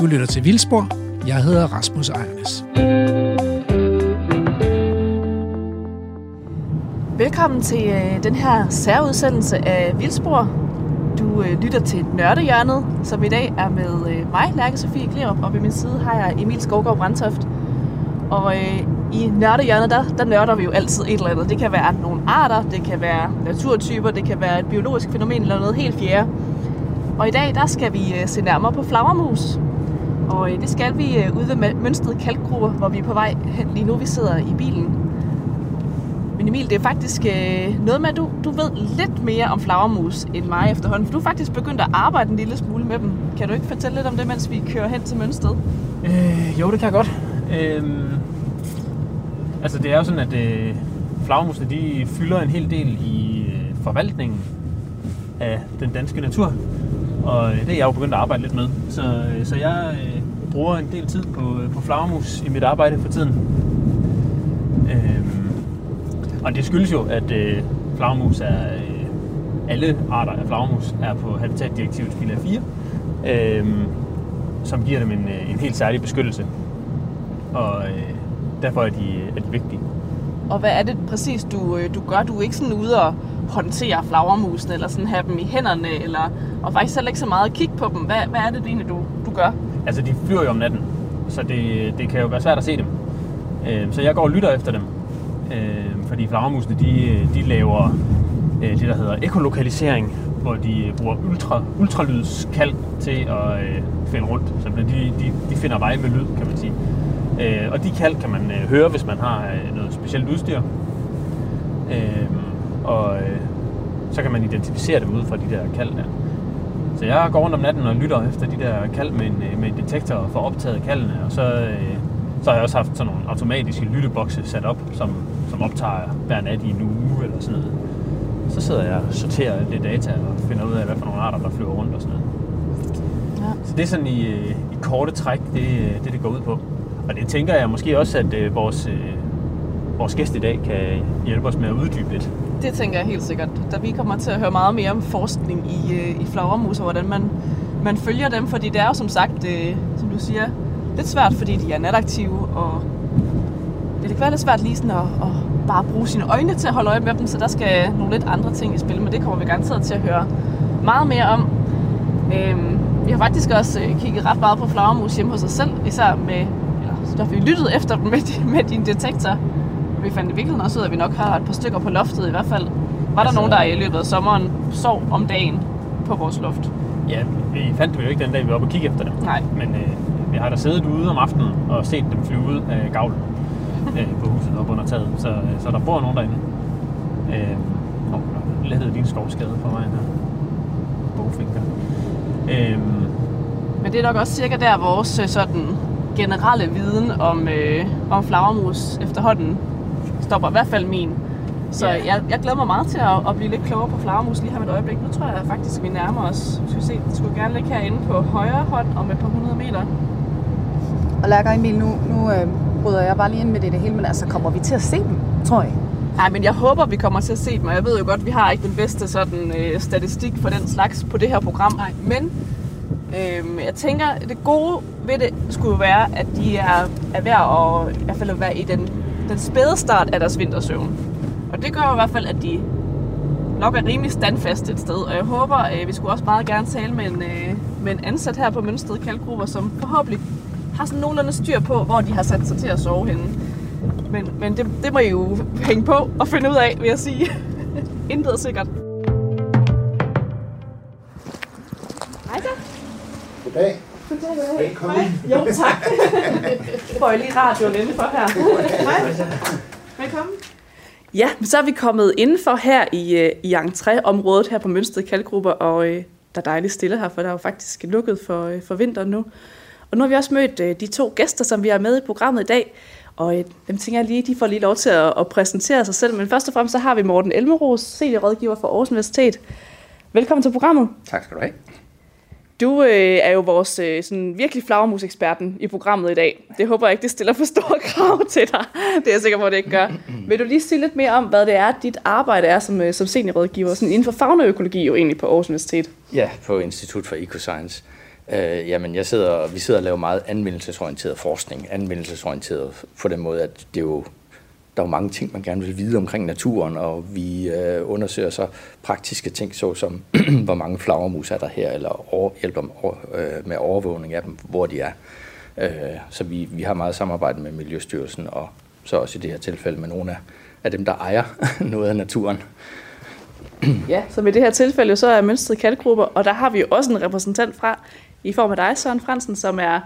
Du lytter til Vildspor. Jeg hedder Rasmus Ejernes. Velkommen til øh, den her særudsendelse af Vildspor. Du øh, lytter til Nørdehjørnet, som i dag er med øh, mig, Lærke Sofie Klerup, og ved min side har jeg Emil Skovgaard Brandtoft. Og øh, i Nørdehjørnet, der, der nørder vi jo altid et eller andet. Det kan være nogle arter, det kan være naturtyper, det kan være et biologisk fænomen eller noget helt fjerde. Og i dag, der skal vi øh, se nærmere på flagermus. Og øh, det skal vi øh, ude ved Mønsted Kalkgruber, hvor vi er på vej hen lige nu. Vi sidder i bilen. Men Emil, det er faktisk øh, noget med, at du, du ved lidt mere om flagermus end mig efterhånden. For du er faktisk begyndt at arbejde en lille smule med dem. Kan du ikke fortælle lidt om det, mens vi kører hen til Mønsted? Øh, jo, det kan jeg godt. Øh, altså, det er jo sådan, at øh, flagermusene de fylder en hel del i øh, forvaltningen af den danske natur. Og øh, det er jeg jo begyndt at arbejde lidt med. Så, øh, så jeg øh, bruger en del tid på, øh, på flagermus i mit arbejde for tiden. Øh, og det skyldes jo, at øh, flagermus er... Øh, alle arter af flagermus er på Habitatdirektivets bilag 4, øh, som giver dem en, en helt særlig beskyttelse. Og øh, derfor er de, er de vigtige. Og hvad er det præcis, du, du gør? Du er ikke sådan ude og håndtere flagermusene, eller sådan have dem i hænderne, eller, og faktisk heller ikke så meget at kigge på dem. Hvad, hvad er det egentlig, du, du gør? Altså, de flyver jo om natten, så det, det kan jo være svært at se dem. Øh, så jeg går og lytter efter dem. Øh, fordi flagermusene, de, de laver øh, det, der hedder ekolokalisering, hvor de bruger ultra, ultralydskald til at øh, finde rundt. Så de, de, de finder vej med lyd, kan man sige. Øh, og de kald kan man øh, høre, hvis man har øh, noget specielt udstyr. Øh, og øh, så kan man identificere dem ud fra de der kald der. Så jeg går rundt om natten og lytter efter de der kald med en, med en detektor for optaget kaldene, og så, øh, så har jeg også haft sådan nogle automatiske lyttebokse sat op, som, som optager hver nat i en uge eller sådan noget. Så sidder jeg og sorterer det data og finder ud af, hvad for nogle arter, der flyver rundt og sådan noget. Ja. Så det er sådan i, i korte træk, det, det det går ud på. Og det tænker jeg måske også, at øh, vores, øh, vores gæst i dag kan hjælpe os med at uddybe lidt. Det tænker jeg helt sikkert. Da vi kommer til at høre meget mere om forskning i, øh, i flagermus, og hvordan man, man følger dem, fordi det er jo som sagt, øh, som du siger, lidt svært, fordi de er nataktive, og det kan være lidt svært lige sådan at, at bare bruge sine øjne til at holde øje med dem, så der skal nogle lidt andre ting i spil, men det kommer vi garanteret til at høre meget mere om. Øhm, vi har faktisk også øh, kigget ret meget på flagermus hjemme hos os selv, især med, eller så har vi lyttet efter dem med, med din detektor. Vi fandt i virkeligheden også ud af, at vi nok har et par stykker på loftet i hvert fald. Var der altså, nogen, der i løbet af sommeren sov om dagen på vores loft? Ja, vi fandt dem jo ikke den dag, vi var oppe og kigge efter dem. Nej. Men øh, vi har da siddet ude om aftenen og set dem flyve ud af gavlen øh, på huset op under taget. Så, øh, så der bor nogen derinde. Øh, oh, der hedder din skovskade på vejen her. Bogfinger. Øh, Men det er nok også cirka der, vores øh, sådan generelle viden om, øh, om flagermus efterhånden stopper. I hvert fald min. Så yeah. jeg, jeg glæder mig meget til at, at blive lidt klogere på flagermus lige her med et øjeblik. Nu tror jeg faktisk, vi nærmer os. Skal vi se, det skulle gerne ligge herinde på højre hånd om et par hundrede meter. Og Lærker Emil, nu, nu øh, bryder jeg bare lige ind med det, det hele, men altså kommer vi til at se dem, tror jeg? Nej, men jeg håber, vi kommer til at se dem, og jeg ved jo godt, at vi har ikke den bedste sådan, øh, statistik for den slags på det her program. Nej. Men øh, jeg tænker, det gode ved det skulle være, at de er, er ved at, i hvert fald at være i den, den spæde start af deres vintersøvn. Og det gør jo i hvert fald, at de nok er rimelig standfast et sted. Og jeg håber, øh, vi skulle også meget gerne tale med en, øh, med en ansat her på Mønsted Kalkgrupper, som forhåbentlig har sådan nogenlunde styr på, hvor de har sat sig til at sove henne. Men, men det, det må I jo hænge på og finde ud af, vil jeg sige. Intet er sikkert. Hej så. Goddag. Velkommen. Hej. Jo, tak. Får jeg lige radioen indenfor her. Hej. Velkommen. Ja, så er vi kommet indenfor her i, øh, i entré-området her på Mønsted Kalkgrupper, og øh, der er dejligt stille her, for der er jo faktisk lukket for, øh, for vinteren nu. Og nu har vi også mødt øh, de to gæster, som vi har med i programmet i dag, og øh, dem tænker jeg lige, de får lige lov til at, at præsentere sig selv. Men først og fremmest så har vi Morten Elmeros, seniorrådgiver for Aarhus Universitet. Velkommen til programmet. Tak skal du have. Du øh, er jo vores øh, sådan virkelig flagermuseksperten i programmet i dag. Det håber jeg ikke, det stiller for store krav til dig. Det er jeg sikker på, at det ikke gør. Vil du lige sige lidt mere om, hvad det er, dit arbejde er som, øh, som seniorrådgiver sådan inden for faunaøkologi jo egentlig på Aarhus Universitet? Ja, på Institut for Ecoscience. Øh, jamen, jeg sidder, vi sidder og laver meget anvendelsesorienteret forskning. Anvendelsesorienteret på den måde, at det er jo, der er jo mange ting, man gerne vil vide omkring naturen, og vi øh, undersøger så praktiske ting, såsom hvor mange flagermus er der her, eller over, hjælper over, øh, med overvågning af dem, hvor de er. Øh, så vi, vi har meget samarbejde med Miljøstyrelsen, og så også i det her tilfælde med nogle af, af dem, der ejer noget af naturen. Ja, så med det her tilfælde så er mønstret kalkgrupper, og der har vi jo også en repræsentant fra, i form af dig, Søren Fransen, som er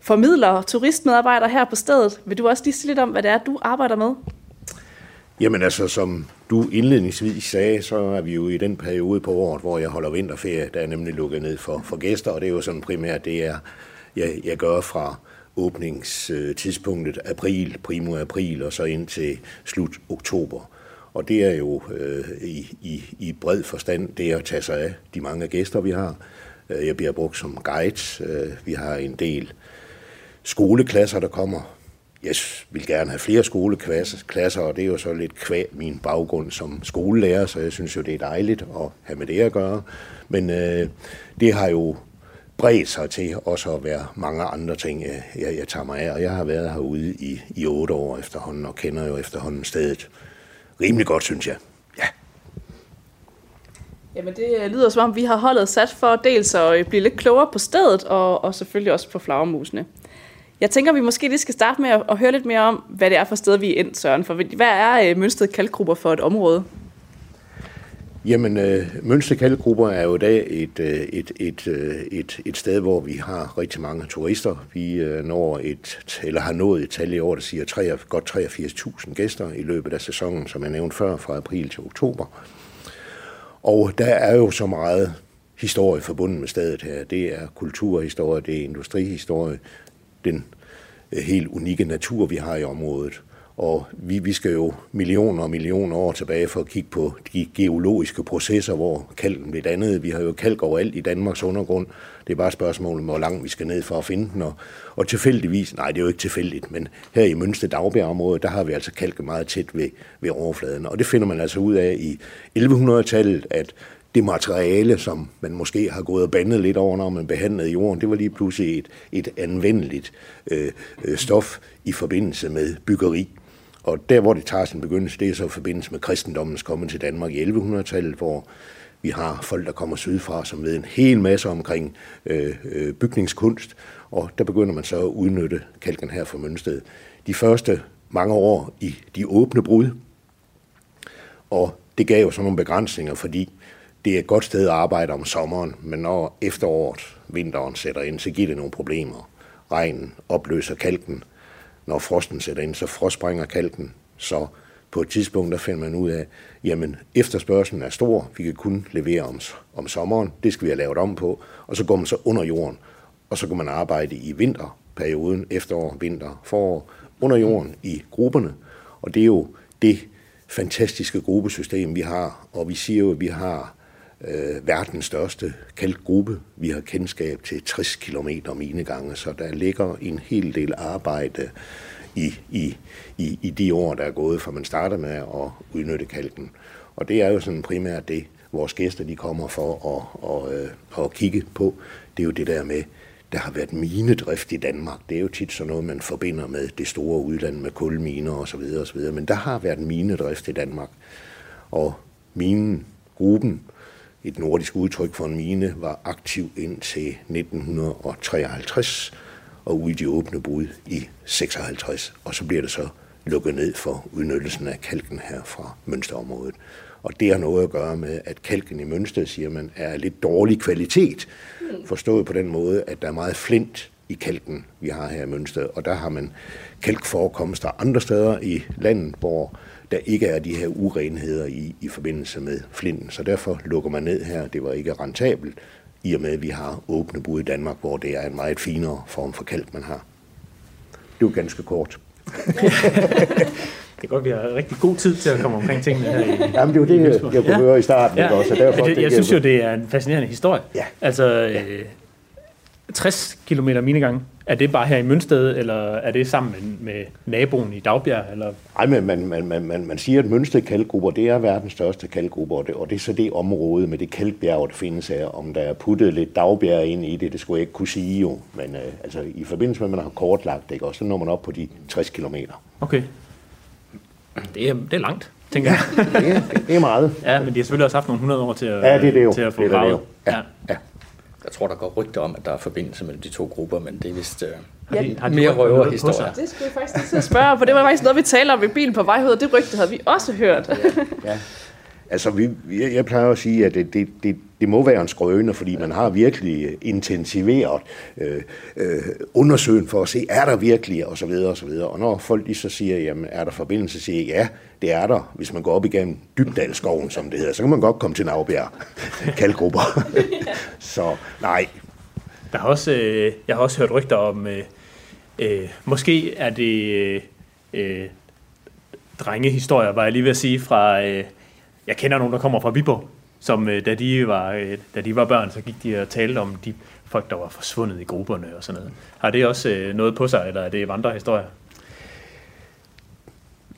formidler og turistmedarbejder her på stedet. Vil du også lige sige lidt om, hvad det er, du arbejder med? Jamen altså, som du indledningsvis sagde, så er vi jo i den periode på året, hvor jeg holder vinterferie, der er nemlig lukket ned for, for gæster, og det er jo sådan primært det, jeg, jeg, jeg gør fra åbningstidspunktet øh, april, primo april, og så ind til slut oktober. Og det er jo øh, i, i, i bred forstand det at tage sig af de mange gæster, vi har. Øh, jeg bliver brugt som guide. Øh, vi har en del skoleklasser, der kommer. Jeg vil gerne have flere skoleklasser, og det er jo så lidt kvæg min baggrund som skolelærer, så jeg synes jo, det er dejligt at have med det at gøre. Men øh, det har jo bredt sig til også at være mange andre ting, jeg, jeg, jeg tager mig af. Og jeg har været herude i, i otte år efterhånden, og kender jo efterhånden stedet rimelig godt, synes jeg. Ja. Jamen det øh, lyder som om, vi har holdet sat for dels at øh, blive lidt klogere på stedet, og, og selvfølgelig også på flagermusene. Jeg tænker, vi måske lige skal starte med at, at høre lidt mere om, hvad det er for sted, vi er ind, Søren. For hvad er øh, mønstret kalkgrupper for et område? Jamen, øh, Mønsted Kalkgrupper er jo i dag et, øh, et, et, øh, et, et sted, hvor vi har rigtig mange turister. Vi øh, når et, eller har nået et tal i år, der siger 3, godt 83.000 gæster i løbet af sæsonen, som jeg nævnte før, fra april til oktober. Og der er jo så meget historie forbundet med stedet her. Det er kulturhistorie, det er industrihistorie, den øh, helt unikke natur, vi har i området. Og vi, vi skal jo millioner og millioner år tilbage for at kigge på de geologiske processer, hvor kalken blev dannet. Vi har jo kalk overalt i Danmarks undergrund. Det er bare et spørgsmål om, hvor langt vi skal ned for at finde den. Og, og tilfældigvis, nej det er jo ikke tilfældigt, men her i Mønsted Dagbjergområde, der har vi altså kalk meget tæt ved, ved overfladen. Og det finder man altså ud af i 1100-tallet, at det materiale, som man måske har gået og bandet lidt over, når man behandlede jorden, det var lige pludselig et, et anvendeligt øh, øh stof i forbindelse med byggeri. Og der, hvor det tager sin begyndelse, det er så i forbindelse med kristendommens komme til Danmark i 1100-tallet, hvor vi har folk, der kommer sydfra, som ved en hel masse omkring øh, øh, bygningskunst, og der begynder man så at udnytte kalken her fra Mønsted. De første mange år i de åbne brud, og det gav jo så nogle begrænsninger, fordi det er et godt sted at arbejde om sommeren, men når efteråret, vinteren sætter ind, så giver det nogle problemer. Regnen opløser kalken, når frosten sætter ind, så frostsprænger kalken, så på et tidspunkt, der finder man ud af, jamen efterspørgselen er stor, vi kan kun levere om, om sommeren, det skal vi have lavet om på, og så går man så under jorden, og så kan man arbejde i vinterperioden, efterår, vinter, forår, under jorden i grupperne, og det er jo det fantastiske gruppesystem, vi har, og vi siger jo, at vi har øh, verdens største kalkgruppe. Vi har kendskab til 60 km minegange, så der ligger en hel del arbejde i, i, i, i de år, der er gået, fra man starter med at udnytte kalken. Og det er jo sådan primært det, vores gæster de kommer for at, at, at, øh, at kigge på. Det er jo det der med, der har været minedrift i Danmark. Det er jo tit sådan noget, man forbinder med det store udland med kulminer osv. osv. Men der har været minedrift i Danmark. Og minen, gruppen, et nordisk udtryk for en mine, var aktiv indtil 1953 og ude i de åbne brud i 56. Og så bliver det så lukket ned for udnyttelsen af kalken her fra Mønsterområdet. Og det har noget at gøre med, at kalken i Mønsted, siger man, er lidt dårlig kvalitet. Forstået på den måde, at der er meget flint i kalken, vi har her i Mønsted. Og der har man kalkforekomster andre steder i landet, hvor der ikke er de her urenheder i, i forbindelse med flinten. Så derfor lukker man ned her. Det var ikke rentabelt, i og med at vi har åbne bud i Danmark, hvor det er en meget finere form for kalk, man har. Det var ganske kort. det er godt, vi har rigtig god tid til at komme omkring tingene her i Jamen, det var det, jeg, jeg kunne ja. høre i starten. Ja. Også, derfor, det, jeg, jeg synes jo, det er en fascinerende historie. Ja. Altså, ja. Øh, 60 km minegang, er det bare her i Mønsted, eller er det sammen med, med naboen i Dagbjerg? Eller? Ej, men man, man, man, man, man siger, at Mønsted kalkgrupper, det er verdens største kalkgrupper, og det, og det er så det område med det kalkbjerg, der findes her. Om der er puttet lidt dagbjerg ind i det, det skulle jeg ikke kunne sige jo. Men øh, altså, i forbindelse med, at man har kortlagt det, og så når man op på de 60 km. Okay. Det er, det er langt, tænker jeg. Det er, det er meget. ja, men de har selvfølgelig også haft nogle 100 år til at, Ja, det er det jo. til at få Det er det jo. Ja. Ja. Jeg tror, der går rygter om, at der er forbindelse mellem de to grupper, men det er vist øh, Har de, har de mere røverhistorier. Det skulle jeg faktisk lige spørge, for det var faktisk noget, vi taler om i bilen på vej ud, og det rygte havde vi også hørt. Ja. Altså, vi, jeg, jeg plejer at sige, at det, det, det, det må være en skrøne, fordi man har virkelig intensiveret øh, øh, undersøgen for at se, er der virkelig, og så videre, og så videre. Og når folk lige så siger, jamen, er der forbindelse, så siger jeg, ja, det er der. Hvis man går op igennem Dybdalskoven, som det hedder, så kan man godt komme til Navbjerg kalkgrupper. så nej, Der har også, øh, jeg har også hørt rygter om, øh, øh, måske er det øh, øh, drengehistorier, var jeg lige ved at sige, fra, øh, jeg kender nogen, der kommer fra Viborg, som øh, da, de var, øh, da de var børn, så gik de og talte om de folk, der var forsvundet i grupperne og sådan noget. Har det også øh, noget på sig, eller er det vandrehistorier?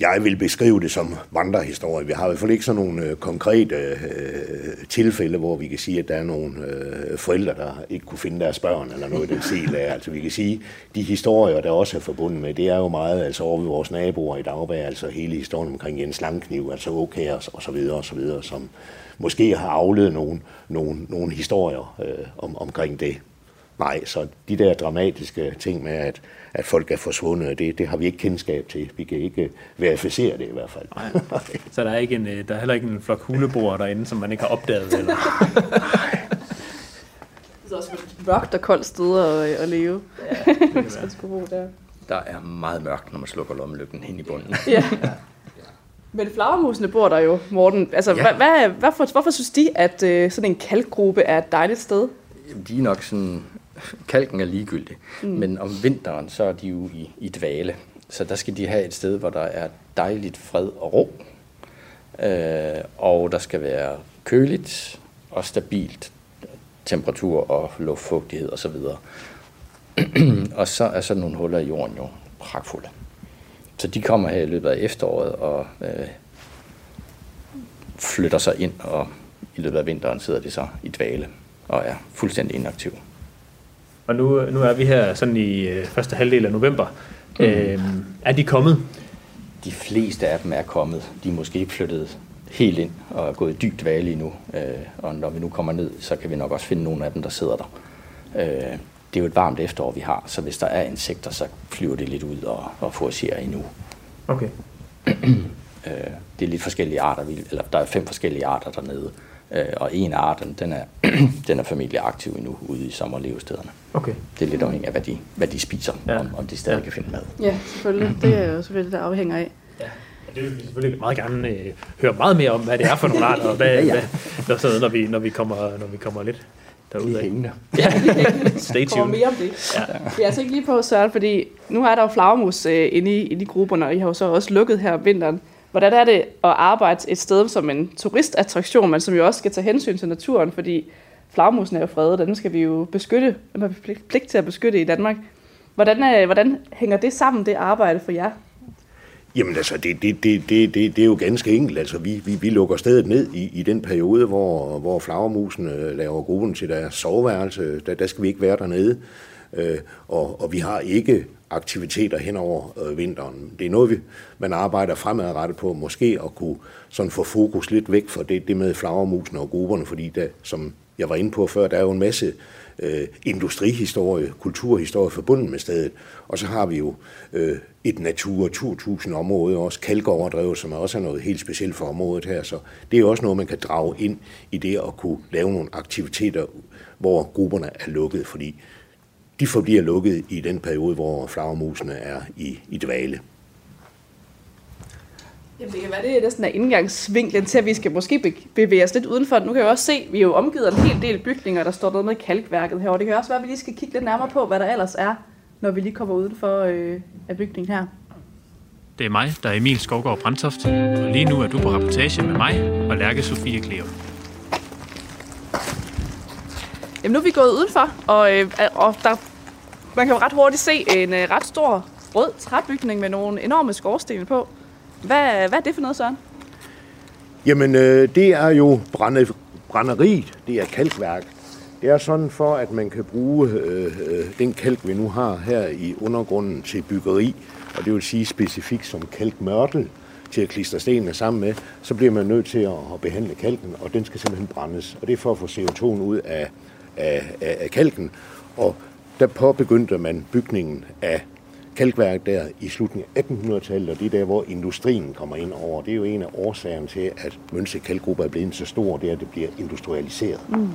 Jeg vil beskrive det som vandrehistorie. Vi har i hvert fald ikke sådan nogle øh, konkrete øh, tilfælde, hvor vi kan sige, at der er nogle øh, forældre, der ikke kunne finde deres børn, eller noget i den stil af. Altså vi kan sige, de historier, der også er forbundet med, det er jo meget altså over ved vores naboer i Dagberg, altså hele historien omkring Jens Langkniv, altså okay og, og så videre og så videre, som måske har afledt nogle, nogle, nogle historier øh, om, omkring det. Nej, så de der dramatiske ting med, at, at folk er forsvundet, det, det har vi ikke kendskab til. Vi kan ikke verificere det i hvert fald. Nej. Så der er, ikke en, øh, der er heller ikke en flok huleboer derinde, som man ikke har opdaget? Eller? Det er også et mørkt og koldt sted at, at leve, hvis man skulle bo der. Der er meget mørkt, når man slukker lommelygten hen i bunden. Ja. Men flagermusene bor der jo, Morten. Altså, Ja. ja. hvad, hvad, hvorfor, hvorfor synes de, at øh, sådan en kalkgruppe er et dejligt sted? De er nok sådan... Kalken er ligegyldig, mm. men om vinteren, så er de jo i, i dvale. Så der skal de have et sted, hvor der er dejligt fred og ro. Øh, og der skal være køligt og stabilt temperatur og luftfugtighed osv. og så er sådan nogle huller i jorden jo pragtfulde. Så de kommer her i løbet af efteråret og øh, flytter sig ind, og i løbet af vinteren sidder de så i dvale og er fuldstændig inaktive. Og nu, nu er vi her sådan i øh, første halvdel af november. Mm. Øhm, er de kommet? De fleste af dem er kommet. De er måske ikke flyttet helt ind og er gået dybt dvale endnu. Øh, og når vi nu kommer ned, så kan vi nok også finde nogle af dem, der sidder der. Øh, det er jo et varmt efterår, vi har, så hvis der er insekter, så flyver det lidt ud og, og foragerer endnu. Okay. Øh, det er lidt forskellige arter, eller der er fem forskellige arter dernede. Øh, og en af arten, den er, den er familieaktiv endnu ude i sommerlevestederne. Okay. Det er lidt afhængigt af, hvad de, hvad de spiser, Ja. om, om de stadig Ja. kan finde mad. Ja, selvfølgelig. Det er jo selvfølgelig, det der afhænger af. Ja. Det vil vi selvfølgelig meget gerne øh, høre meget mere om, hvad det er for nogle arter, og hvad, ja, Ja. Hvad, der, når, vi, når, vi kommer, når vi kommer lidt derud af. Hængende. Ja, stay kommer tuned. mere om det. Ja. Vi er altså ikke lige på, Søren, fordi nu er der jo flagermus øh, inde, i, inde i grupperne, og I har jo så også lukket her om vinteren. Hvordan er det at arbejde et sted som en turistattraktion, men som jo også skal tage hensyn til naturen, fordi flagmusen er jo fredet, og den skal vi jo beskytte, den har vi pligt- til at beskytte i Danmark. Hvordan, er, hvordan hænger det sammen, det arbejde for jer? Jamen altså, det, det, det, det, det, det er jo ganske enkelt. Altså, vi, vi, vi lukker stedet ned i, i den periode, hvor, hvor flagermusen øh, laver gruppen til deres soveværelse. Der, der skal vi ikke være dernede. Øh, og, og vi har ikke aktiviteter hen over øh, vinteren. Det er noget, vi, man arbejder fremadrettet på, måske at kunne sådan få fokus lidt væk fra det, det med flagermusen og grupperne, fordi der, som jeg var inde på før, der er jo en masse øh, industrihistorie, kulturhistorie forbundet med stedet. Og så har vi jo øh, et Natur 2000 område, også kalkoverdrevet, som også er noget helt specielt for området her. Så det er jo også noget, man kan drage ind i det at kunne lave nogle aktiviteter, hvor grupperne er lukket, fordi de forbliver lukket i den periode, hvor flagermusene er i, i dvale. Jamen, det kan være, det næsten er indgangsvinklen til, at vi skal måske be- bevæge os lidt udenfor. Nu kan jeg også se, at vi er jo omgivet af en hel del bygninger, der står noget med kalkværket herovre. Det kan også være, at vi lige skal kigge lidt nærmere på, hvad der ellers er, når vi lige kommer udenfor øh, af bygningen her. Det er mig, der er Emil Skovgaard Brandtoft, og lige nu er du på rapportage med mig og Lærke Sofie Kleo. Jamen, nu er vi gået udenfor, og, øh, og der, man kan jo ret hurtigt se en øh, ret stor rød træbygning med nogle enorme skorstene på. Hvad, hvad er det for noget, Søren? Jamen, øh, det er jo brænde, brænderiet, det er kalkværk. Det er sådan for, at man kan bruge øh, øh, den kalk, vi nu har her i undergrunden til byggeri, og det vil sige specifikt som kalkmørtel til at klistre stenene sammen med, så bliver man nødt til at, at behandle kalken, og den skal simpelthen brændes. Og det er for at få CO2'en ud af, af, af, af kalken. Og der påbegyndte man bygningen af kalkværk der i slutningen af 1800-tallet, og det er der, hvor industrien kommer ind over. Det er jo en af årsagerne til, at Mønse Kalkgruppe er blevet så stor, det er, at det bliver industrialiseret. Mm.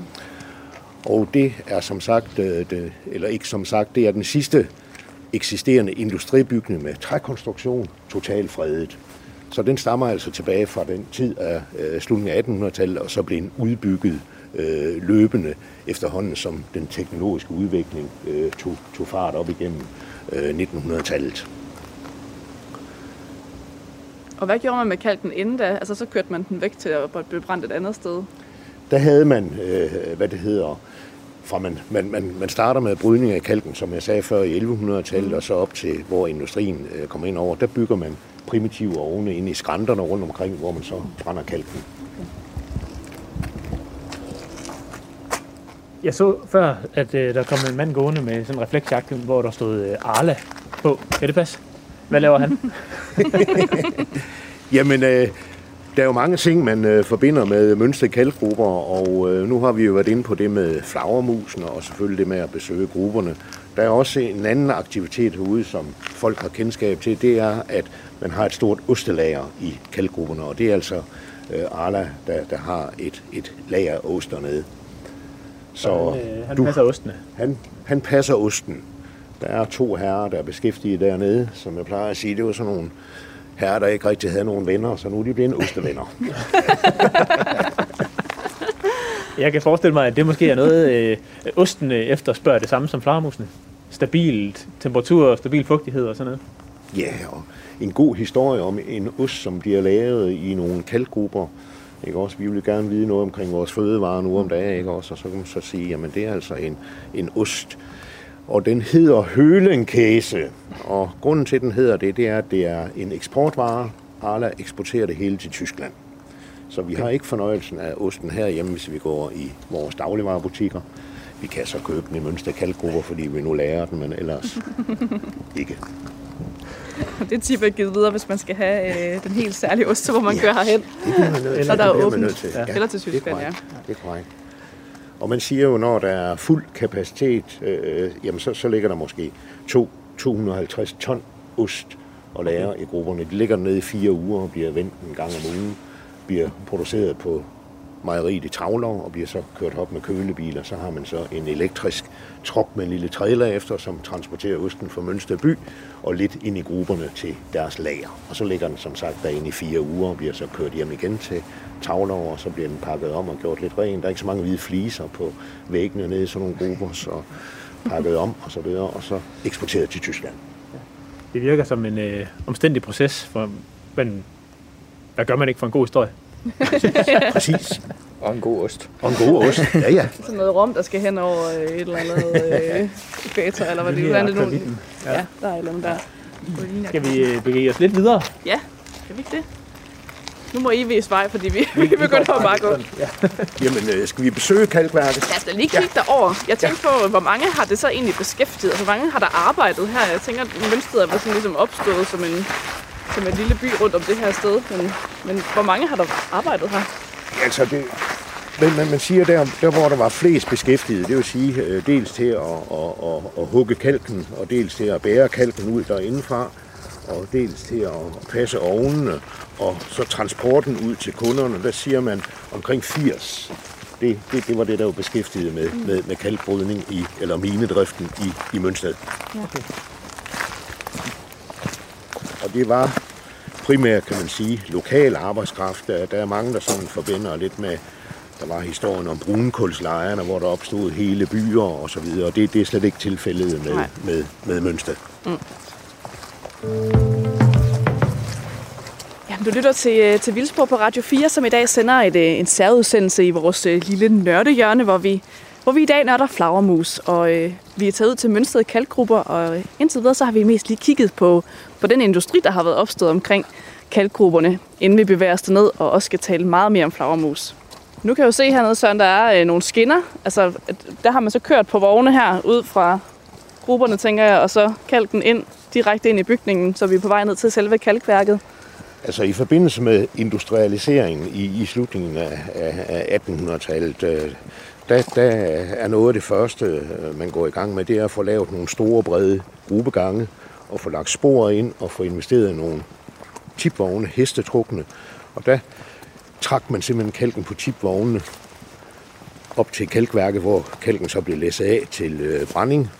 Og det er som sagt, øh, det, eller ikke som sagt, det er den sidste eksisterende industribygning med trækonstruktion, totalt fredet. Så den stammer altså tilbage fra den tid af øh, slutningen af 1800-tallet, og så blev den udbygget øh, løbende efterhånden, som den teknologiske udvikling øh, tog, tog fart op igennem øh, 1900-tallet. Og hvad gjorde man med kalken inden da? Altså, så kørte man den væk til at blive brændt et andet sted. Der havde man, øh, hvad det hedder, fra man, man, man, man starter med brydning af kalken, som jeg sagde før, i 1100-tallet, mm. og så op til, hvor industrien øh, kommer ind over. Der bygger man primitive ovne ind i skrænterne rundt omkring, hvor man så brænder kalken. Jeg så før, at øh, der kom en mand gående med sådan en refleksjakke, hvor der stod øh, Arla på. Kan det passe? Hvad laver han? Jamen, øh, der er jo mange ting, man øh, forbinder med mønstre kalkgrupper, og øh, nu har vi jo været inde på det med flagermusen, og selvfølgelig det med at besøge grupperne. Der er også en anden aktivitet herude, som folk har kendskab til, det er, at man har et stort ostelager i kalkgrupperne, og det er altså øh, Arla, der, der har et, et lager af oster dernede. Så han, øh, han du, passer ostene? Han, han passer osten. Der er to herrer, der er beskæftiget dernede, som jeg plejer at sige, det var sådan nogle herrer, der ikke rigtig havde nogen venner, så nu er de blevet ostevenner. jeg kan forestille mig, at det måske er noget, øh, osten efterspørger det samme som flagermusene. Stabilt temperatur, stabil fugtighed og sådan noget. Ja, og en god historie om en ost, som bliver lavet i nogle kalkgrupper. Ikke også? Vi vil gerne vide noget omkring vores fødevarer nu om dagen, ikke også? Og så kan man så sige, jamen det er altså en, en ost, og den hedder hølenkæse. Og grunden til, at den hedder det, det er, at det er en eksportvare. Arla eksporterer det hele til Tyskland. Så vi har ikke fornøjelsen af osten herhjemme, hvis vi går i vores dagligvarerbutikker. Vi kan så købe den i Mønster Kalkgrupper, fordi vi nu lærer den, men ellers ikke. Det tip er givet videre, hvis man skal have øh, den helt særlige ost, hvor man ja, kører herhen. Det er man nødt til. Så der er åbent. Til. Ja. Eller til Tyskland, ja. Det er korrekt. Og man siger jo, når der er fuld kapacitet, øh, jamen så, så ligger der måske to, 250 ton ost og lærer i grupperne. De ligger nede i fire uger og bliver vendt en gang om ugen, bliver produceret på mejeriet i Tavler og bliver så kørt op med kølebiler. Så har man så en elektrisk truck med en lille trailer efter, som transporterer osten fra Mønster by og lidt ind i grupperne til deres lager. Og så ligger den som sagt derinde i fire uger og bliver så kørt hjem igen til Tavler, og så bliver den pakket om og gjort lidt ren. Der er ikke så mange hvide fliser på væggene nede i sådan nogle grupper, så pakket om og så videre, og så eksporteret til Tyskland. Det virker som en øh, omstændig proces, for, men hvad gør man ikke for en god historie? Præcis. Og en god ost. Og en god ost, ja ja. Sådan noget rom, der skal hen over et eller andet øh, eller hvad det er. Det er ja. ja, der er et eller andet der. Skal vi øh, begive os lidt videre? Ja, skal vi ikke det? Nu må I vise vej, fordi vi, vi, vi begynder at bare gå. Ja. Jamen, øh, skal vi besøge kalkværket? Lad os da lige kigge ja. derover. Jeg tænker ja. på, hvor mange har det så egentlig beskæftiget? Altså, hvor mange har der arbejdet her? Jeg tænker, at Mønsted er sådan ligesom opstået som en, som en lille by rundt om det her sted. Men, men hvor mange har der arbejdet her? Altså, det, men, men man siger, der, der hvor der var flest beskæftiget, det vil sige øh, dels til at, at, at, at hugge kalken, og dels til at bære kalken ud derindefra, og dels til at passe ovnene, og så transporten ud til kunderne, der siger man omkring 80. Det, det, det var det, der var beskæftiget med, mm. med, med kalkbrydning i, eller minedriften i, i Mønsted. Okay. Og det var primært, kan man sige, lokal arbejdskraft. Der, er mange, der sådan forbinder lidt med, der var historien om brunkulslejrene, hvor der opstod hele byer og så videre. Og det, det er slet ikke tilfældet med, med, med Mønsted. Mm. Du lytter til, øh, til Vildsborg på Radio 4, som i dag sender et, øh, en særudsendelse i vores øh, lille nørdehjørne, hvor vi hvor vi i dag nørder flagermus, og øh, vi er taget ud til mønstrede kalkgrupper, og indtil videre så har vi mest lige kigget på, på den industri, der har været opstået omkring kalkgrupperne, inden vi bevæger os ned og også skal tale meget mere om flagermus. Nu kan jeg jo se hernede, Søren, der er øh, nogle skinner. Altså, der har man så kørt på vogne her ud fra grupperne, tænker jeg, og så kalken ind direkte ind i bygningen, så vi er på vej ned til selve kalkværket. Altså i forbindelse med industrialiseringen i, i slutningen af, af, af 1800-tallet, øh, der, der er noget af det første, øh, man går i gang med, det er at få lavet nogle store, brede gruppegange, og få lagt spor ind, og få investeret i nogle tipvogne, hestetrukne. Og der trak man simpelthen kalken på tipvognene op til kalkværket, hvor kalken så blev læsset af til øh, brænding.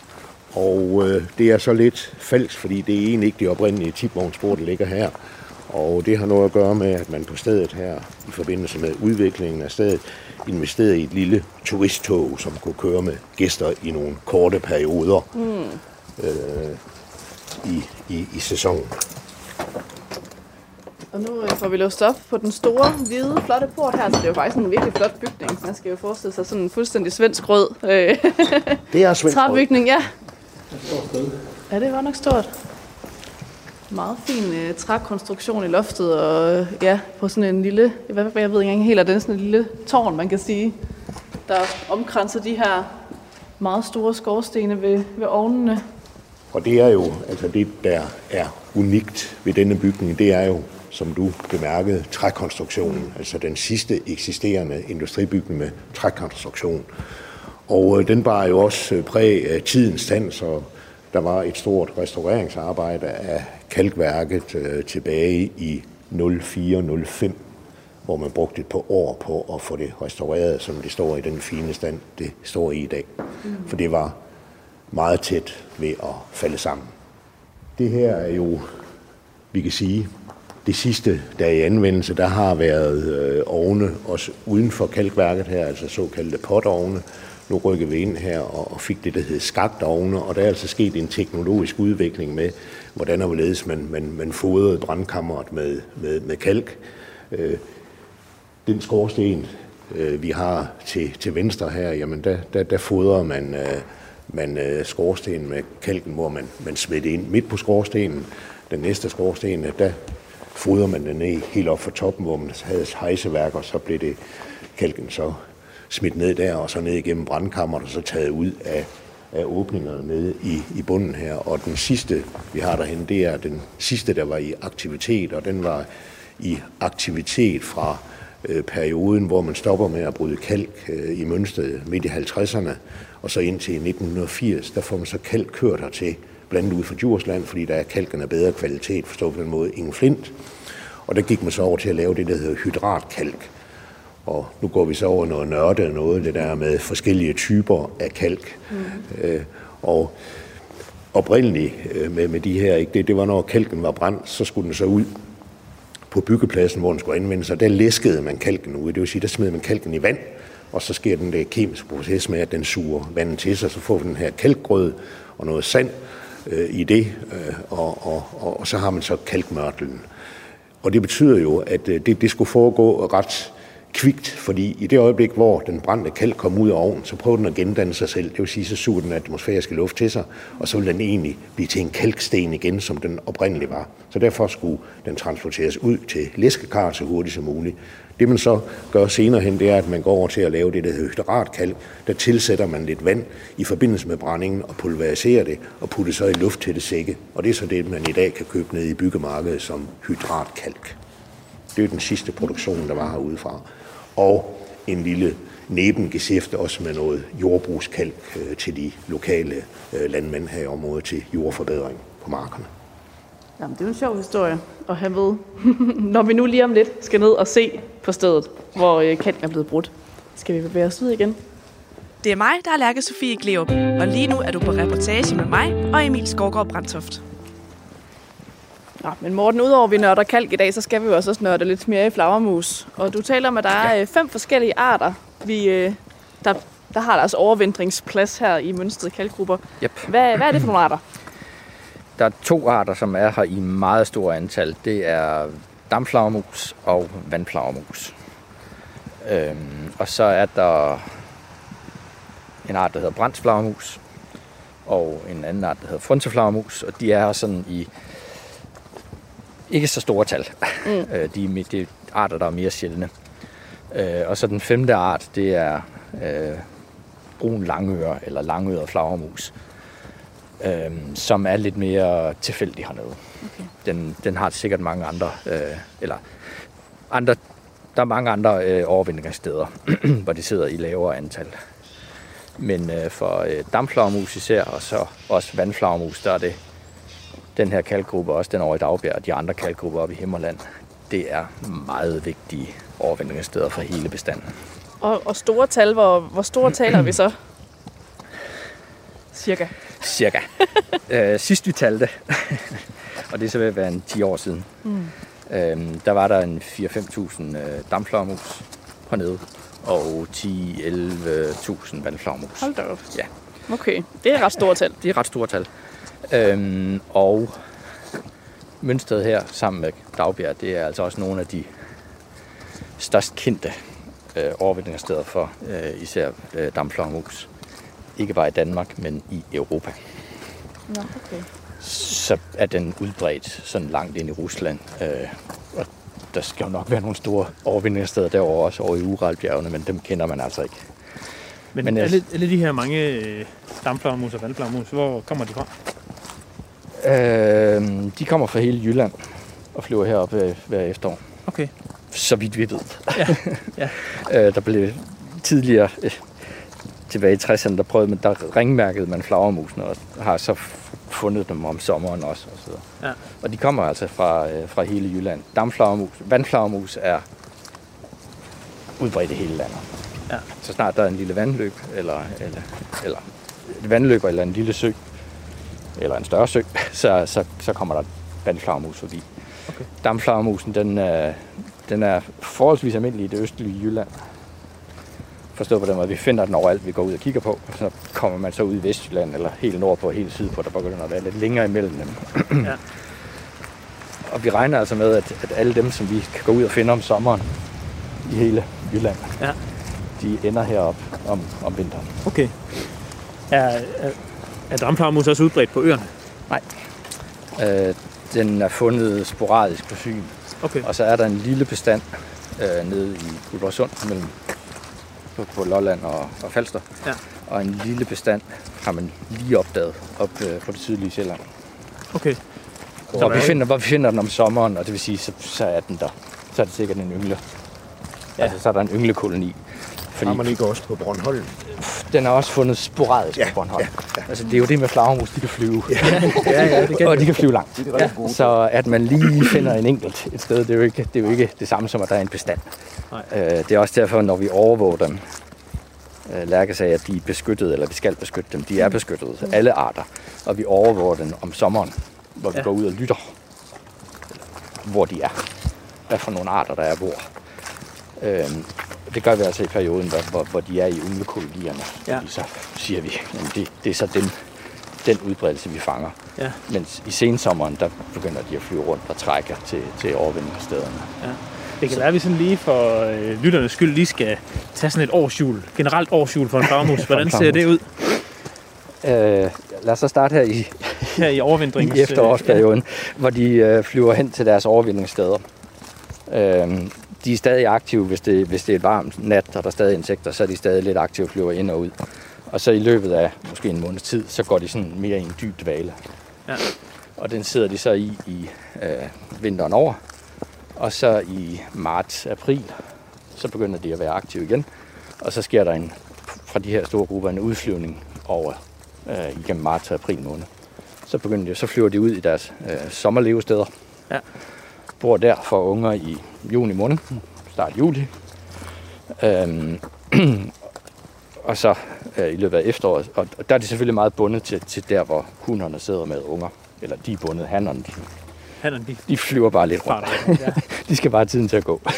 Og øh, det er så lidt falsk, fordi det er egentlig ikke de oprindelige tipvognsspor, der ligger her. Og det har noget at gøre med, at man på stedet her, i forbindelse med udviklingen af stedet, investerede i et lille turisttog, som kunne køre med gæster i nogle korte perioder mm. øh, i, i, i sæsonen. Og nu øh, får vi låst op på den store, hvide, flotte port her, så det er jo faktisk en virkelig flot bygning. Man skal jo forestille sig sådan en fuldstændig svensk rød øh, det er svensk træbygning, ja. Ja, det var nok stort. Meget fin øh, trækonstruktion i loftet, og øh, ja, på sådan en lille, ved, jeg ved ikke engang helt, er sådan en lille tårn, man kan sige, der omkranser de her meget store skorstene ved, ved ovnene. Og det er jo, altså det, der er unikt ved denne bygning, det er jo, som du bemærkede, trækonstruktionen, altså den sidste eksisterende industribygning med trækonstruktion. Og øh, den var jo også øh, præg af tidens stand, så der var et stort restaureringsarbejde af kalkværket øh, tilbage i 04-05, hvor man brugte et par år på at få det restaureret, som det står i den fine stand, det står i i dag. Mm. For det var meget tæt ved at falde sammen. Det her er jo, vi kan sige, det sidste, der er i anvendelse, der har været øh, ovne også uden for kalkværket her, altså såkaldte potovne. Nu rykker vi ind her og, og fik det, der hedder skagtovne, og der er altså sket en teknologisk udvikling med, hvordan og hvorledes man, man, man fodrede brandkammeret med, med, med kalk. Øh, den skorsten, øh, vi har til, til venstre her, jamen der, der, der fodrer man, øh, man øh, skorstenen med kalken, hvor man, man smitter ind midt på skorstenen. Den næste skorsten, øh, der fodrer man den ned helt op for toppen, hvor man havde hejseværk, og så blev det kalken så smidt ned der, og så ned igennem brandkammeret, og så taget ud af, af åbningerne nede i, i bunden her. Og den sidste, vi har derhen, det er den sidste, der var i aktivitet, og den var i aktivitet fra øh, perioden, hvor man stopper med at bryde kalk øh, i Mønsted midt i 50'erne, og så indtil 1980, der får man så kalk kørt hertil, blandt ud fra Djursland, fordi der er kalken af bedre kvalitet, forstået på den måde, ingen flint. Og der gik man så over til at lave det, der hedder hydratkalk. Og nu går vi så over noget nørde, noget det der med forskellige typer af kalk. Mm. Øh, og oprindeligt øh, med, med de her, ikke, det, det var når kalken var brændt, så skulle den så ud på byggepladsen, hvor den skulle anvendes, og der læskede man kalken ud. Det vil sige, der smed man kalken i vand, og så sker den der kemiske proces med, at den suger vandet til sig, så får vi den her kalkgrød og noget sand øh, i det, øh, og, og, og, og så har man så kalkmørtlen. Og det betyder jo, at øh, det, det skulle foregå ret kvikt, fordi i det øjeblik, hvor den brændte kalk kom ud af ovnen, så prøver den at gendanne sig selv. Det vil sige, så suger den atmosfæriske luft til sig, og så vil den egentlig blive til en kalksten igen, som den oprindeligt var. Så derfor skulle den transporteres ud til læskekar så hurtigt som muligt. Det man så gør senere hen, det er, at man går over til at lave det, der hedder hydratkalk. Der tilsætter man lidt vand i forbindelse med brændingen og pulveriserer det og putter så i luft til det sække. Og det er så det, man i dag kan købe ned i byggemarkedet som hydratkalk. Det er den sidste produktion, der var herude fra og en lille nebengeschæft også med noget jordbrugskalk øh, til de lokale øh, landmænd her i området til jordforbedring på markerne. Jamen, det er en sjov historie at have ved, når vi nu lige om lidt skal ned og se på stedet, hvor øh, kalken er blevet brudt. Skal vi bevæge os ud igen? Det er mig, der er Lærke Sofie Gleup, og lige nu er du på reportage med mig og Emil Skovgaard Brandtoft. Nå, men Morten, udover at vi nørder kalk i dag, så skal vi jo også nørde lidt mere i flagermus. Og du taler om, at der er ja. Øh, fem forskellige arter, vi, øh, der, der har deres overvintringsplads her i Mønsted kalkgrupper. Yep. Hvad, hvad er det for nogle arter? Der er to arter, som er her i meget stor antal. Det er dampflagermus og vandflagermus. Øhm, og så er der en art, der hedder brændsflagermus, og en anden art, der hedder fronteflagermus, og de er sådan i ikke så store tal. Mm. Øh, de, er, de er arter, der er mere sjældne. Øh, og så den femte art, det er øh, brun langøre, eller langøret flagermus, øh, som er lidt mere tilfældig hernede. Okay. Den, den har sikkert mange andre, øh, eller andre, der er mange andre øh, overvintringssteder, hvor de sidder i lavere antal. Men øh, for øh, dampflagermus især, og så også vandflagermus, der er det den her kalkgruppe, også den over i Dagbjerg, og de andre kalkgrupper oppe i Himmerland, det er meget vigtige overvintringssteder for hele bestanden. Og, og store tal, hvor, hvor store taler vi så? Cirka. Cirka. øh, sidst vi talte, og det er så at være en 10 år siden, mm. øhm, der var der en 4-5.000 øh, dampflagermus hernede, og 10-11.000 vandflagermus. Hold da op. Ja. Okay, det er ret store tal. Det er ret store tal. Øhm, og mønstret her sammen med Dagbjerg, det er altså også nogle af de størst kendte øh, overvintringssteder for øh, især øh, dampflagermus. Ikke bare i Danmark, men i Europa. Nå, okay. Så er den udbredt sådan langt ind i Rusland. Øh, og der skal jo nok være nogle store overvintringssteder derovre, også over i Uralbjergene, men dem kender man altså ikke. Men, Men alle, alle de her mange øh, dampflagermus og vandflagermus, hvor kommer de fra? Øh, de kommer fra hele Jylland og flyver herop øh, hver efterår. Okay. Så vidt vi ved. Ja. ja. øh, der blev tidligere, øh, tilbage i 60'erne, der prøvede man, der ringmærkede man flagermusene, og har så fundet dem om sommeren også. Og, så ja. og de kommer altså fra, øh, fra hele Jylland. Dampflagermus, vandflagermus er udbredt i hele landet. Ja. Så snart der er en lille vandløb, eller, eller, eller et vandløb eller en lille sø, eller en større sø, så, så, så kommer der vandflagermus forbi. Okay. Dampflagermusen, den, øh, den er forholdsvis almindelig i det østlige Jylland. Forstået på den måde, vi finder den overalt, vi går ud og kigger på. Og så kommer man så ud i Vestjylland, eller helt nordpå, helt sydpå, der begynder at være lidt længere imellem dem. ja. Og vi regner altså med, at, at alle dem, som vi kan gå ud og finde om sommeren i hele Jylland, ja. de ender heroppe om, om vinteren. Okay. Er, er, er dampflagermus også udbredt på øerne? Nej. Øh, den er fundet sporadisk på Fyn. Okay. Og så er der en lille bestand øh, nede i Guldborgsund mellem på, på Lolland og, og Falster. Ja. Og en lille bestand har man lige opdaget op øh, på det sydlige Sjælland. Okay. Så vi finder, hvor vi finder den om sommeren, og det vil sige, så, så er den der. Så er det sikkert en yngle. Ja. Altså, så er der en ynglekoloni. Fordi... Har man ikke også på Bornholm? Den er også fundet sporadisk ja, på Bornholm. Ja, ja. Altså, det er jo det med flagermus, de kan flyve. Ja, ja, ja det kan Og de kan flyve langt. Det er ja. Så at man lige finder en enkelt et sted, det er jo ikke det, er jo ikke det samme som, at der er en bestand. Øh, det er også derfor, når vi overvåger dem, øh, Lærke sagde, at de er beskyttet, eller vi skal beskytte dem. De er beskyttet, mm. alle arter. Og vi overvåger dem om sommeren, hvor vi ja. går ud og lytter, hvor de er. Hvad for nogle arter, der er hvor. Øh, det gør vi altså i perioden, hvor, hvor, hvor de er i unglekolonierne. Ja. Så siger vi, at det, det er så den, den udbredelse, vi fanger. Ja. Mens i sensommeren, der begynder de at flyve rundt og trække til, til overvintringsstederne. Ja. Det kan være, at vi sådan lige for øh, lytternes skyld lige skal tage sådan et årsjul, generelt årsjul for en flagermus. Hvordan ser det ud? Øh, lad os så starte her i, her i, overvintrings, i efterårsperioden, ja. hvor de øh, flyver hen til deres overvintringssteder. Øh, de er stadig aktive, hvis det, hvis det er et varmt nat, og der er stadig insekter, så er de stadig lidt aktive og flyver ind og ud. Og så i løbet af måske en måneds tid, så går de sådan mere i en dyb dvale. Ja. Og den sidder de så i i øh, vinteren over. Og så i marts-april, så begynder de at være aktive igen. Og så sker der en, fra de her store grupper en udflyvning over øh, igennem marts og april måned. Så, begynder de, så flyver de ud i deres øh, sommerlevesteder. Ja. Bor der for unger i juni måned, start juli. Øhm, og så øh, i løbet af efteråret. Og, der er de selvfølgelig meget bundet til, til der, hvor hunderne sidder med unger. Eller de er bundet, hannerne. Hannerne, de, de flyver bare lidt rundt. Ja. de skal bare have tiden til at gå.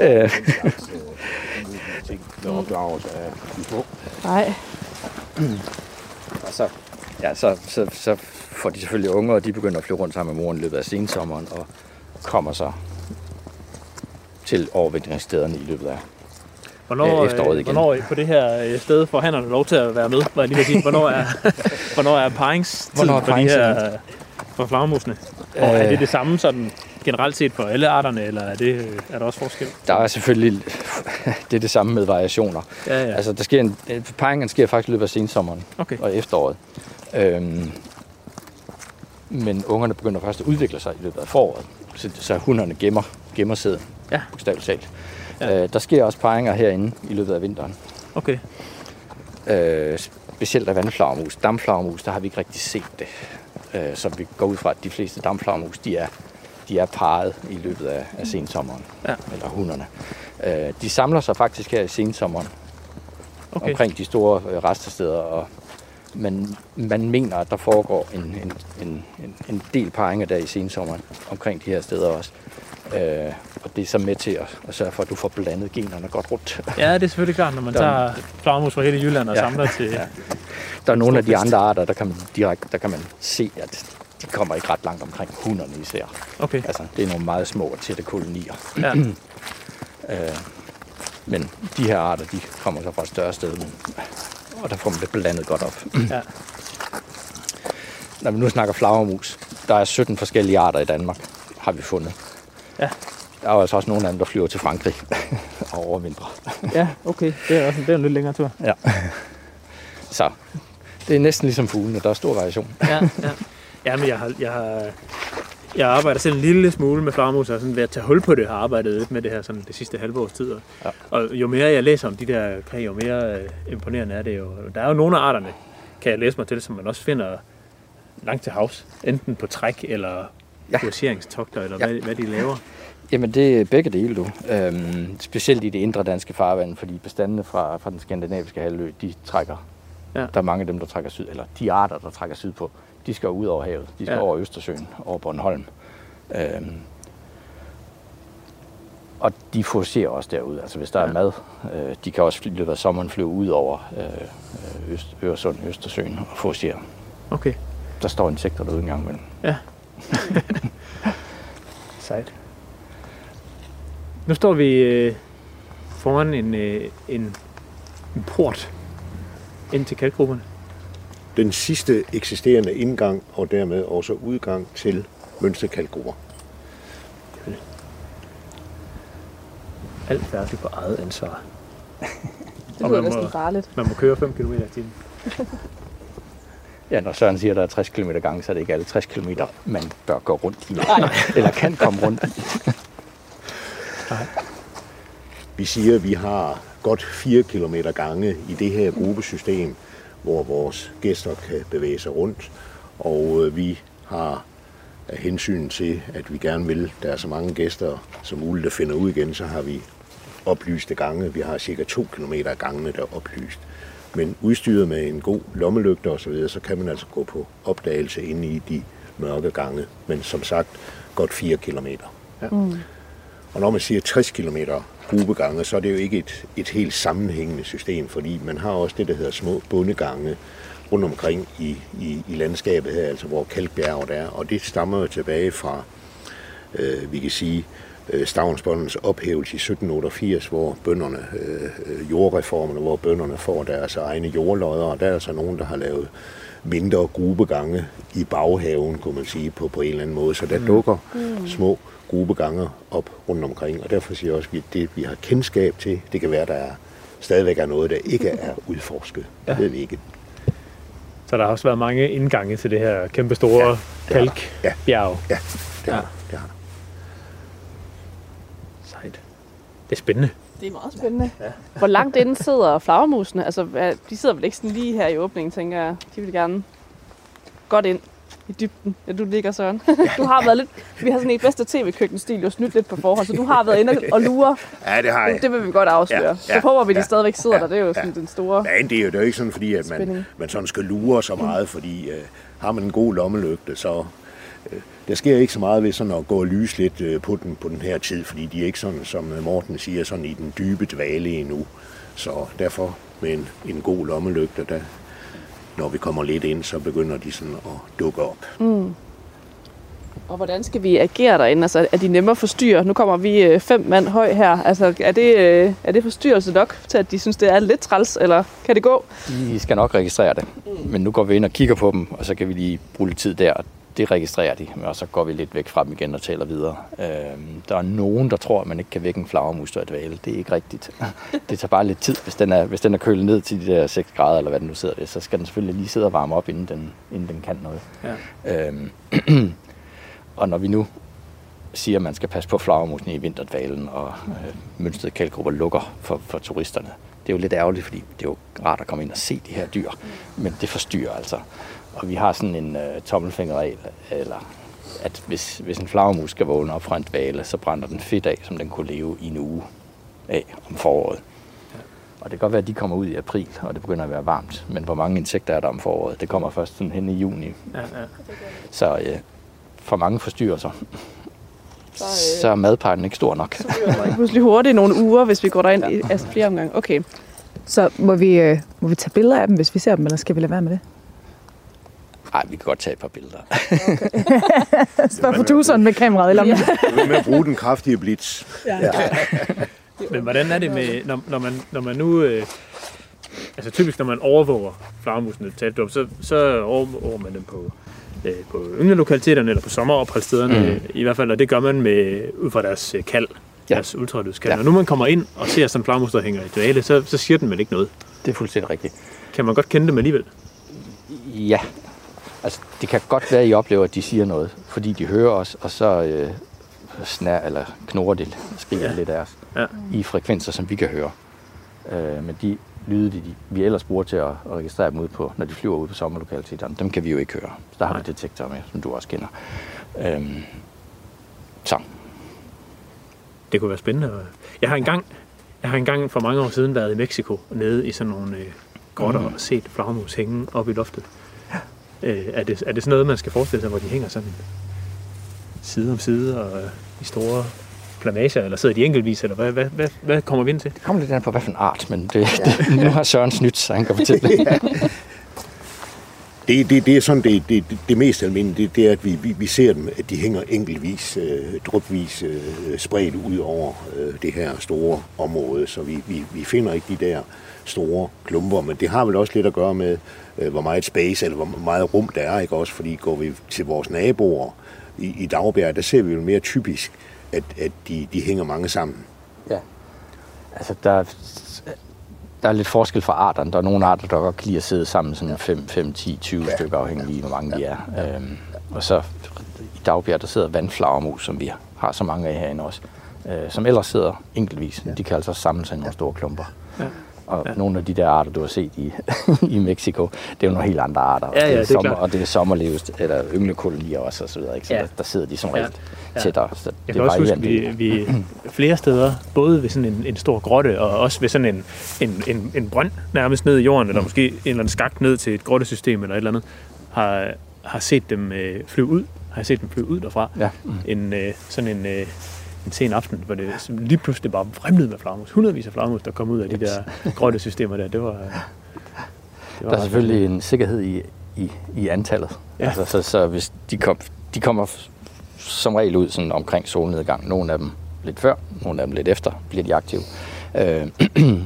øh. Nej. Og så, ja, så, så, så får de selvfølgelig unger, og de begynder at flyve rundt sammen med moren i løbet af sensommeren, og kommer så til overvintringsstederne i løbet af Hvornår, øh, efteråret igen. hvornår på det her øh, sted får hannerne lov til at være med? Hvad jeg lige sige. Hvornår er, hvornår er paringstiden Hvornår er for de her for flagermusene? Og er det det samme sådan generelt set for alle arterne, eller er, det, øh, er der også forskel? Der er selvfølgelig det er det samme med variationer. Ja, ja. Altså, der sker en, øh, parringen sker faktisk i løbet af sensommeren Okay. og efteråret. Øhm, men ungerne begynder først at udvikle sig i løbet af foråret. Så, så hunderne gemmer, gemmer sæden, Ja. bogstaveligt talt. Ja. Øh, der sker også paringer herinde i løbet af vinteren. Okay. Øh, specielt af vandflagermus. Damflagermus, der har vi ikke rigtig set det. Øh, så vi går ud fra, at de fleste damflagermus, de er, de er parret i løbet af, af sensommeren. Ja. Eller hunderne. Øh, de samler sig faktisk her i sensommeren okay. omkring de store øh, restesteder, og man, man mener, at der foregår en, en, en, en, del paringer der i sensommeren omkring de her steder også. Øh, og det er så med til at, at sørge for, at du får blandet generne godt rundt. Ja, det er selvfølgelig klart, når man Der- tager flagermus fra hele Jylland og Ja. samler til... Ja. Der er nogle af de andre arter, der kan man direkte, der kan man se, at de kommer ikke ret langt omkring hunderne især. Okay. Altså, det er nogle meget små og tætte kolonier. Ja. Øh, men de her arter, de kommer så fra et større sted, men, og der får man det blandet godt op. Ja. Når vi nu snakker flagermus, der er 17 forskellige arter i Danmark, har vi fundet. Ja. Der er jo altså også nogle af dem, der flyver til Frankrig og overvintrer. ja, okay. Det er også det er en lidt længere tur. Ja. Så det er næsten ligesom fuglene, der er stor variation. Ja, ja. ja men jeg har, jeg har, jeg arbejder selv en lille smule med flagermus, og sådan ved at tage hul på det, har arbejdet lidt med det her sådan det sidste halve års tid. Og, Ja. og jo mere jeg læser om de der krig, jo mere øh, imponerende er det jo. Der er jo nogle af arterne, kan jeg læse mig til, som man også finder langt til havs. Enten på træk, eller Ja. kurseringstogter, eller Ja. hvad, hvad de laver. Jamen det er begge dele, du. Øhm, specielt i det indre danske farvand, fordi bestandene fra, fra den skandinaviske halvø, de trækker. Ja. Der er mange af dem, der trækker syd, eller de arter, der trækker syd på, de skal ud over havet. De skal Ja. ja. over Østersøen, over Bornholm. Øhm, og de fokuserer også derude. Altså hvis der Ja. er mad, øh, de kan også i løbet af sommeren flyve ud over øh, Øst, Øresund, Østersøen og fokusere. Okay. Der står insekter derude en gang imellem. Sejt. Nu står vi øh, foran en, øh, en, en port ind til kalkgrupperne. Den sidste eksisterende indgang og dermed også udgang til mønsterkalkgrupper. Alt færdigt på eget ansvar. Det lyder næsten farligt. Man må køre 5 km i timen. Ja, når Søren siger, at der er 60 km gang, så er det ikke alle 60 km, man bør gå rundt i. Eller kan komme rundt i. Vi siger, at vi har godt 4 km gange i det her gruppesystem, hvor vores gæster kan bevæge sig rundt. Og øh, vi har af hensyn til, at vi gerne vil, der er så mange gæster som muligt, der finder ud igen, så har vi oplyste gange. Vi har cirka 2 km af gangene, der er oplyst. Men udstyret med en god lommelygte osv., så kan man altså gå på opdagelse inde i de mørke gange. Men som sagt, godt 4 km. Ja. Og når man siger 60 km grubegange, så er det jo ikke et, et helt sammenhængende system, fordi man har også det, der hedder små bundegange rundt omkring i, i, i landskabet her, altså hvor Kalkbjerget er, og det stammer jo tilbage fra, øh, vi kan sige, øh, Stavnsbåndens ophævelse i 1788, hvor bønderne, øh, øh, jordreformerne, hvor bønderne får deres egne jordlodder, og der er altså nogen, der har lavet mindre grubegange i baghaven, kunne man sige, på, på en eller anden måde. Så der mm. dukker mm. små grubegange op rundt omkring, og derfor siger jeg også, at vi- det vi har kendskab til, det kan være, der er, stadigvæk er noget, der ikke er udforsket. Ja. Det ved vi ikke. Så der har også været mange indgange til det her kæmpe store ja, Ja. kalkbjerg. Ja, det har, Ja. ja. det har. Sejt. Det er spændende. Det er meget spændende. Ja. Hvor langt inde sidder flagermusene? Altså, de sidder vel ikke sådan lige her i åbningen, tænker jeg. De vil gerne godt ind i dybden. Ja, du ligger, Søren. Du har været lidt... Vi har sådan i bedste tv-køkkenstil jo snydt lidt på forhånd, så du har været inde og lure. Ja, det har jeg. Det vil vi godt afsløre. Ja, Ja, så håber vi, de ja, stadigvæk sidder ja, der. Det er jo sådan ja. den store... Men det er jo, det er jo ikke sådan, fordi at man, man sådan skal lure så meget, fordi øh, har man en god lommelygte, så øh, der sker ikke så meget ved sådan at gå og lyse lidt øh, på, den, på den her tid, fordi de er ikke sådan, som øh, Morten siger, sådan i den dybe dvale endnu. Så derfor med en, en god lommelygte, der, når vi kommer lidt ind, så begynder de sådan at dukke op. Og hvordan skal vi agere derinde? Altså, er de nemme at forstyrre? Nu kommer vi øh, fem mand høj her. Altså, er det, øh, er det forstyrrelse nok til, at de synes, det er lidt træls, eller kan det gå? De skal nok registrere det. Men nu går vi ind og kigger på dem, og så kan vi lige bruge lidt tid der. Det registrerer de, og så går vi lidt væk fra dem igen og taler videre. Øhm, der er nogen, der tror, at man ikke kan vække en flagermus og et vale. Det er ikke rigtigt. Det tager bare lidt tid. Hvis den er, hvis den er kølet ned til de der 6 grader, eller hvad den nu sidder ved, så skal den selvfølgelig lige sidde og varme op, inden den, inden den kan noget. Ja. Øhm, og når vi nu siger, at man skal passe på flagermusene i vinterdvalen, og øh, mønstret kaldgrupper lukker for, for turisterne. Det er jo lidt ærgerligt, fordi det er jo rart at komme ind og se de her dyr, men det forstyrrer altså. Og vi har sådan en øh, tommelfingerregel, eller at hvis, hvis en flagermus skal vågne op fra en dvale, så brænder den fedt af, som den kunne leve i en uge af om foråret. Og det kan godt være, at de kommer ud i april, og det begynder at være varmt. Men hvor mange insekter er der om foråret? Det kommer først sådan hen i juni. Ja, ja. Så øh, for mange forstyrrelser, Så, øh, så er madpakken ikke stor nok. bliver det pludselig hurtigt nogle uger, hvis vi går derind i altså, flere omgange. Okay. Så må vi, øh, må vi tage billeder af dem, hvis vi ser dem, eller skal vi lade være med det? Nej, vi kan godt tage et par billeder. Spørg produceren med kameraet, eller Det med at bruge den kraftige blitz. Men hvordan er det med, når, når, man, når man nu... Øh, altså typisk, når man overvåger flagermusene, talte om, så, så overvåger man dem på, øh, på ynglepokaliteterne eller på sommeropholdsstederne Mm. i hvert fald, og det gør man med, ud fra deres øh, kald, Ja. ja. deres ultralydskald. Ja. Ja. Når nu man kommer ind og ser sådan en flagermus, der hænger i dvale, så, så siger den vel ikke noget. Det er fuldstændig rigtigt. Kan man godt kende dem alligevel? Ja, altså det kan godt være, at I oplever, at de siger noget, fordi de hører os, og så øh, snær, eller knurrer de, skriger ja. Lidt af os Ja. i frekvenser, som vi kan høre. Øh, men de lyde, de, de, vi ellers bruger til at, at registrere dem ud på, når de flyver ud på sommerlokaliteterne, dem kan vi jo ikke høre. Så der har Nej. vi detektorer med, som du også kender. Øhm, så, Det kunne være spændende. Jeg har engang, jeg har engang for mange år siden været i Mexico, nede i sådan nogle øh, grotter, Mm. og set flagermus hænge op i loftet. Øh, er, det, er det sådan noget, man skal forestille sig, hvor de hænger sådan side om side og øh, i store plamager, eller sidder de enkeltvis, eller hvad, hvad, hvad, hvad kommer vi ind til? det kommer lidt an på, hvad for en art, men det, det, nu har Søren snydt, så han kan fortælle det. Det, det, det er sådan det, det, det, det mest almindelige, det, det er, at vi, vi, vi ser dem, at de hænger enkeltvis, øh, drupvis øh, spredt ud over øh, det her store område, så vi, vi, vi finder ikke de der store klumper, men det har vel også lidt at gøre med, øh, hvor meget space, eller hvor meget rum der er, ikke også, fordi går vi til vores naboer i, i Dagbjerg, der ser vi jo mere typisk, at, at de, de hænger mange sammen. Ja. Altså, der, er- der er lidt forskel fra arterne. Der er nogle arter, der godt kan lide at sidde sammen, sådan 5, 5 10, 20 ja. stykker, afhængig af, hvor mange de er. Øhm, og så i Dagbjerg, der sidder vandflagermus, som vi har så mange af herinde også, øh, som ellers sidder enkeltvis. Ja. De kan altså samle sig i nogle store klumper. Ja. Og ja. nogle af de der arter, du har set i, i Mexico, det er jo nogle helt andre arter. Og Ja, ja, det er, det er sommer, klart. og det er sommerleves, eller ynglekolonier også, og så videre. Ikke? Så Ja. der, der, sidder de som regel Ja. tættere. Så Jeg det kan også huske, vi, vi flere steder, både ved sådan en, en stor grotte, og også ved sådan en, en, en, en brønd nærmest ned i jorden, eller måske en eller anden skagt ned til et grottesystem eller et eller andet, har, har set dem øh, flyve ud. Har jeg set dem flyve ud derfra. Ja. En, øh, sådan en, øh, en sen aften, hvor det lige pludselig bare vrimlede med flagermus. Hundredvis af flagermus, der kom ud af de der grottesystemer der. Det var, det var Der er selvfølgelig en sikkerhed i, i, i antallet. Ja. Altså, så, så hvis de, kom, de kommer som regel ud sådan omkring solnedgang. Nogle af dem lidt før, nogle af dem lidt efter bliver de aktive. Øh,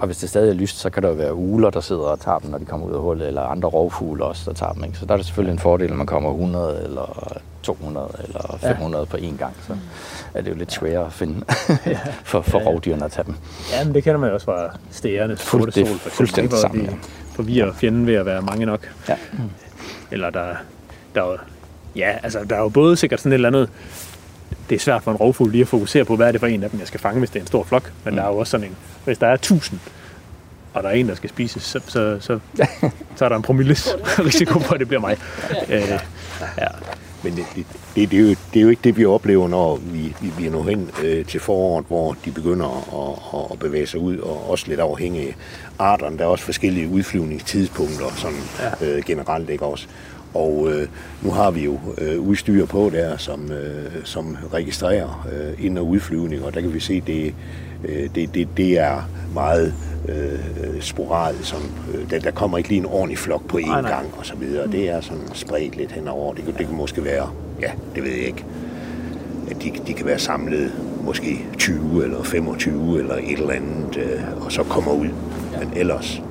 og hvis det stadig er lyst, så kan der jo være ugler, der sidder og tager dem, når de kommer ud af hullet, eller andre rovfugle også, der tager dem. Ikke? Så der er det selvfølgelig en fordel, når man kommer 100 eller 200 eller 500 ja. på én gang. Så er det jo lidt sværere at finde for, for Ja, rovdyrene at tage dem. Ja, men det kender man jo også fra stærende sorte sol, for fuldstændig hvor sammen, ja. forvirrer fjenden ved at være mange nok. Ja. Eller der, der er jo, ja, altså der er jo både sikkert sådan et eller andet, det er svært for en rovfugl lige at fokusere på, hvad er det for en af dem, jeg skal fange, hvis det er en stor flok. Men mm. der er jo også sådan en, hvis der er tusind, og der er en, der skal spises, så, så, så, så er der en promilles risiko for, at det bliver mig. Øh, ja. Men det, det, det, det, er jo, det er jo ikke det, vi oplever, når vi, vi, vi når hen øh, til foråret, hvor de begynder at, at, at bevæge sig ud, og også lidt afhængige af arterne. Der er også forskellige udflyvningstidspunkter, sådan øh, generelt ikke også. Og øh, nu har vi jo øh, udstyr på der, som, øh, som registrerer øh, ind- og udflyvning, og der kan vi se, det, øh, det, det, det er meget øh, sporadisk. Som, øh, der, der kommer ikke lige en ordentlig flok på én Nej, nej. gang og så videre. Det er sådan spredt lidt henover. Det, det kan måske være ja, det ved jeg ikke, at de, de kan være samlet måske 20 eller 25 eller et eller andet, øh, og så kommer ud. Men ellers,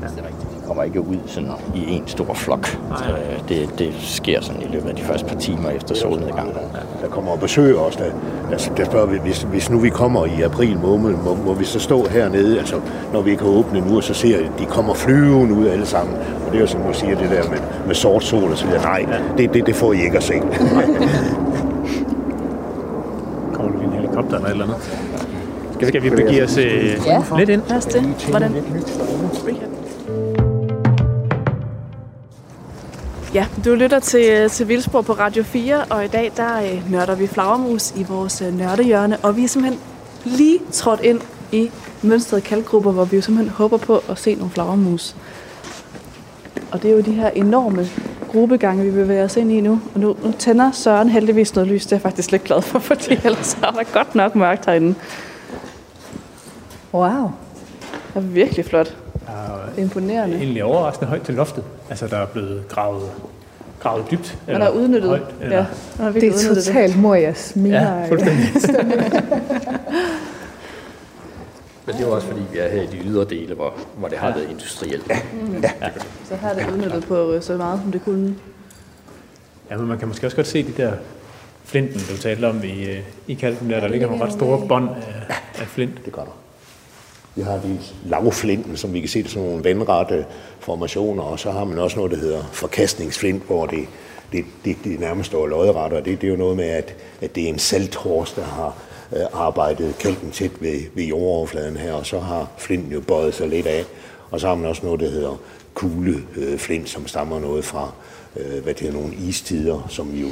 Det er rigtigt. Kommer ikke ud sådan i en stor flok. Øh, Det, det sker sådan i løbet af de første par timer efter solnedgangen. der kommer og besøger os, der, der, der spørger vi, hvis, hvis nu vi kommer i april måned, må, må vi så stå hernede, altså når vi ikke har åbnet nu, og så ser jeg, at de kommer flyvende ud alle sammen. Og det er jo som du siger, det der med, med sort sol og så videre. Nej, det, det, det får I ikke at se. Kommer der en helikopter eller et eller andet? Skal vi, skal vi begive os øh, Ja. lidt ind? Lad os det. Hvordan? Ja, du lytter til, til Vildsborg på Radio 4, og i dag der øh, nørder vi flagermus i vores øh, nørdehjørne, og vi er simpelthen lige trådt ind i mønstrede kalkgrupper, hvor vi jo simpelthen håber på at se nogle flagermus. Og det er jo de her enorme gruppegange, vi bevæger os ind i nu. Og nu, nu tænder Søren heldigvis noget lys, det er jeg faktisk lidt glad for, fordi ellers er der godt nok mørkt herinde. Wow. Det er virkelig flot. Der er Imponerende. egentlig overraskende højt til loftet. Altså, der er blevet gravet, gravet dybt. Man har udnyttet. højt, eller, ja, man har Det virkelig er udnyttet det. totalt Morias Mia. Ja, fuldstændig. Men det er også fordi, vi er her i de ydre dele, hvor, hvor det har været industrielt. Så her er det udnyttet på øh, så meget, som det kunne. Ja, men man kan måske også godt se de der flinten, du talte om i, øh, i kalken der. Der ligger nogle ret store bånd af, af flint. Det gør der. Vi har de lavflinten, som vi kan se, det er sådan nogle vandrette formationer, og så har man også noget, der hedder forkastningsflint, hvor det, det, det, det nærmest står lodret, og det, det er jo noget med, at, at det er en salthors, der har øh, arbejdet kalken tæt ved, ved jordoverfladen her, og så har flinten jo bøjet sig lidt af, og så har man også noget, der hedder kugleflint, som stammer noget fra, øh, hvad det er, nogle istider, som jo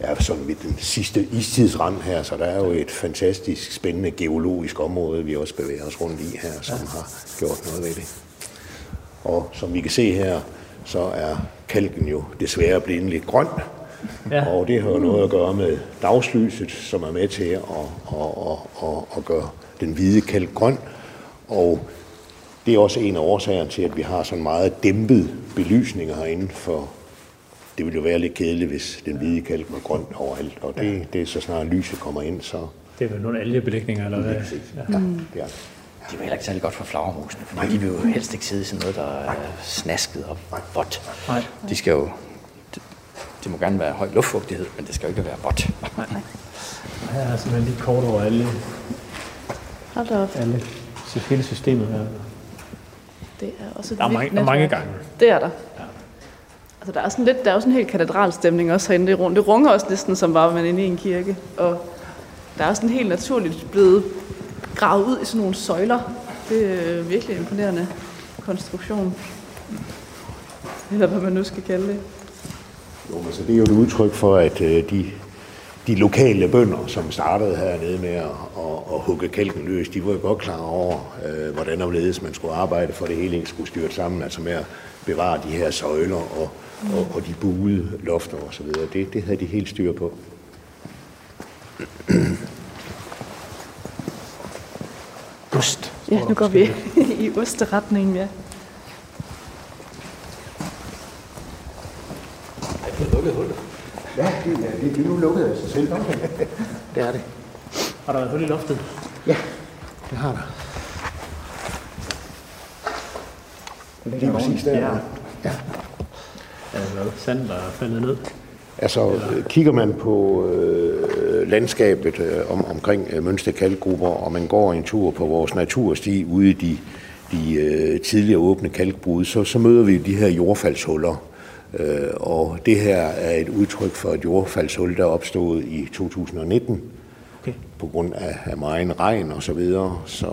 er sådan ved den sidste istidsrand her, så der er jo et fantastisk spændende geologisk område, vi også bevæger os rundt i her, som har gjort noget ved det. Og som vi kan se her, så er kalken jo desværre blevet lidt grøn, Ja. og det har jo noget at gøre med dagslyset, som er med til at, at, at, at, at gøre den hvide kalk grøn. Og det er også en af årsagerne til, at vi har sådan meget dæmpet belysning herinde, for det ville jo være lidt kedeligt, hvis den hvide kalk var grøn overalt. Og det, det er så snart lyset kommer ind, så Det er vel nogle algebelægninger, eller hvad? ja, det er det. Det er heller ikke særlig godt for flagermusene, for de vil jo helst ikke sidde i sådan noget, der er snasket og vådt. Nej. De skal jo... Det, det må gerne være høj luftfugtighed, men det skal jo ikke være vådt. Her er simpelthen lige kort over alle, Hold da op. alle hele systemet her. Det er også et Der er mange, der er mange gange. Det er der. Altså, der er sådan lidt, der er jo sådan en helt katedralstemning også herinde. Det, rung- det runger også næsten, som var man inde i en kirke. Og der er også sådan helt naturligt blevet gravet ud i sådan nogle søjler. Det er øh, virkelig imponerende konstruktion. Eller hvad man nu skal kalde det. Jo, men så det er jo et udtryk for, at øh, de, de lokale bønder, som startede hernede med at, at, at hugge kalken løs, de var jo godt klar over, øh, hvordan og man skulle arbejde for, at det hele ikke skulle styrt sammen, altså med at bevare de her søjler og, og, og de buede lofter osv. Det, det havde de helt styr på. Ost. Ja, nu går vi i osteretningen, ja. Ja, det, det, det er nu lukket af sig selv. det er det. Har der været hul i loftet? Ja, det har der. Det er præcis der. Ja. ja. Hvad? Sand, der er faldet ned? Altså, kigger man på øh, landskabet øh, om, omkring øh, Mønsted Kalkgrupper, og man går en tur på vores natursti ude i de, de øh, tidligere åbne kalkbrud, så, så møder vi de her jordfaldshuller. Øh, og det her er et udtryk for et jordfaldshul, der er opstået i 2019 Okay. på grund af, af meget regn og så videre. Så,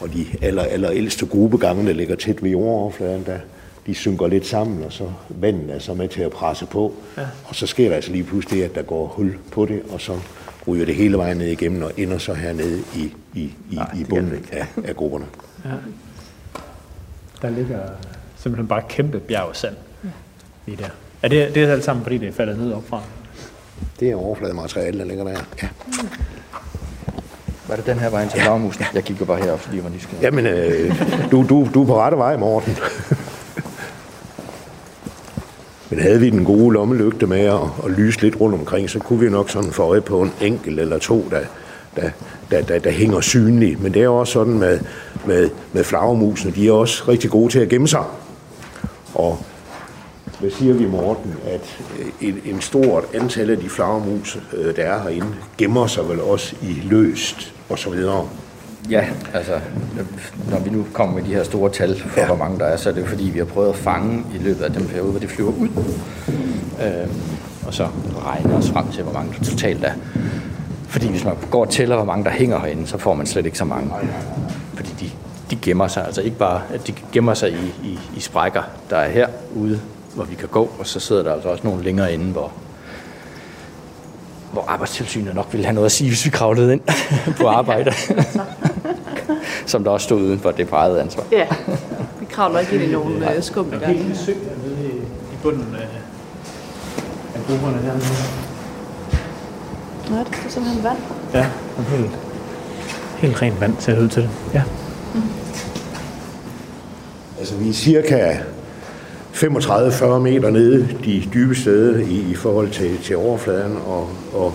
og de aller, aller ældste gruppegange, der ligger tæt ved jordoverfladen, der, de synker lidt sammen, og så vandet er så med til at presse på. Ja. Og så sker der altså lige pludselig det, at der går hul på det, og så ryger det hele vejen ned igennem og ender så hernede i, i, i, i bunden af, af grupperne. Ja. Der ligger simpelthen bare kæmpe bjerg af sand lige der. Er det, det er alt sammen, fordi det er faldet ned opfra? Det er overflademateriale, der ligger der. Ja. Var det den her vej til flagermusen? Jeg kigger bare herop, fordi jeg var nysgerrig. Jamen, øh, du, du, du er på rette vej, Morten. Men havde vi den gode lommelygte med at, at lyse lidt rundt omkring, så kunne vi nok sådan få øje på en enkelt eller to, der, der, der, der, der hænger synlige. Men det er også sådan med, med, med flagermusene, de er også rigtig gode til at gemme sig. Og hvad siger vi, Morten, at en, en stort antal af de flagermus, øh, der er herinde, gemmer sig vel også i løst og så videre. Ja, altså, når vi nu kommer med de her store tal for, ja. hvor mange der er, så er det fordi, vi har prøvet at fange i løbet af den periode, hvor de flyver ud. Øhm, og så regne os frem til, hvor mange der totalt er. Fordi hvis man går og tæller, hvor mange der hænger herinde, så får man slet ikke så mange. Fordi de, de gemmer sig, altså ikke bare, at de gemmer sig i, i, i sprækker, der er herude, hvor vi kan gå, og så sidder der altså også nogle længere inde, hvor, hvor arbejdstilsynet nok ville have noget at sige, hvis vi kravlede ind på arbejde. Som der også stod uden for det bræde ansvar. Ja, vi kravler ikke ind i nogen uh, skumle Der er helt sø nede i, i bunden af, af grupperne her. Nå, det er simpelthen vand. Ja, helt, helt rent vand ser det ud til det. Ja. Altså vi er cirka 35-40 meter nede de dybe steder i, i forhold til, til overfladen, og, og,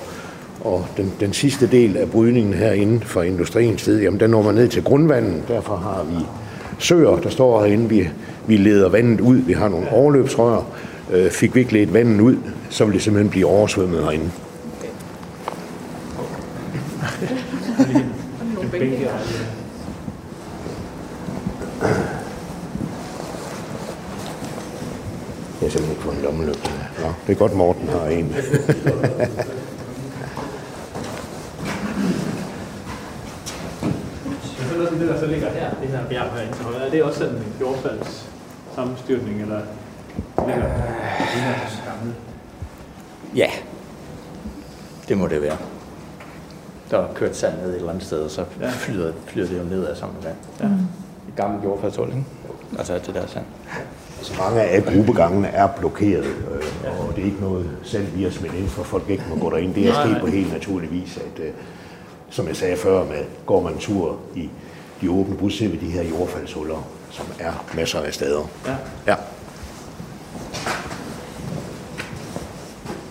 og den, den sidste del af brydningen herinde fra industriens side, jamen den når man ned til grundvandet, derfor har vi søer, der står herinde, vi, vi leder vandet ud, vi har nogle overløbsrør, øh, fik vi ikke ledt vandet ud, så vil det simpelthen blive oversvømmet herinde. Jeg har simpelthen ikke fået en lommelygte. Nå, det er godt, Morten har en. Det, der så ligger her, det her bjerg herinde til højre. Er det også sådan en jordfalds sammenstyrtning, eller ligger det her gamle? Ja, det må det være. Der er kørt sand ned et eller andet sted, og så Ja. flyder, flyder det jo ned af samme vand. Ja. Et gammelt jordfaldshul, ikke? Altså det der sand. Altså mange af gruppegangene er blokeret, øh, og det er ikke noget selv vi har smidt ind, for folk ikke må gå derind. Det er sket på helt naturlig vis, at øh, som jeg sagde før, med, går man tur i de åbne bus, ser vi de her jordfaldshuller, som er masser af steder. Ja. Ja.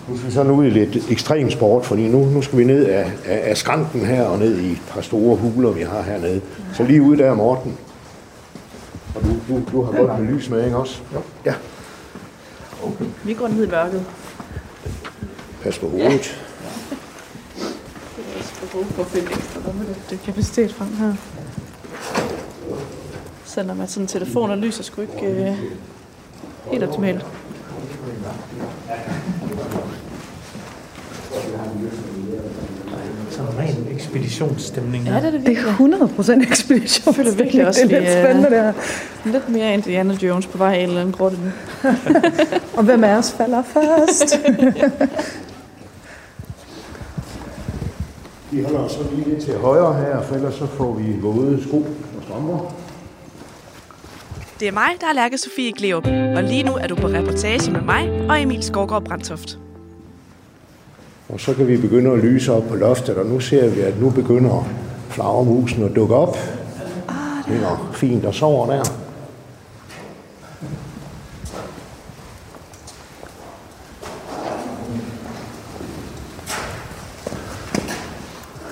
Nu skal vi så nu i lidt ekstrem sport, fordi nu, nu skal vi ned af, af, af skranken her og ned i et par store huler, vi har hernede. Så lige ude der, Morten. Og du, du, du har godt med lys med, ikke også? Jo. Ja. Vi går ned i mørket. Pas på hovedet. Det er også for brug for at finde ekstra lommelygte kapacitet frem her. Selvom at sådan en telefon og lys er sgu ikke øh, helt optimalt. Sådan en ren ekspeditionsstemning. Ja, det er det Det virkelig. er 100 procent ekspedition. Jeg føler virkelig også, det er lidt spændende der. Lidt mere Indiana Jones på vej i en eller anden grotte nu. Og hvem af os falder først? Vi holder os så lige lidt til højre her, for ellers så får vi våde sko og strømper. Det er mig, der er Lærke Sofie Gleup, og lige nu er du på reportage med mig og Emil Skovgaard Brandtoft. Og så kan vi begynde at lyse op på loftet, og nu ser vi, at nu begynder flagermusen at dukke op. Ah, det er fint og sover der.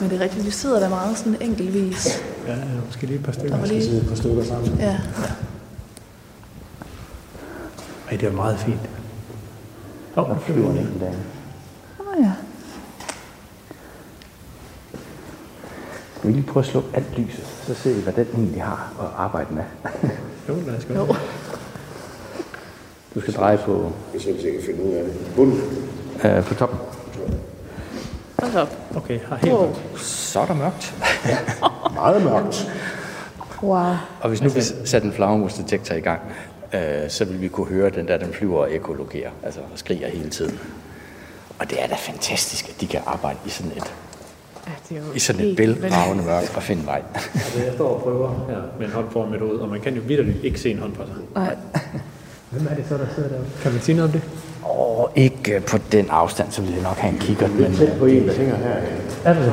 Men det er rigtigt, vi sidder der meget sådan enkeltvis. Ja, måske lige et par stykker. Der lige... sidde et par stykker sammen. Ja. Ej, det er meget fint. Åh, oh, Flyver den der. Åh ja. Skal vi lige prøve at slukke alt lyset, så ser vi, hvad den egentlig har at arbejde med. jo, lad os gå. Du skal dreje på, Jeg selv sikkert finde ud af det. Bunden. øh, på toppen. Hold op. Okay, har helt Wow. Så er der mørkt. Meget mørkt. Wow. Og hvis nu vi satte en flagermusdetektor i gang, øh, så vil vi kunne høre den der, den flyver og ekologerer, altså og skriger hele tiden. Og det er da fantastisk, at de kan arbejde i sådan et, Ja, det er jo i sådan et bælragende mørke og finde vej. Altså, jeg står og prøver her med en hånd foran mit hoved, og man kan jo vidderligt ikke se en hånd på sig. Nej. Hvem er det så, der sidder deroppe? Kan man sige noget om det? Og ikke øh, på den afstand, så vil jeg nok have en kikkert, men Tæt på en, der hænger her. Er det det?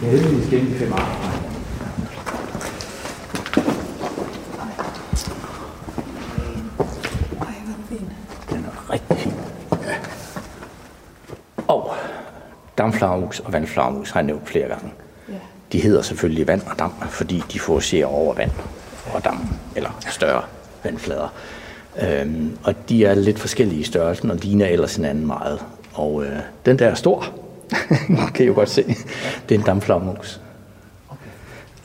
Det er heldigvis gennem fem aften. Dampflagermus og vandflagermus har jeg nævnt flere gange. De hedder selvfølgelig vand og damp, fordi de fokuserer over vand og damp, eller større vandflader. Øhm, og de er lidt forskellige i størrelsen og ligner ellers hinanden meget. Og øh, den der er stor, kan I jo godt se. Det er en dampflagermus.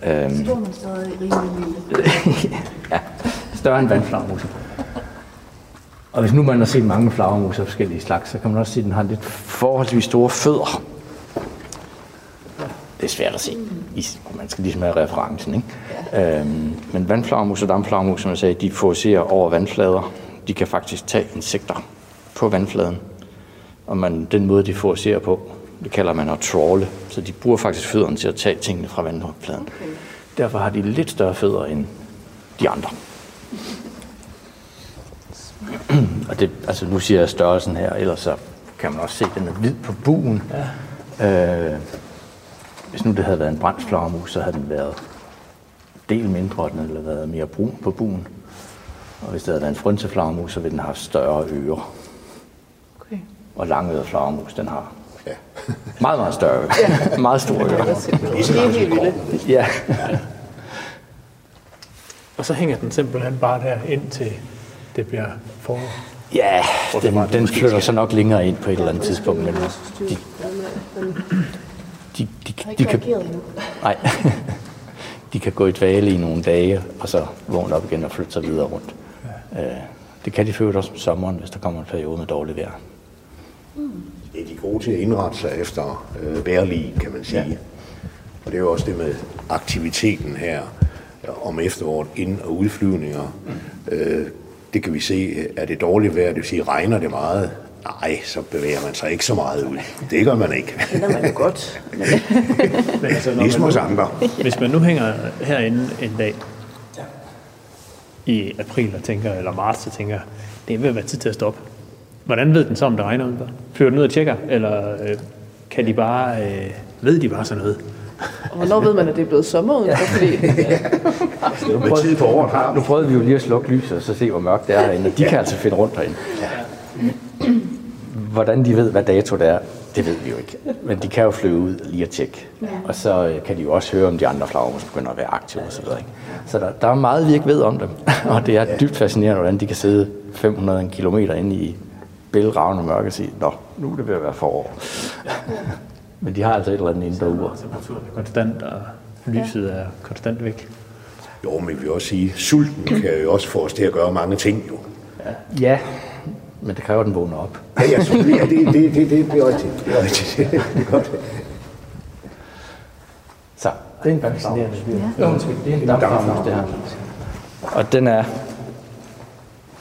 Øhm, Står man stadig rimelig lille? ja, større end vandflagermus. Og hvis nu man har set mange flagermus af forskellige slags, så kan man også se, at den har lidt forholdsvis store fødder. Det er svært at se. Man skal ligesom have referencen. Ikke? Ja. Øhm, men vandflagermus og dampflagermus, som jeg sagde, de fokuserer over vandflader. De kan faktisk tage insekter på vandfladen. Og man, den måde, de fokuserer på, det kalder man at trawle. Så de bruger faktisk fødderne til at tage tingene fra vandfladen. Okay. Derfor har de lidt større fødder end de andre. Og det, altså nu siger jeg størrelsen her, ellers så kan man også se, at den er hvid på buen. Ja. Øh, hvis nu det havde været en brændsflagermus, så havde den været del mindre, og den havde været mere brun på buen. Og hvis det havde været en frønseflagermus, så ville den have haft større ører. Okay. Og langøret flagermus, den har meget, meget større ører. Ja. meget store ører. Det er helt vildt. Ja. Og så hænger den simpelthen bare der indtil det bliver forår. Ja, den, den flytter så nok længere ind på et eller andet tidspunkt, men de, de, de, de, kan, nej, de kan gå i dvale i nogle dage, og så vågne op igen og flytte sig videre rundt. Øh, Det kan de for øvrigt også om sommeren, hvis der kommer en periode med dårligt vejr. Det er de gode til at indrette sig efter øh, vejrlig, kan man sige. Ja. Og det er jo også det med aktiviteten her om efteråret, ind- og udflyvninger. Mm. Øh, det kan vi se, er det dårligt vejr, det vil sige, regner det meget? Nej, så bevæger man sig ikke så meget ud. Det gør man ikke. Det er man jo godt. Men, altså, når Ligesom man nu, andre. hvis man nu hænger herinde en dag i april og tænker, eller marts og tænker, det er ved at være tid til at stoppe. Hvordan ved den så, om det regner udenfor? Flyver den ud og tjekker, eller øh, kan de bare, øh, ved de bare sådan noget? Og hvornår ved man, at det er blevet sommer udenfor? Fordi, Med tid på året har Nu prøvede vi jo lige at slukke lyset og så se, hvor mørkt det er herinde. De kan altså finde rundt herinde. Hvordan de ved, hvad dato det er, det ved vi jo ikke. Men de kan jo flyve ud lige og tjekke. Og så øh, kan de jo også høre, om de andre flagermus begynder at være aktive osv. Ikke? Så der, der er meget, vi ikke ved om dem. Og det er dybt fascinerende, hvordan de kan sidde 500 km inde i bælragende mørke og sige, nå, nu er det ved at være forår. Men de har altså et eller andet indre ur. Temperaturen er konstant, og lyset er konstant væk. Jo, men vi vil også sige, sulten kan jo også få os til at gøre mange ting jo. Ja, men det kræver, at den vågner op. Ja, ja, selvfølgelig. Ja, det, det, det, det, det er rigtigt. Det er rigtigt. Det er godt. Så, det er en fascinerende dyr. Ja. Undskyld, det er en dampflagermus, det her. Og den er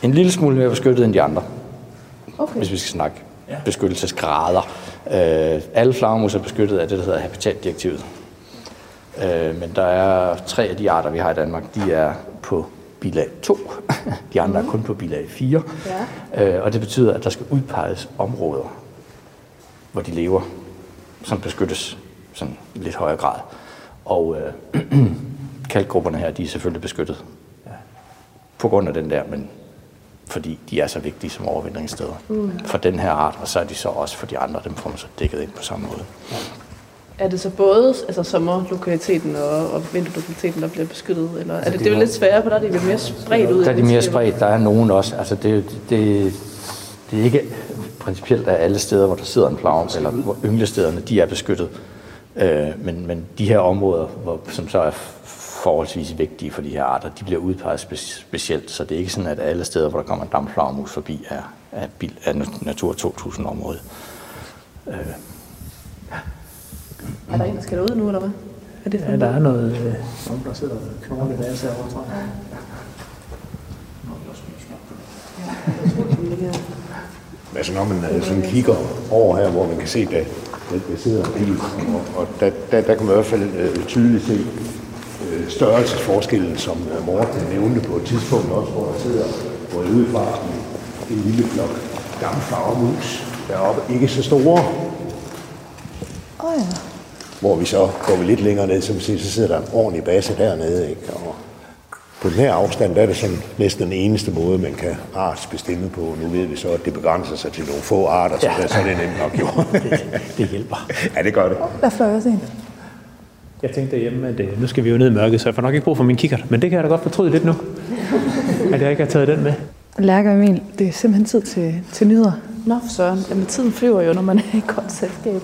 en lille smule mere beskyttet end de andre, okay. hvis vi skal snakke beskyttelsesgrader. Øh, alle flagermus er beskyttet af det, der hedder habitatdirektivet. Øh, men der er tre af de arter, vi har i Danmark, de er på bilag 2. De andre er kun på bilag 4. Ja. Øh, og det betyder, at der skal udpeges områder, hvor de lever, som beskyttes sådan i lidt højere grad. Og øh, kalkgrupperne her, de er selvfølgelig beskyttet på grund af den der, men fordi de er så vigtige som overvintringssteder mm. for den her art, og så er de så også for de andre, dem får man så dækket ind på samme måde. Er det så både altså sommerlokaliteten og, og vinterlokaliteten, der bliver beskyttet? Eller er det, det, det er jo lidt sværere, for der er det vel mere spredt ud? Der er de mere spredt, der er nogen også, altså det, det, det er ikke principielt at alle steder, hvor der sidder en flagermus, eller hvor ynglestederne, de er beskyttet. Øh, men, men de her områder, hvor, som så er forholdsvis vigtige for de her arter, de bliver udpeget spe, specielt, så det er ikke sådan, at alle steder, hvor der kommer en dampflagermus forbi, er, er, bil, er Natur 2000-område. Er der en, der skal derud nu, eller hvad? Er det Ja, der er noget, øh, nogen, der sidder og knogler der ser over, tror jeg. Altså når man øh, sådan kigger over her, hvor man kan se, at der, der der sidder en bil, og, og der, der, der kan man i hvert fald øh, tydeligt se øh, størrelsesforskellen, som øh, Morten nævnte på et tidspunkt også, hvor der sidder, jeg ud fra en, en lille flok gamle flagermus deroppe, ikke så store. Åh oh, ja. Hvor vi så går vi lidt længere ned, så, vi ser, så sidder der en ordentlig base dernede, ikke? Og på på den her afstand, der er det sådan næsten den eneste måde, man kan artsbestemme på. Nu ved vi så, at det begrænser sig til nogle få arter, så, ja. så er det nemt nok jo. det, det hjælper. Ja, det gør det. Der fløj også en. Jeg tænkte derhjemme, at øh, nu skal vi jo ned i mørket, så jeg får nok ikke brug for min kikkert. Men det kan jeg da godt fortryde lidt nu, at jeg ikke har taget den med. Lærker Emil, det er simpelthen tid til, til nyheder. Nå, for søren. Jamen, tiden flyver jo, når man er i godt selskab.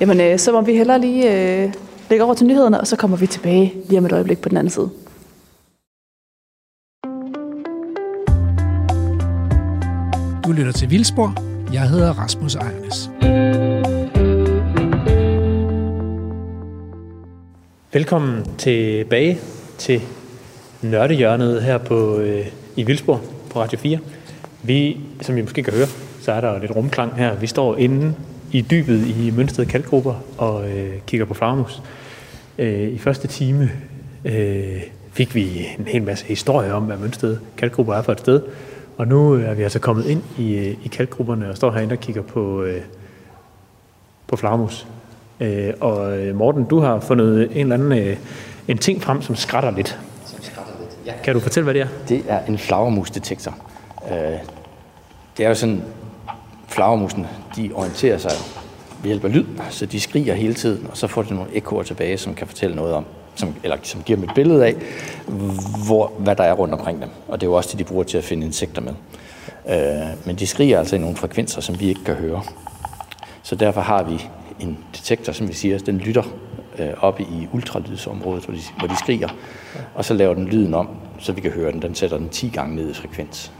Jamen, øh, så må vi hellere lige øh, lægge over til nyhederne, og så kommer vi tilbage lige om et øjeblik på den anden side. Du lytter til Vildspor. Jeg hedder Rasmus Ejernes. Velkommen tilbage til Nørdehjørnet her på, øh, i Vildsborg på Radio 4. Vi, som I måske kan høre, så er der lidt rumklang her. Vi står inde i dybet i Mønsted Kalkgrupper og øh, kigger på flagermus. Øh, I første time øh, fik vi en hel masse historie om, hvad Mønsted Kalkgrupper er for et sted. Og nu er vi altså kommet ind i, øh, i kalkgrupperne og står herinde og kigger på, øh, på flagermus. Øh, og øh, Morten, du har fundet en eller anden øh, en ting frem, som skrætter lidt. Som skrætter lidt. Ja. Kan du fortælle, hvad det er? Det er en flagermusdetektor. Øh, det er jo sådan, flagermusene, de orienterer sig ved hjælp af lyd, så de skriger hele tiden, og så får de nogle ekoer tilbage, som kan fortælle noget om, som, eller som giver dem et billede af, hvor, hvad der er rundt omkring dem. Og det er jo også det, de bruger til at finde insekter med. Øh, men de skriger altså i nogle frekvenser, som vi ikke kan høre. Så derfor har vi en detektor, som vi siger, den lytter øh, oppe i ultralydsområdet, hvor de, hvor de skriger, og så laver den lyden om, så vi kan høre den. Den sætter den 10 gange ned i frekvens.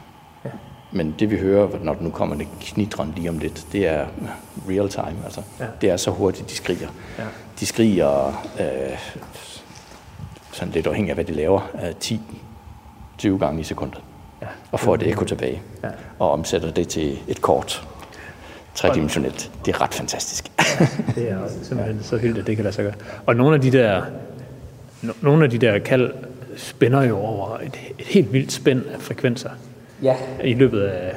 Ja. Men det vi hører, når nu kommer det knitren lige om lidt, det er real time. Altså. Ja. Det er så hurtigt, de skriger. Ja. De skriger øh, sådan lidt afhængig af, hvad de laver, 10-20 gange i sekundet. Ja. Og får et ekko tilbage. Ja. Og omsætter det til et kort. Tredimensionelt. Det er ret fantastisk. det er simpelthen så hyldt, at det kan lade sig gøre. Og nogle af de der, nogle af de der kald spænder jo over et, et helt vildt spænd af frekvenser. Ja. I løbet af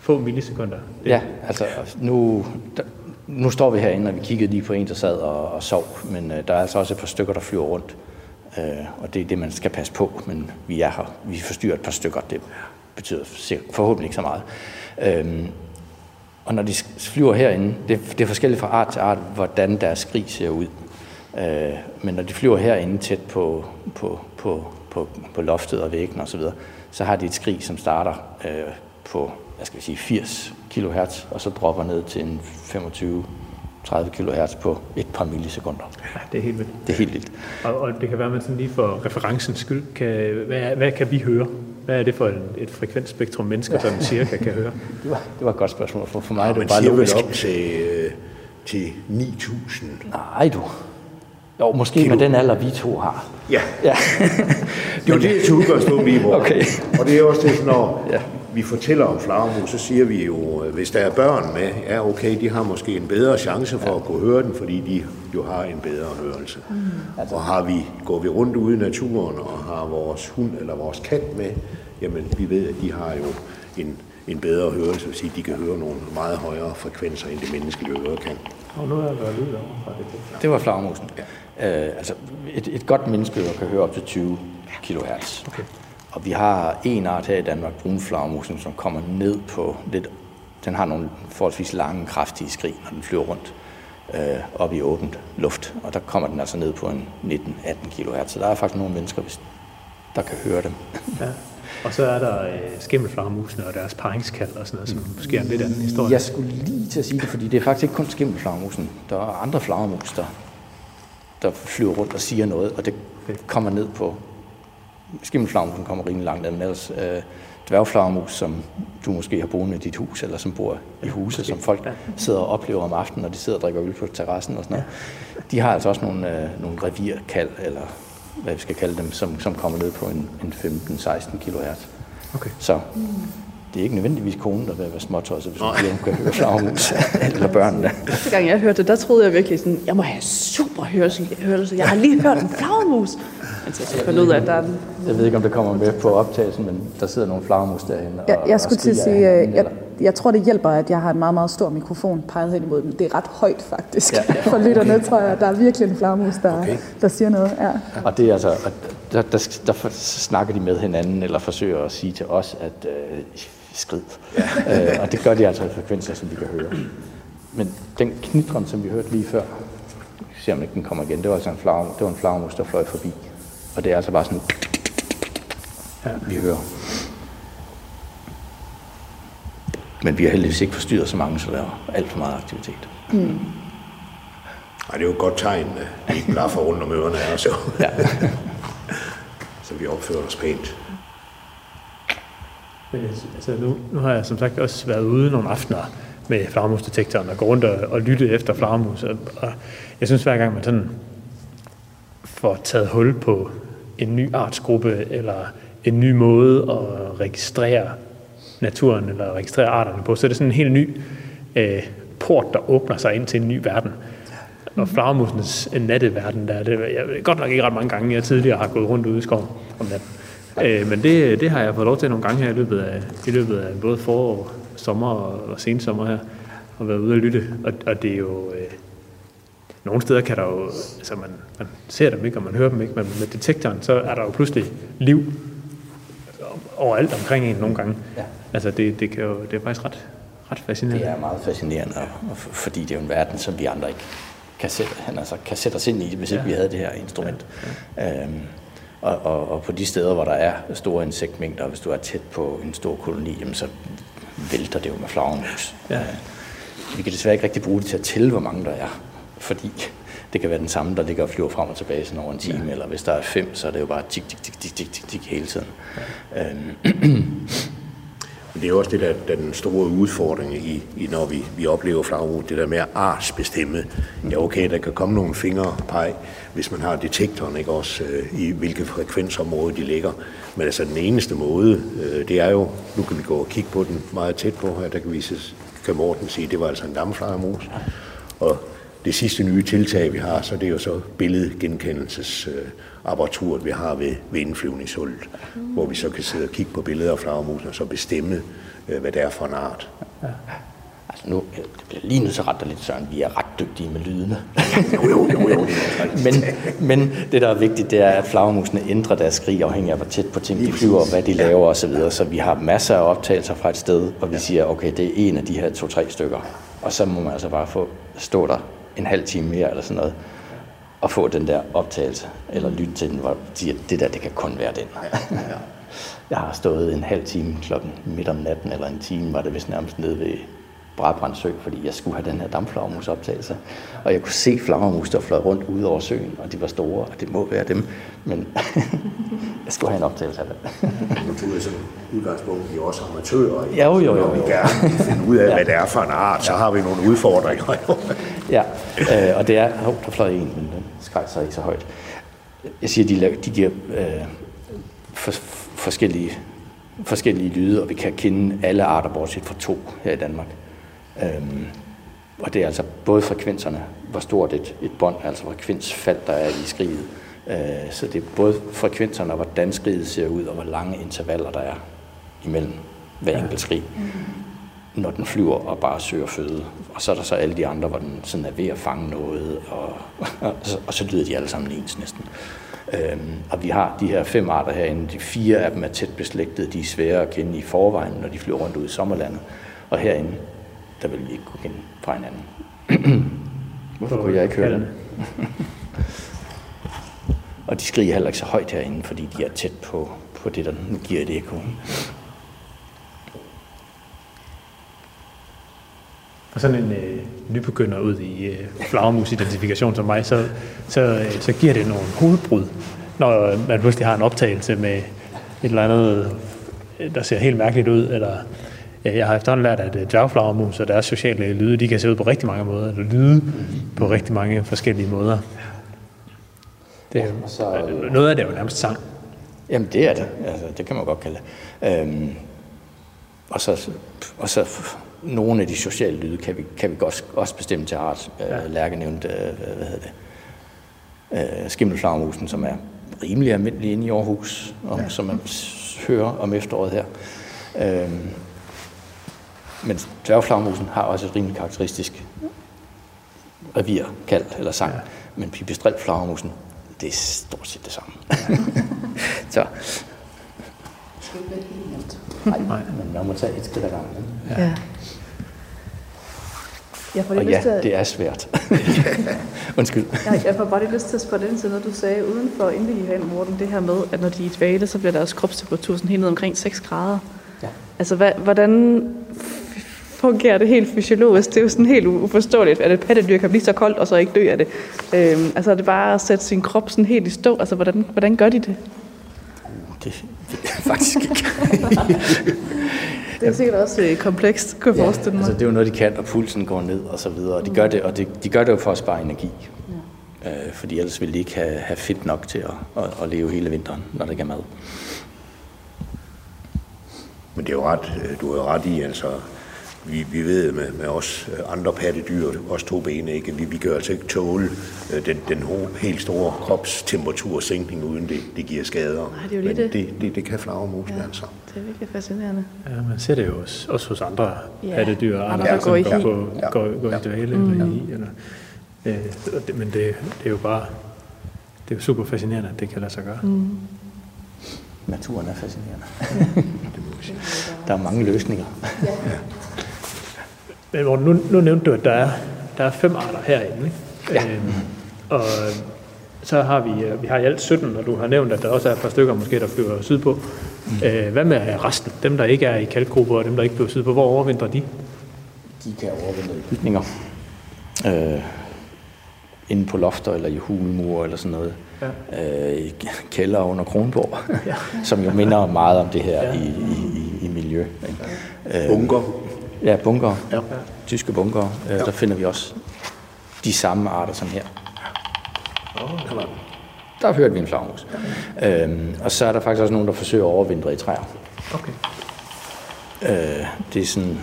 få millisekunder. Det. Ja, altså nu, der, nu står vi herinde, og vi kiggede lige på en, der sad og, og sov, men øh, der er altså også et par stykker, der flyver rundt. Øh, og det er det, man skal passe på, men vi er her. Vi forstyrrer et par stykker. Det betyder forhåbentlig ikke så meget. Øh, og når de flyver herinde, det, det er forskelligt fra art til art, hvordan deres skrig ser ud. Øh, men når de flyver herinde tæt på, på, på, på, på loftet og væggen osv., så, så har de et skrig, som starter øh, på hvad skal vi sige, 80 kHz, og så dropper ned til en 25 30 kHz på et par millisekunder. Ja, det er helt vildt. Det er helt vildt. Og, og det kan være, at man sådan lige for referencens skyld, kan, hvad, hvad kan vi høre? Hvad er det for en, et frekvensspektrum, mennesker ja. sådan cirka kan høre? det, var, det var et godt spørgsmål. For, for mig ja, det var bare lukket op til, øh, til 9.000. Nej, du. Jo, måske Kilo. med den alder, vi to har. Ja. ja. det er jo det, til udgangspunkt i. Okay. Og det er også det, når ja. Vi fortæller om flagermus, så siger vi jo, hvis der er børn med, ja okay, de har måske en bedre chance for at kunne høre den, fordi de jo har en bedre hørelse. Mm. Og har vi, går vi rundt ude i naturen og har vores hund eller vores kat med, jamen vi ved, at de har jo en, en bedre hørelse, vil sige, at de kan høre nogle meget højere frekvenser, end det menneskelige øre kan. Og nu er der lyd over det. Det var flagermusen. Ja. Øh, altså et, et godt menneskeøre kan høre op til 20 kHz. Okay. Og vi har en art her i Danmark, brunflagermusen, som kommer ned på lidt... Den har nogle forholdsvis lange, kraftige skrig, når den flyver rundt øh, op i åbent luft. Og der kommer den altså ned på en 19-18 kHz. Så der er faktisk nogle mennesker, hvis der kan høre dem. Ja. Og så er der øh, skimmelflagermusene og deres paringskald og sådan noget, som måske er en lidt anden historie. Jeg skulle lige til at sige det, fordi det er faktisk ikke kun skimmelflagermusen. Der er andre flagermus, der der flyver rundt og siger noget, og det kommer ned på skimmelflagermusen kommer rimelig langt ned, men ellers øh, dværgflagermus, som du måske har boende i dit hus, eller som bor i huset, som folk sidder og oplever om aftenen, når de sidder og drikker øl på terrassen og sådan noget. De har altså også nogle, øh, nogle revirkald, eller hvad vi skal kalde dem, som, som kommer ned på en, en 15-16 kHz. Okay. Så det er ikke nødvendigvis konen, der vil være småtosset, hvis hun kan høre flagermus, eller børnene. Første gang jeg hørte det, der troede jeg virkelig sådan, jeg må have super hørelse. Jeg har lige hørt en flagermus. Men så fandt ud af, at der er en... Jeg ved ikke, om det kommer med på optagelsen, men der sidder nogle flagermus derhen. Jeg, jeg skulle til at sige, jeg, jeg, jeg tror, det hjælper, at jeg har en meget, meget stor mikrofon peget hen imod dem. Det er ret højt, faktisk. Ja. For lytterne okay. tror jeg, der er virkelig en flagermus, der, okay. der siger noget. Ja. Og det er altså, der, der, der, der snakker de med hinanden, eller forsøger at sige til os, at øh, skrid. Ja. øh, og det gør de altså i frekvenser, som vi kan høre. Men den knitren, som vi hørte lige før, se om ikke den kommer igen, det var altså en, flag, det var en flagmus, der fløj forbi. Og det er altså bare sådan, ja. vi hører. Men vi har heldigvis ikke forstyrret så mange, så der er alt for meget aktivitet. Mm. Ej, det er jo et godt tegn, at vi ikke blaffer rundt om ørerne her, så. Ja. så vi opfører os pænt. Men altså, nu, nu har jeg som sagt også været ude nogle aftener med flagmusdetektoren og gå rundt og, og lytte efter flagmus. Og, og jeg synes hver gang man sådan får taget hul på en ny artsgruppe eller en ny måde at registrere naturen eller registrere arterne på, så er det sådan en helt ny øh, port, der åbner sig ind til en ny verden. Og flagermusens natteverden, der, det jeg godt nok ikke ret mange gange, jeg tidligere har gået rundt ude i skoven om natten. Øh, men det, det har jeg fået lov til nogle gange her i løbet af, i løbet af både forår, sommer og sensommer her, og været ude og lytte. Og, og det er jo... Øh, nogle steder kan der jo... Altså man, man ser dem ikke, og man hører dem ikke, men med detektoren, så er der jo pludselig liv overalt omkring en nogle gange. Ja. Altså det, det, kan jo, det er faktisk ret, ret fascinerende. Det er meget fascinerende, fordi det er jo en verden, som vi andre ikke kan sætte, altså, kan sætte os ind i, hvis ikke ja. vi havde det her instrument. Ja. Øhm, og, og, og på de steder, hvor der er store insektmængder, hvis du er tæt på en stor koloni, jamen, så vælter det jo med flagermus. Ja. Øh, vi kan desværre ikke rigtig bruge det til at tælle, hvor mange der er, fordi det kan være den samme, der ligger og flyver frem og tilbage sådan over en time, ja. eller hvis der er fem, så er det jo bare tik, tik, tik, tik, tik, tik, tik hele tiden. Ja. Øhm. Det er jo også det, der, der er den store udfordring, i, i når vi, vi oplever flagermus, det der med at artsbestemme. Ja, okay, der kan komme nogle fingerpeg, hvis man har detektoren, ikke også, øh, i hvilke frekvensområde de ligger. Men altså den eneste måde, øh, det er jo, nu kan vi gå og kigge på den meget tæt på her, der kan, vi, kan Morten sige, det var altså en dammeflagermus. Og det sidste nye tiltag, vi har, så det er jo så billedgenkendelsesapparatur, vi har ved, ved indflyvningshullet, mm. hvor vi så kan sidde og kigge på billeder af flagermusen og så bestemme, øh, hvad det er for en art. Ja. Nu, lige nødt til at rette lidt, Søren. Vi er ret dygtige med lydene. jo, jo, jo, jo. men, men det, der er vigtigt, det er, at flagermusene ændrer deres skrig afhængig af, hvor tæt på ting de flyver, og hvad de laver osv. Så, så vi har masser af optagelser fra et sted, og vi siger, okay, det er en af de her to-tre stykker. Og så må man altså bare få stå der en halv time mere eller sådan noget, og få den der optagelse, eller lytte til den, hvor siger, det der, det kan kun være den. Jeg har stået en halv time klokken midt om natten, eller en time var det vist nærmest nede ved Brabrand Sø, fordi jeg skulle have den her dampflagermusoptagelse. Og jeg kunne se flagermus, der fløj rundt ude over søen, og de var store, og det må være dem. Men jeg skulle have en optagelse af det. tog jeg som udgangspunkt, er også amatører. Ja, jo, jo, jo. Når vi gerne finde ud af, ja. hvad det er for en art, så har vi nogle udfordringer. ja, øh, og det er... Hov, der fløj en, men den skræk sig ikke så højt. Jeg siger, de, de giver øh, for, forskellige, forskellige lyde, og vi kan kende alle arter, bortset fra to her i Danmark. Øhm, og det er altså både frekvenserne, hvor stort et, et bånd, altså frekvensfald, der er i skriget. Øh, så det er både frekvenserne, og hvordan skriget ser ud, og hvor lange intervaller der er imellem hver enkelt skrig. Mm. Når den flyver og bare søger føde. Og så er der så alle de andre, hvor den sådan er ved at fange noget, og, og, så, og så lyder de alle sammen ens næsten. Øhm, og vi har de her fem arter herinde. De fire af dem er tæt beslægtede. De er svære at kende i forvejen, når de flyver rundt ud i sommerlandet. Og herinde, der vil vi ikke kunne kende fra hinanden. Hvorfor kunne jeg ikke høre det? og de skriger heller ikke så højt herinde, fordi de er tæt på, på det, der nu giver et ekko. For sådan en øh, nybegynder ud i øh, flagermusidentifikation som mig, så, så, øh, så giver det nogle hovedbrud, når man pludselig har en optagelse med et eller andet, der ser helt mærkeligt ud, eller jeg har efterhånden lært, at øh, dværgflagermus og deres sociale lyde, de kan se ud på rigtig mange måder, eller lyde på rigtig mange forskellige måder. Det er, så, øh, noget af det er jo nærmest sang. Jamen det er det, altså, det kan man godt kalde det. Øhm, og, så, og så nogle af de sociale lyde kan vi, kan vi også, også bestemme til art. Øh, ja. Lærke nævnte, øh, hvad hedder det, øh, skimmelflagermusen, som er rimelig almindelig inde i Aarhus, og ja. som man hører om efteråret her. Øhm, men dværgflagmusen har også et rimelig karakteristisk revir, kald eller sang. Ja. Men pipistrelflagmusen, det er stort set det samme. så. Nej, men man må tage et skridt ad gangen. Ja. ja. Jeg får lige Og lyst ja, til at, det er svært. Undskyld. jeg, jeg får bare lige lyst til at spørge ind til noget, du sagde uden for inden vi herind, Morten, det her med, at når de er i dvale, så bliver deres kropstemperatur sådan helt ned omkring 6 grader. Ja. Altså, hvad, hvordan fungerer det helt fysiologisk? Det er jo sådan helt uforståeligt, at et pattedyr kan blive så koldt, og så ikke dø af det. Øhm, altså, er det bare at sætte sin krop sådan helt i stå? Altså, hvordan, hvordan gør de det? Det ved jeg faktisk ikke. Det er sikkert også øh, komplekst, kunne jeg forestille mig. altså, det er jo noget, de kan, og pulsen går ned og så videre. Og de gør det, og det, de gør det jo for at spare energi. Ja. Øh, fordi ellers ville de ikke have, have fedt nok til at, at, at leve hele vinteren, når der ikke er mad. Men det er jo ret, øh, du er jo ret i, altså, vi, vi ved med, med os øh, andre pattedyr, os to bene, ikke? Vi, vi gør altså ikke tåle øh, den, den ho- helt store kropstemperatursænkning, uden det, det giver skader. Nej, det er jo lige Men det. det, det, det kan flagermusen ja. altså. Det er virkelig fascinerende. Ja, man ser det jo også, også hos andre Ja, ja, pattedyr, andre, der går i går, Ja. går, går i dvale mm. eller i. Eller, øh, det, men det, det er jo bare det er jo super fascinerende, at det kan lade sig gøre. Mm. Naturen er fascinerende. der er mange løsninger. Men Morten, nu, nu nævnte du, at der er, der er fem arter herinde. Ikke? Ja. Øhm, og så har vi, øh, vi har i alt 17, og du har nævnt, at der også er et par stykker måske, der flyver sydpå. Mm. Øh, hvad med resten? Dem, der ikke er i kalkgrupper, og dem, der ikke flyver sydpå, hvor overvintrer de? De kan overvinde i bygninger. Øh, inde på lofter eller i hulmure eller sådan noget. Ja. Øh, I kælder under Kronborg, ja. som jo minder meget om det her ja. i, i, i, i miljø. Ikke? Øh, Bunker. Ja, bunker. Ja. Tyske bunker. Øh, Der finder vi også de samme arter som her. Der hørte vi en flagmus. Ja. Øhm, og så er der faktisk også nogen, der forsøger at overvintre i træer. Okay. Øh, det er sådan...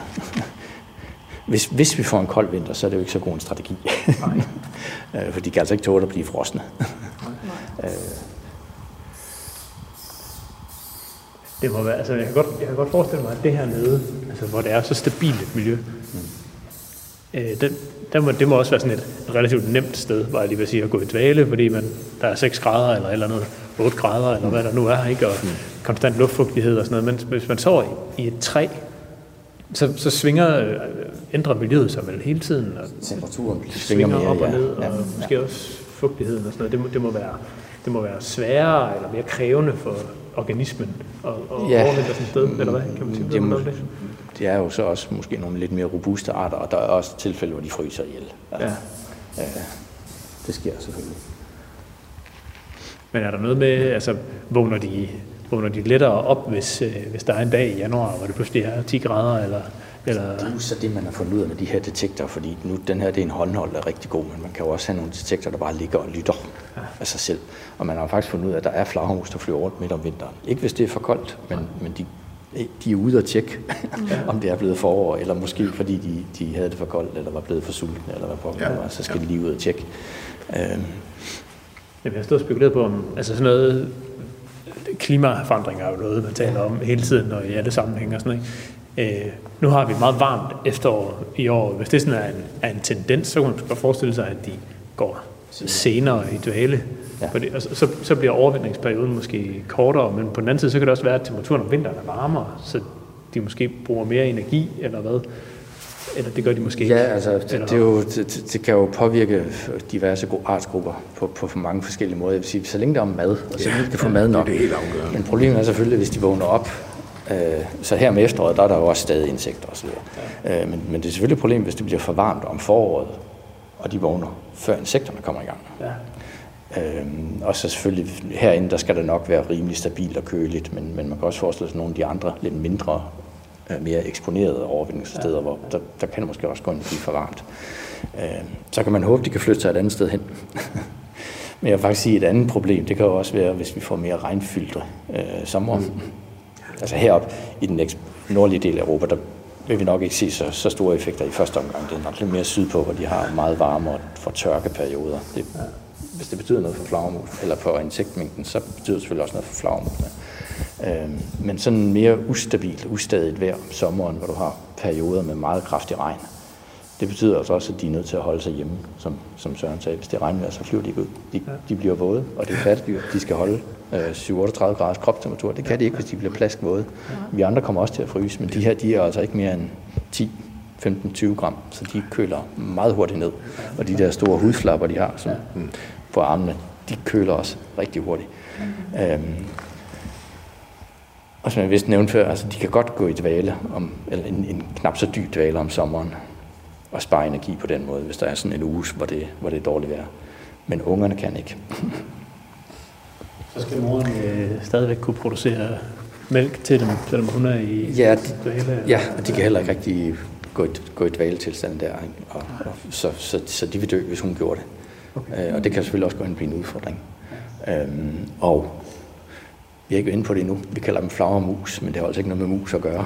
hvis, hvis vi får en kold vinter, så er det jo ikke så god en strategi. øh, for de kan altså ikke tåle at blive frosne. øh, Det må være, altså jeg kan, godt, jeg kan godt forestille mig, at det her nede, altså hvor det er så stabilt et miljø, mm. øh, den, der må, det må også være sådan et relativt nemt sted, var jeg lige vil sige, at gå i dvale, fordi man, der er 6 grader eller eller andet, 8 grader eller hvad der nu er, ikke? og mm. konstant luftfugtighed og sådan noget. Men hvis man sover i, i et træ, så, så svinger, øh, ændrer miljøet sig vel hele tiden, og temperaturen svinger svinger mere, op og ja. ned, og Ja. måske også fugtigheden og sådan noget. Det må, det må, være, det må være sværere eller mere krævende for organismen at, at Ja. overvintre sådan et sted, eller hvad? Kan man sige det, noget det? det er jo så også måske nogle lidt mere robuste arter, og der er også tilfælde, hvor de fryser ihjel. Ja. Øh, det sker selvfølgelig. Men er der noget med, altså vågner de, vågner de lettere op, hvis, øh, hvis der er en dag i januar, hvor det pludselig er 10 grader, eller, eller Det er jo så det, man har fundet ud af med de her detektorer, fordi nu, den her det er en håndhold, der er rigtig god, men man kan jo også have nogle detektorer, der bare ligger og lytter ja. af sig selv. Og man har faktisk fundet ud af, at der er flagermus, der flyver rundt midt om vinteren. Ikke hvis det er for koldt, men, men de, de er ude at tjekke, om det er blevet forår, eller måske fordi de, de havde det for koldt, eller var blevet for sultne, eller hvad Ja. ja. var, så skal de lige ud og tjekke. Øhm, Jamen, jeg har stået og spekuleret på, om altså sådan noget, klimaforandringer er jo noget, man taler om hele tiden, og i alle sammenhænge og sådan noget. Øh, nu har vi et meget varmt efterår i år. Hvis det sådan er en, er en tendens, så kan man godt forestille sig, at de går senere i dvale. Ja. Fordi, og så, så, så bliver overvintringsperioden måske kortere, men på den anden side, så kan det også være, at temperaturen om vinteren er varmere, så de måske bruger mere energi, eller hvad? Eller det gør de måske ikke. Ja, altså, det, det, er jo, det, det kan jo påvirke diverse artsgrupper på, på, på mange forskellige måder. Jeg vil sige, så længe der er mad, og så længe de kan få mad nok. det er helt afgørende. Men problemet er selvfølgelig, hvis de vågner op. Øh, så her med efteråret, der er der jo også stadig insekter osv. Ja. Øh, men, men det er selvfølgelig et problem, hvis det bliver for varmt om foråret, og de vågner, før insekterne kommer i gang. Ja. Øhm, og så selvfølgelig herinde, der skal det nok være rimelig stabilt og køligt, men, men man kan også forestille sig nogle af de andre lidt mindre, øh, mere eksponerede overvindingssteder, ja. hvor der, der kan det måske også gå ind og blive for varmt. Øhm, så kan man håbe, de kan flytte sig et andet sted hen. men jeg vil faktisk sige, et andet problem, det kan jo også være, hvis vi får mere regnfyldte øh, sommer. Mm. Altså heroppe i den nordlige del af Europa, der vil vi nok ikke se så, så store effekter i første omgang. Det er nok lidt mere sydpå, hvor de har meget varme og får tørkeperioder. Det, hvis det betyder noget for flagermus, eller for insektmængden, så betyder det selvfølgelig også noget for flagermusene. Øhm, men sådan mere ustabilt, ustadigt vejr om sommeren, hvor du har perioder med meget kraftig regn, Det betyder altså også, at de er nødt til at holde sig hjemme, som, som Søren sagde. Hvis det regner, så flyver de ikke ud. De, de bliver våde, og det er pattedyr. De skal holde øh, 37 graders kropstemperatur. Det kan de ikke, hvis de bliver plaskvåde. Vi andre kommer også til at fryse, men de her de er altså ikke mere end 10 15-20 gram, så de køler meget hurtigt ned. Og de der store hudflapper, de har som, på armene, de køler også rigtig hurtigt. Øhm, og som jeg vist nævnte før, altså de kan godt gå i dvale, om, eller en, en knap så dyb dvale om sommeren, og spare energi på den måde, hvis der er sådan en uge, hvor det, hvor det er dårligt vejr. Men ungerne kan ikke. Så skal moren øh, stadigvæk kunne producere mælk til dem, selvom hun er i Ja, dvale. ja og de kan heller ikke rigtig gå i, gå i dvaletilstand der. Ikke? Og, og, så, så, så de vil dø, hvis hun gjorde det. Okay. Øh, og det kan selvfølgelig også gå hen og blive en udfordring. Øhm, og vi er ikke inde på det endnu. Vi kalder dem flagermus, men det har altså ikke noget med mus at gøre.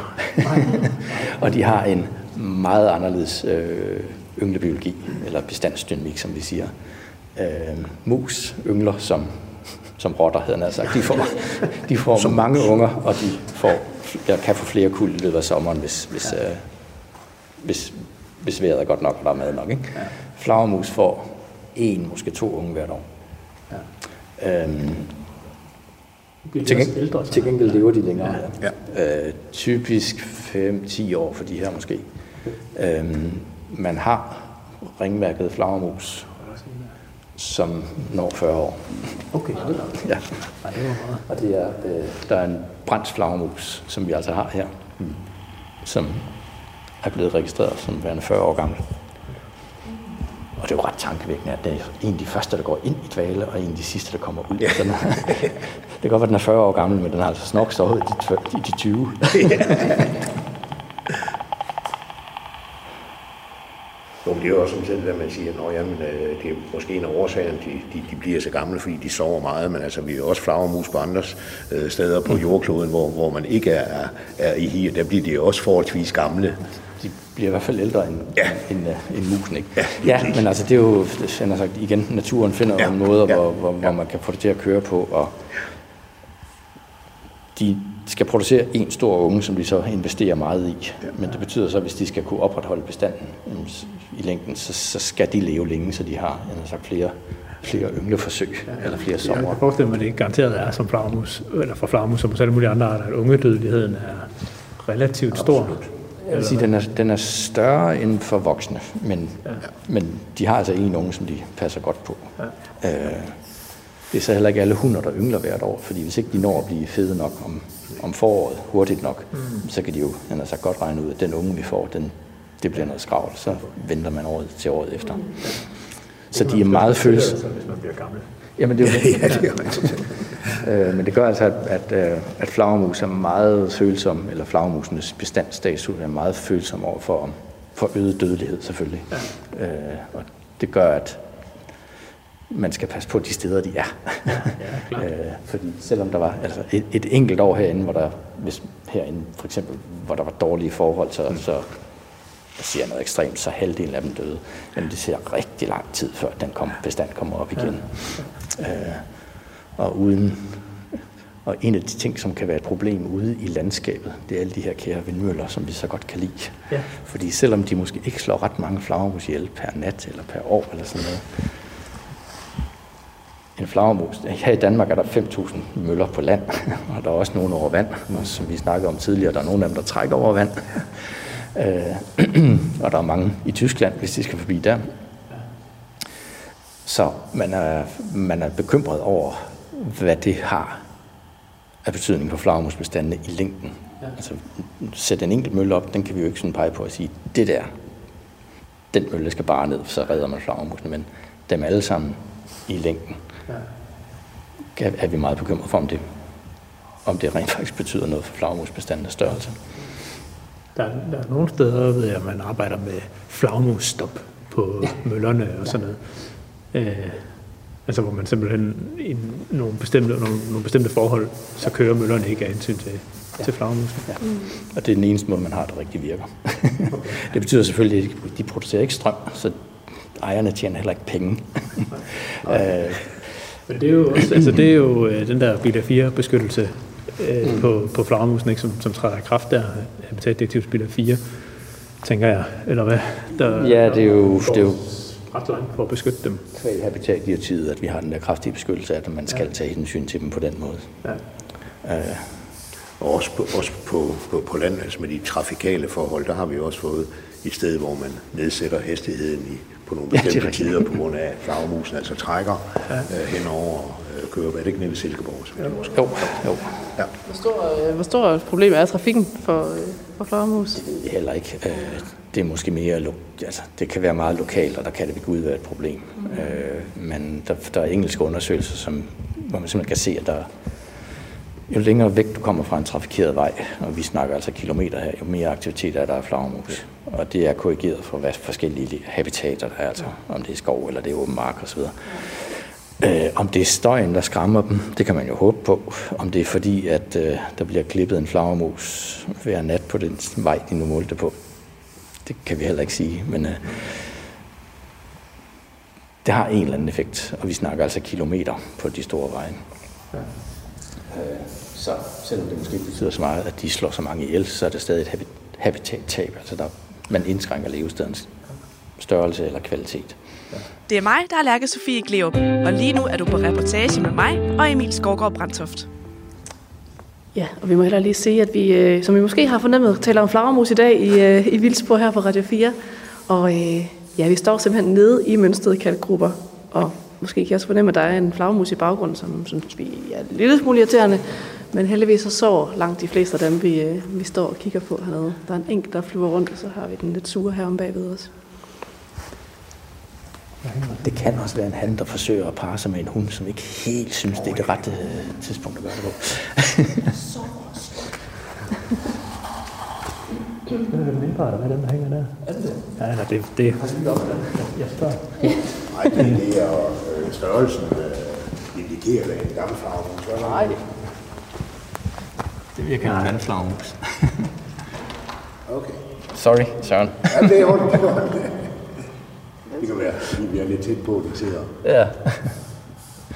og de har en meget anderledes øh, ynglebiologi, eller bestandsdynamik, som vi siger. Øh, mus yngler som, som rotter, havde han sagt. De får, de får som mange unger, og de får, jeg kan få flere kuld i løbet af sommeren, hvis, hvis, øh, hvis, hvis vejret er godt nok, og der er mad nok. Ikke? Ja. Flagermus får en, måske to unge hvert år. Ja. Øhm, til, geng- ældre, til gengæld lever de længere. Ja. Øh, typisk 5-10 år for de her måske. Øhm, man har ringmærket flagermus, som når 40 år. Okay, hold. Ja. Ej, det var meget. Og det er, øh, der er en brændsflagermus, som vi altså har her, som er blevet registreret som værende 40 år gammel. Og det er jo ret tankevækkende, at det er en af de første, der går ind i dvale, og en af de sidste, der kommer ud. Ja. Er, det kan godt være, at den er 40 år gammel, men den har altså snok stået i de, de 20. Jo, men det er jo også som selv, hvad man siger, at jamen, øh, det er måske en af årsagerne, de, de, de bliver så gamle, fordi de sover meget, men altså, vi er jo også flagermus på andre øh, steder på jordkloden, hvor, hvor man ikke er, er i hi, der bliver de også forholdsvis gamle. De bliver i hvert fald ældre end, Ja. end, øh, end musen, ikke? Ja, ja men altså, det er jo, det er sagt, igen, naturen finder Ja. ja. måder, Ja. hvor, hvor, hvor man kan få det til at køre på, og de skal producere en stor unge, som de så investerer meget i. Men det betyder så, at hvis de skal kunne opretholde bestanden i længden, så, så skal de leve længe, så de har jeg har sagt, flere, flere yngleforsøg, eller flere Jeg sommer. kan forestille mig, at det garanteret er som flagermus, eller for flagermus, som hos alle mulige andre arter, at ungedødeligheden er relativt stor. Jeg vil sige, den er, den er større end for voksne, men, ja. men de har altså en unge, som de passer godt på. Ja. Øh, det er så heller ikke alle hunder, der yngler hvert år, fordi hvis ikke de når at blive fede nok om, om foråret hurtigt nok, mm. så kan de jo han har sagt, godt regne ud, at den unge, vi får, den, det bliver noget skravl, så venter man året til året efter. Så de er meget følsomme. Hvis man bliver gammel. Jamen det er jo. Ja, det er. Øh, men det gør altså, at, at, øh, at flagermus er meget følsom, eller flagermusenes bestandsstatus er meget følsom over for, for øget dødelighed selvfølgelig. Ja. Øh, og det gør, at man skal passe på de steder, de er. Ja, øh, fordi selvom der var altså et, et enkelt år herinde, hvor der, hvis herinde for eksempel, hvor der var dårlige forhold, så, mm. så jeg siger noget ekstremt, så halvdelen af dem døde. Men det ser rigtig lang tid, før den kom, bestand kommer op igen. Ja. Øh, og uden og en af de ting, som kan være et problem ude i landskabet, det er alle de her kære vindmøller, som vi så godt kan lide. Ja. Fordi selvom de måske ikke slår ret mange flagermus ihjel per nat eller per år eller sådan noget, en flagermus. Her i Danmark er der 5.000 møller på land, og der er også nogle over vand, og som vi snakkede om tidligere, der er nogle af dem, der trækker over vand. Øh, og der er mange i Tyskland, hvis de skal forbi der. Så man er, man er bekymret over, hvad det har af betydning for flagermusbestandene i længden. Ja. Altså, sætte en enkelt mølle op, den kan vi jo ikke sådan pege på at sige, det der, den mølle skal bare ned, så redder man flagermusene, men dem alle sammen i længden, ja. er vi meget bekymret for, om det, om det rent faktisk betyder noget for flagermusbestandenes størrelse. Der, er- der er nogle steder, ved jeg, man arbejder med flagmusstop på møllerne og sådan noget. Øh, altså hvor man simpelthen i nogle bestemte, nogle, nogle bestemte forhold, så kører møllerne ikke af hensyn til, ja. til flagmusen. Ja. Og det er den eneste måde, man har, der rigtig virker. det betyder selvfølgelig, at de producerer ikke strøm, så ejerne tjener heller ikke penge. øh, Men det er jo, også, altså det er jo øh, den der bilag 4 beskyttelse øh, mm. på, på flagmusen, ikke, som, som træder i kraft der, habitatdirektivs bilag 4. tænker jeg, eller hvad? Der, Ja, det er jo, det er jo ret langt for at beskytte dem. kvæg habitatdirektivet, at vi har den der kraftige beskyttelse af, at man skal tage hensyn til dem på den måde. Ja. Øh, Og også på, også på, på, på land, altså med de trafikale forhold, der har vi også fået et sted, hvor man nedsætter hastigheden i, på nogle Ja, det bestemte rigtigt. tider på grund af, at flagermusen altså trækker ja. øh, henover øh, kører. Er det ikke nede ved Silkeborg? Så ja. jo, jo. Ja. Hvor stor, øh, hvor stor et problem er trafikken for, øh, for flagermus? Det er heller ikke. Øh, det er måske mere, lo- altså, det kan være meget lokalt, og der kan det ved Gud være et problem. Øh, men der, der er engelske undersøgelser, som, hvor man simpelthen kan se, at der, jo længere væk du kommer fra en trafikeret vej, og vi snakker altså kilometer her, jo mere aktivitet er der af flagermus. Og det er korrigeret for hvad forskellige habitater, der er, altså om det er skov eller det er åben mark osv. Øh, om det er støjen, der skræmmer dem, det kan man jo håbe på. Om det er fordi, at øh, der bliver klippet en flagermus hver nat på den vej, de nu målte på. Det kan vi heller ikke sige, men øh, det har en eller anden effekt, og vi snakker altså kilometer på de store veje. Ja. Øh, så selvom det måske ikke betyder så meget, at de slår så mange ihjel, så er det stadig et habi- habitattab. Altså der, man indskrænker levestedens størrelse eller kvalitet. Det er mig, der er Lærke Sofie Gleup, og lige nu er du på reportage med mig og Emil Skovgaard Brandtoft. Ja, og vi må heller lige sige, at vi, øh, som vi måske har fornemmet, taler om flagermus i dag i, øh, i Vildsborg her på Radio 4. Og øh, ja, vi står simpelthen nede i mønstrede kalkgrupper, og måske kan jeg også fornemme, at der er en flagermus i baggrunden, som synes vi er lille smule irriterende. Men heldigvis så sover langt de fleste af dem, vi, øh, vi står og kigger på hernede. Der er en enkelt, der flyver rundt, og så har vi den lidt sure her om bagved os. Det kan også være en han, der forsøger at parre sig med en hund, som ikke helt synes, det er det rette øh, tidspunkt at gøre det på. Det er det mindre, eller hvad den der hænger der? Er det det? Ja, nej, det, det, jeg spørger. Nej, det, det er øh, størrelsen indikerer, hvad en gammel er. Nej. Det virker en vandflagermus. Okay. Sorry, Søren. Ja, det er ondt. Det, det kan være, fordi vi er lidt tæt på, de sidder. Ja.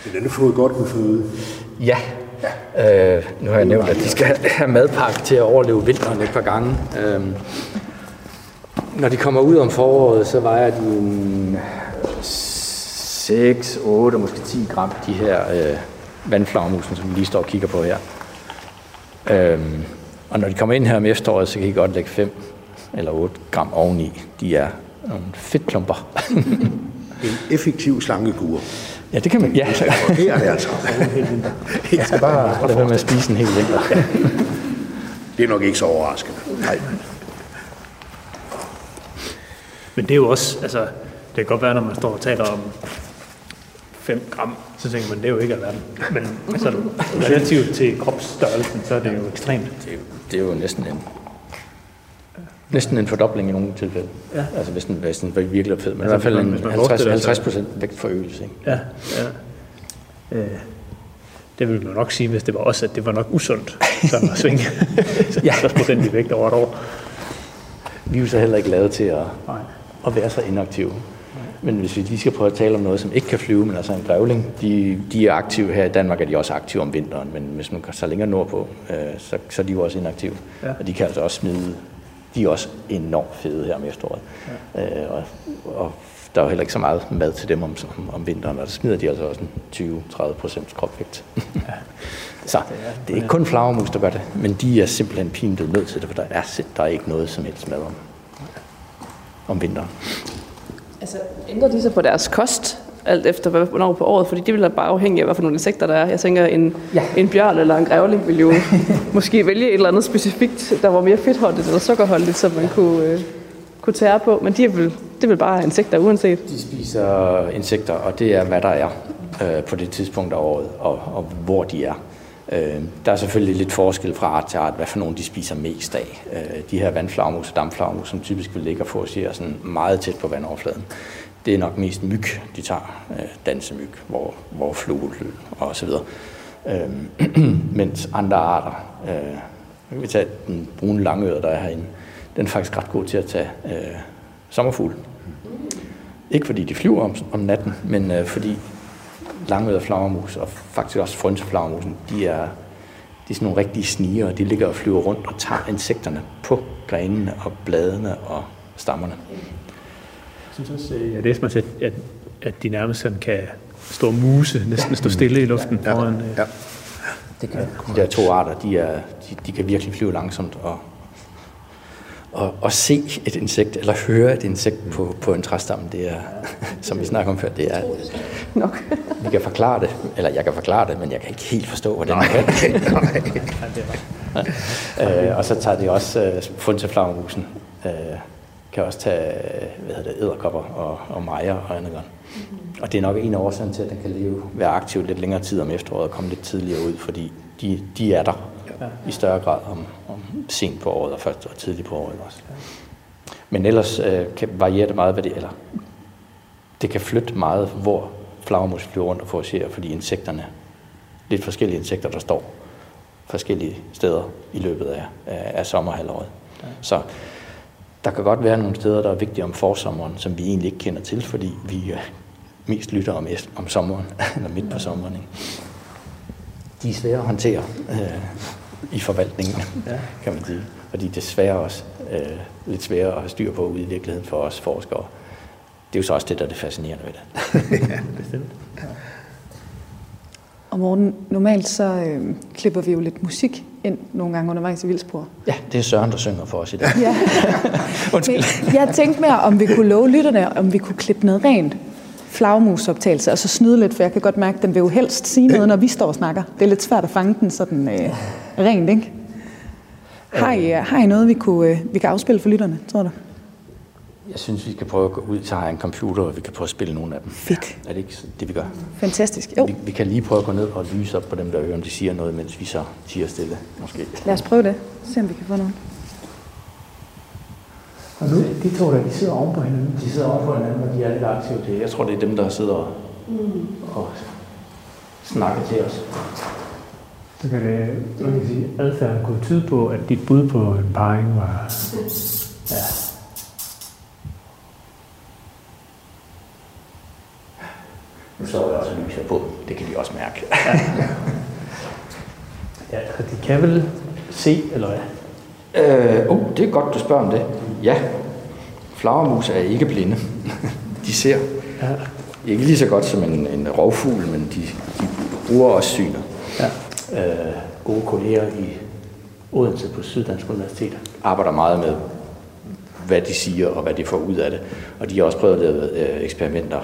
Men den har fået godt med føde. Ja. Øh, nu har jeg nævnt, at de skal have madpakke til at overleve vinteren et par gange. Øh, når de kommer ud om foråret, så vejer de en 6, 8, måske 10 gram, de her øh, vandflagermusen, som vi lige står og kigger på her. Øh, og når de kommer ind her om efteråret, så kan I godt lægge 5 eller 8 gram oveni. De er nogle fedtklumper. En effektiv slankekur. ja, det kan man. Ja, Det er det altså. jeg skal bare lade være med at spise en hel vinter. Det er nok ikke så overraskende. Nej. Men det er jo også, altså, det kan godt være, når man står og taler om 5 gram, så tænker man, det er jo ikke alverden. Men sådan, relativt til kropsstørrelsen, så er det jo ekstremt. Det er, jo, det er jo næsten en, næsten en fordobling i nogle tilfælde. Ja. Altså hvis den, hvis den var virkelig fed, men Altså, i hvert fald en hvis man 50, forestiller sig- 50 procent vægtforøgelse. Ikke? Ja, ja. Øh, det ville man nok sige, hvis det var også, at det var nok usundt sådan at svinge Ja. 50 procent i vægt over et år. Vi er jo så heller ikke lavet til at, Nej. at være så inaktive. Men hvis vi lige skal prøve at tale om noget, som ikke kan flyve, men altså en grævling, de, de er aktive her i Danmark, er de også aktive om vinteren, men hvis man så længere nordpå, øh, så, så er de jo også inaktive. Ja. Og de kan altså også smide, de er også enormt fede her om efteråret. Ja. Øh, og, og der er jo heller ikke så meget mad til dem om, om, om vinteren, og der smider de altså også en 20-30 procent kropvægt. Ja. så det er ikke kun flagermus, der gør det, men de er simpelthen pinligt nødt til det, for der er, der er ikke noget som helst mad om, om vinteren. Altså, ændrer de sig på deres kost, alt efter hvad- hvornår på året? Fordi det vil da bare afhænge af, hvad for nogle insekter der er. Jeg tænker, en, ja. en bjørn eller en grævling vil jo måske vælge et eller andet specifikt, der var mere fedtholdigt eller sukkerholdigt, som man kunne, øh, kunne tære på. Men de er vel, det vel bare insekter uanset. De spiser insekter, og det er, hvad der er øh, på det tidspunkt af året, og, og hvor de er. Øh, der er selvfølgelig lidt forskel fra art til art, hvad for nogle de spiser mest af. Øh, de her vandflagmus og dampflagmus, som typisk vil ligge og forårsager sådan meget tæt på vandoverfladen, det er nok mest myg, de tager. Øh, dansemyg, hvor, hvor flugel og så videre. Øh, mens andre arter, øh, vi tage den brune langøre, der er herinde, den er faktisk ret god til at tage øh, sommerfugl. Ikke fordi de flyver om, om natten, men øh, fordi langøret flagermus og faktisk også frønseflagermusen, de er, de er sådan nogle rigtige sniger, og de ligger og flyver rundt og tager insekterne på grenene og bladene og stammerne. Jeg synes også, øh, jeg læste mig til, at, at de nærmest sådan kan stå muse, næsten stå stille i luften ja, foran. Øh, Ja. Det kan, de der to arter, de, er, de, de kan virkelig flyve langsomt og, og, og se et insekt, eller høre et insekt på, på en træstamme, det er, som vi snakker om før, det er Nok. Vi kan forklare det, eller jeg kan forklare det, men jeg kan ikke helt forstå, hvordan man kan. øh, og så tager de også øh, fund til flagermusen. Øh, kan også tage hvad hedder det, æderkopper og, og mejer og andet godt. Og det er nok en af årsagen til, at den kan leve, være aktiv lidt længere tid om efteråret og komme lidt tidligere ud, fordi de, de er der i større grad om, om sent på året og først og tidligt på året også. Men ellers øh, kan variere det meget, hvad det eller det kan flytte meget, hvor flagermus flyver rundt og foragerer, fordi insekterne, lidt forskellige insekter, der står forskellige steder i løbet af, af, af sommerhalvåret. Ja. Så der kan godt være nogle steder, der er vigtige om forsommeren, som vi egentlig ikke kender til, fordi vi øh, mest lytter om, om sommeren, eller midt på sommeren. Ikke? De er svære at håndtere øh, i forvaltningen, ja. kan man sige. Og de er desværre også øh, lidt svære at have styr på ude i virkeligheden for os forskere. Det er jo så også det, der er det fascinerende ved det. bestemt. Og Morten, normalt så øh, klipper vi jo lidt musik ind nogle gange undervejs i Vildspor. Ja, det er Søren, der synger for os i dag. Ja. Undskyld. Men jeg tænkte mere, om vi kunne love lytterne, om vi kunne klippe noget rent flagmusoptagelse, og så snyde lidt, for jeg kan godt mærke, at den vil jo helst sige noget, når vi står og snakker. Det er lidt svært at fange den sådan øh, rent, ikke? Har I, øh, har I noget, vi, kunne, øh, vi kan afspille for lytterne, tror du? Jeg synes, vi skal prøve at gå ud, jeg en computer, og vi kan prøve at spille nogle af dem. Fedt. Er det ikke det, vi gør? Fantastisk. Jo, Vi, vi kan lige prøve at gå ned og lyse op på dem, der hører, om de siger noget, mens vi så siger stille, måske. lad os prøve det. Se om vi kan få noget. Og nu, de to der, de sidder oven på hinanden. De sidder over på hinanden, og de er lidt aktive. Det, jeg tror, det er dem, der sidder og, og snakker til os. Så kan det, man kan sige, adfærden kunne tyde på, at dit bud på en parring var... Ja. Nu står jeg også og lyser på. Det kan de også mærke. ja, og de kan vel se, eller hvad? Øh, oh, det er godt, du spørger om det. Ja, flagermus er ikke blinde. de ser. Ja. Ikke lige så godt som en, en rovfugl, men de, de bruger også synet. ja. Øh, gode kolleger i Odense på Syddansk Universitet. Arbejder meget med, hvad de siger og hvad de får ud af det. Og de har også prøvet at lave øh, eksperimenter,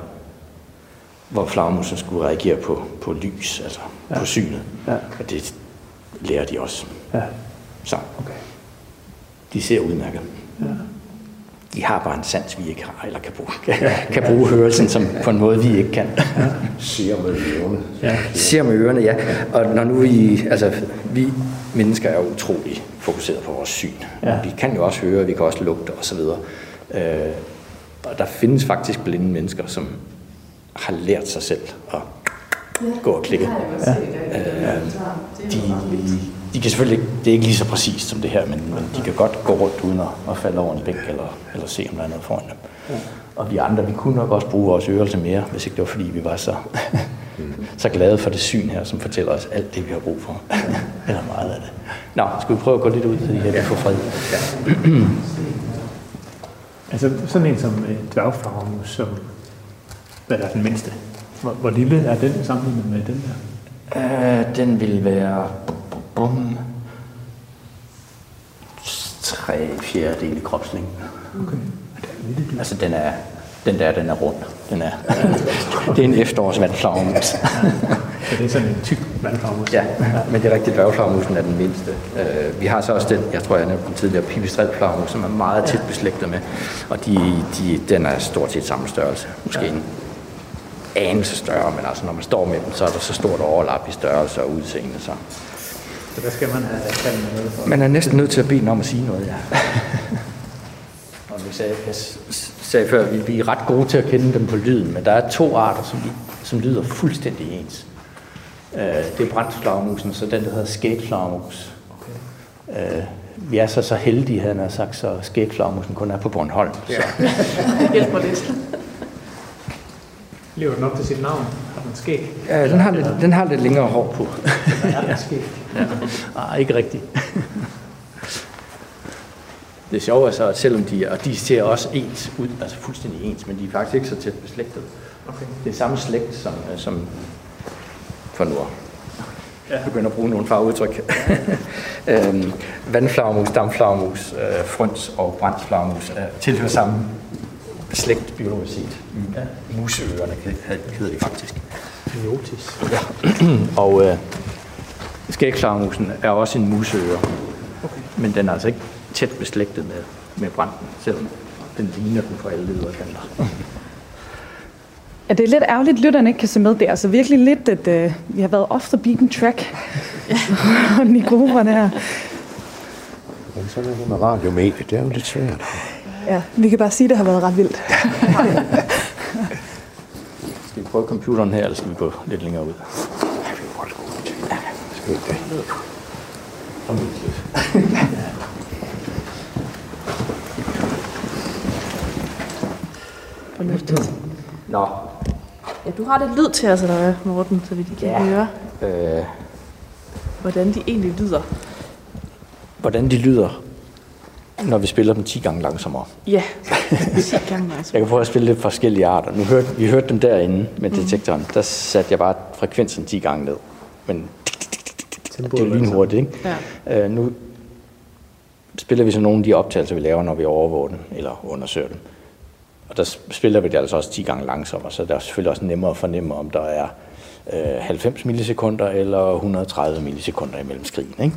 hvor flagermusen skulle reagere på, på lys, altså ja. på synet. Ja. Og det lærer de også. Ja, Så okay. de ser udmærket. Ja. De har bare en sans, vi ikke har, eller kan bruge, kan, kan bruge hørelsen som, på en måde, vi ikke kan. Siger med ørerne. Ja. Ser med ørerne, ja. Og når nu vi, altså, vi mennesker er utrolig fokuseret på vores syn. Ja. Vi kan jo også høre, vi kan også lugte osv. Øh, og der findes faktisk blinde mennesker, som har lært sig selv at gå og klikke. Øh, de, de kan selvfølgelig ikke, det er ikke lige så præcist som det her, men, men de kan godt gå rundt uden at, at falde over en bænk eller, eller se, om der er noget foran dem. Og vi andre, vi kunne nok også bruge vores ørelse mere, hvis ikke det var fordi, vi var så, så glade for det syn her, som fortæller os alt det, vi har brug for. eller meget af det. Nå, skal vi prøve at gå lidt ud, så de her kan få fred? Altså sådan en som øh, dværgflagermus, som hvad er den mindste? Hvor, hvor lille er den sammenlignet med den der? Øh, den vil være bum, tre fjerdedele kropslængden. Okay. Altså den er, den der, den er rund. Den er, det er en efterårsvandflagermus. Så det er sådan en tyk vandflagermus. ja, men det er rigtigt, dværgflagermusen er den mindste. Øh, vi har så også den, jeg tror, jeg nævnte den tidligere, pipistrelflagermus, som er meget tæt beslægtet med. Og de, de, den er stort set samme størrelse. Måske en anelse større, men altså når man står med dem, så er der så stort overlap i størrelse og udseende. Så. Så der skal man have tallene med for. Man er næsten nødt til at bede den om at sige noget, ja. Og vi sagde, jeg sagde før, vi, vi er ret gode til at kende dem på lyden, men der er to arter, som, som lyder fuldstændig ens. Øh, det er brændsflagermusen, så den, der hedder skægflagermus. Okay. Øh, vi er så så heldige, han har sagt, så skægflagermusen kun er på Bornholm. Så. Hjælper lidt. Lever den op til sit navn? Har den skæg? Ja, den har, lidt, den har lidt længere hår på. Ja, den skæg. Ja. Ah, ikke rigtigt. det sjove er så, at selvom de, og de ser også ens ud, altså fuldstændig ens, men de er faktisk ikke så tæt beslægtet. Okay. Det er samme slægt som, øh, som for nu ja. begynder at bruge nogle farveudtryk. øhm, vandflagermus, dampflagermus, øh, frøns og brændsflagermus øh, tilhører samme slægt biologisk set. Ja. Museørerne hedder de faktisk. Biotis. Ja. og øh, skægflagermusen er også en museøre. Okay. Men den er altså ikke tæt beslægtet med, med branden, selvom den ligner den på alle ledere kanter. Ja, det er lidt ærgerligt, at lytterne ikke kan se med. Det er altså virkelig lidt, at uh, vi har været off the beaten track i grupperne her. Men sådan er det med radiomediet. Det er jo lidt svært. Ja, vi kan bare sige, at det har været ret vildt. skal vi prøve computeren her, eller skal vi gå lidt længere ud? Skal vi det? Fornuftigt. Nå, Ja, du har lidt lyd til os, eller hvad, Morten, så vi kan Ja. høre, øh, hvordan de egentlig lyder. hvordan de lyder, når vi spiller dem 10 gange langsommere. Ja, 10 gange altså. Jeg kan prøve at spille lidt forskellige arter. Nu hørte, vi hørte dem derinde med detektoren. Der satte jeg bare frekvensen 10 gange ned. Men det er jo lynhurtigt, ikke? Ja. Øh, nu spiller vi så nogle af de optagelser, vi laver, når vi overvåger dem, eller undersøger dem. Og der spiller vi det altså også 10 gange langsommere, så det er selvfølgelig også nemmere at fornemme, om der er øh, 90 millisekunder eller 130 millisekunder imellem skrigen. Ikke?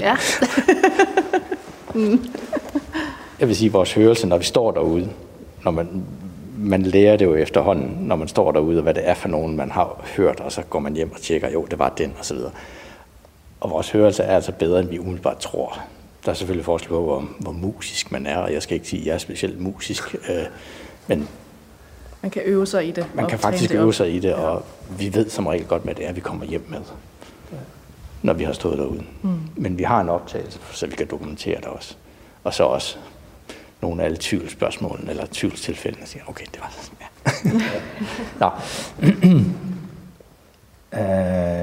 Ja. Jeg vil sige, at vores hørelse, når vi står derude, når man, man lærer det jo efterhånden, når man står derude, og hvad det er for nogen, man har hørt, og så går man hjem og tjekker, jo, det var den, og så videre. Og vores hørelse er altså bedre, end vi umiddelbart tror. Der er selvfølgelig forskel på, hvor, hvor musisk man er, og jeg skal ikke sige, at jeg er specielt musisk, øh, men Man kan øve sig i det. man kan faktisk det øve sig i det, og vi ved som regel godt, hvad det er, vi kommer hjem med, når vi har stået derude. Mm. Men vi har en optagelse, så vi kan dokumentere det også. Og så også nogle af alle tvivlsspørgsmålene, eller tvivlstilfældene, siger, okay, det var sådan, ja. Nå.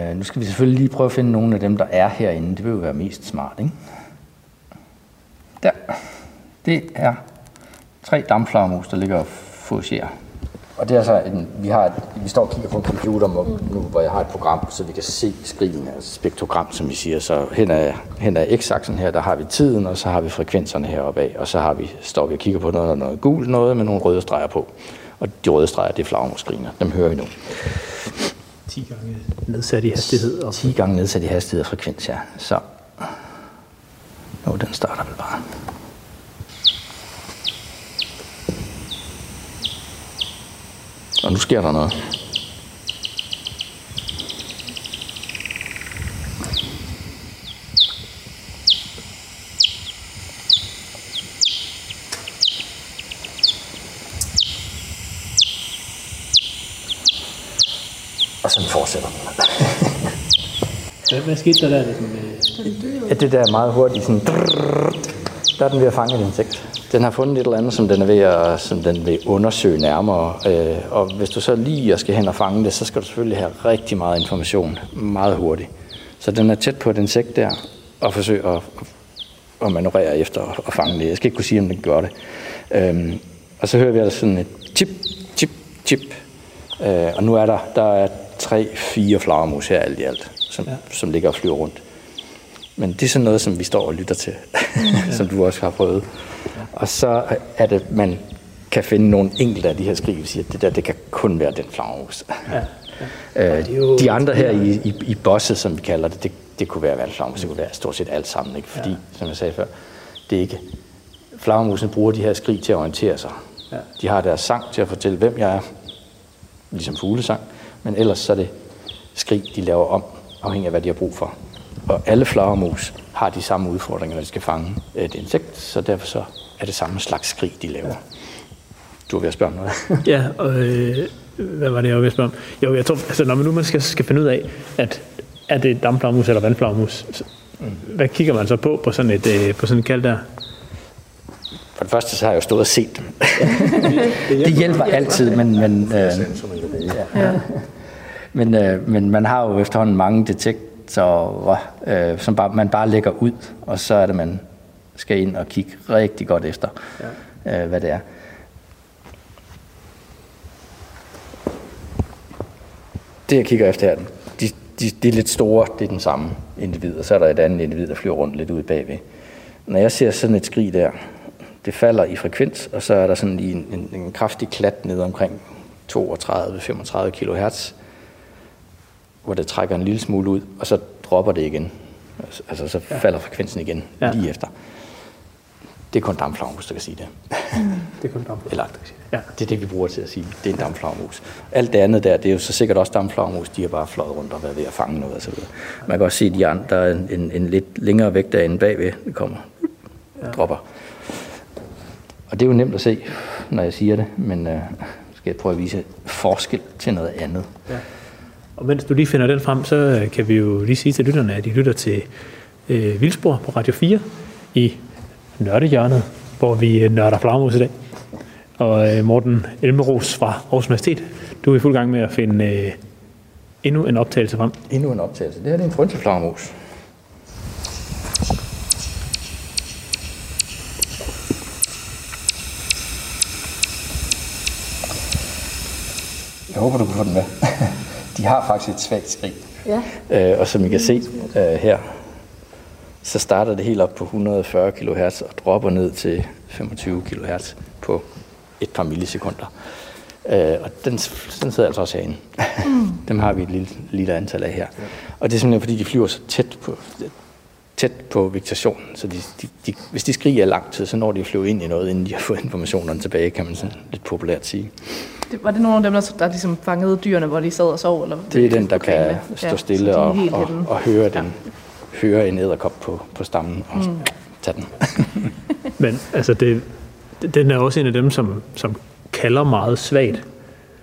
øh, nu skal vi selvfølgelig lige prøve at finde nogle af dem, der er herinde. Det vil jo være mest smart, ikke? Der. Det er tre dampflagermus, der ligger og fokuserer. Og det er så en, vi, har et, vi står og kigger på en computer, nu, hvor jeg har et program, så vi kan se skrigen, altså spektrogram, som vi siger. Så hen ad, hen ad x-aksen her, der har vi tiden, og så har vi frekvenserne heroppe af, og så har vi, står vi og kigger på noget, noget gult noget med nogle røde streger på. Og de røde streger, det er flagermusgriner. Dem hører vi nu. 10 gange nedsat i hastighed. Og 10 gange nedsat i hastighed og frekvens, ja. Så. Jo, den starter vel bare. Og nu sker der noget. Og sådan fortsætter den. Hvad, hvad skete der der? Ligesom, øh, Ja, det der er meget hurtigt, sådan, drrrr, der er den ved at fange et insekt. Den har fundet et eller andet, som den er ved at, som den vil undersøge nærmere. Øh, og hvis du så lige skal hen og fange det, så skal du selvfølgelig have rigtig meget information meget hurtigt. Så den er tæt på et insekt der, og forsøger at, at manøvrere efter at, fange det. Jeg skal ikke kunne sige, om den gør det. Øhm, og så hører vi altså sådan et chip, chip, chip. Øh, og nu er der, der er tre, fire flagermus her alt i alt, som, ja. som ligger og flyver rundt. Men det er sådan noget, som vi står og lytter til, som du også har prøvet. Og så er det, man kan finde nogle enkelte af de her skrig, vi siger, at det der, det kan kun være den flagermus. ja. Øh, de andre her i, i, i bosset, som vi kalder det, det, det kunne være valgflagermus, det kunne være stort set alt sammen, ikke? fordi, ja. som jeg sagde før, det er ikke... Flagermusen bruger de her skrig til at orientere sig. Ja. De har deres sang til at fortælle, hvem jeg er, ligesom fuglesang, men ellers så er det skrig, de laver om, afhængig af, hvad de har brug for. Og alle flagermus har de samme udfordringer, når de skal fange et insekt, så derfor så er det samme slags skrig, de laver. Du er ved at spørge om noget. Ja, og øh, hvad var det, jeg var ved at spørge om? Jo, jeg tror, altså, når man nu man skal, skal finde ud af, at er det dampflagermus eller vandflagermus, så, hvad kigger man så på på sådan et, øh, på sådan et kald der? For det første så har jeg jo stået og set dem. det hjælper altid, men, men, øh, ja. men, øh, men man har jo efterhånden mange detektorer, øh, som bare, man bare lægger ud, og så er det, man skal ind og kigge rigtig godt efter, ja. øh, hvad det er. Det jeg kigger efter her, de, de, de er lidt store, det er den samme individ, og så er der et andet individ, der flyver rundt lidt ude bagved. Når jeg ser sådan et skrig der, det falder i frekvens, og så er der sådan lige en, en, en kraftig klat ned omkring 32-35 kHz, hvor det trækker en lille smule ud, og så dropper det igen. Altså så ja. falder frekvensen igen ja. lige efter. Det er kun dampflagermus, der kan sige det. Det er kun dampflagermus. Eller, ja. Det er det, vi bruger til at sige. Det er en dampflagermus. Alt det andet der, det er jo så sikkert også dampflagermus. De har bare fløjet rundt og været ved at fange noget osv. Man kan også se, at de andre, der er en, en, en lidt længere vægt derinde bagved, det kommer. Ja. Dropper. Og det er jo nemt at se, når jeg siger det, men øh, skal jeg prøve at vise forskel til noget andet. Ja. Og mens du lige finder den frem, så øh, kan vi jo lige sige til lytterne, at de lytter til øh, Vildspor på Radio 4 i Nørdehjørnet, hvor vi øh, nørder flagmus i dag. Og øh, Morten Elmeros fra Aarhus Universitet, du er i fuld gang med at finde øh, endnu en optagelse frem. Endnu en optagelse. Det her er en frønseflagermus. Jeg håber, du kan få den med. De har faktisk et svagt skrig. Ja. Øh, og som I kan se øh, her, så starter det helt op på 140 kHz og dropper ned til 25 kHz på et par millisekunder. Øh, og den, den sidder altså også herinde. Mm. Dem har vi et lille, lille antal af her. Og det er simpelthen fordi, de flyver så tæt på, tæt på vegetationen, så de, de, de, hvis de skriger lang tid, så når de at flyve ind i noget, inden de har fået informationerne tilbage, kan man sådan lidt populært sige. Det, var det nogle af dem, der, der ligesom fangede dyrene, hvor de sad og sov? Eller det er den, der kan stå stille ja, og, og, og høre, den, ja. Høre en æderkop på, på stammen og mm. tage den. Men altså, det, den er også en af dem, som, som kalder meget svagt.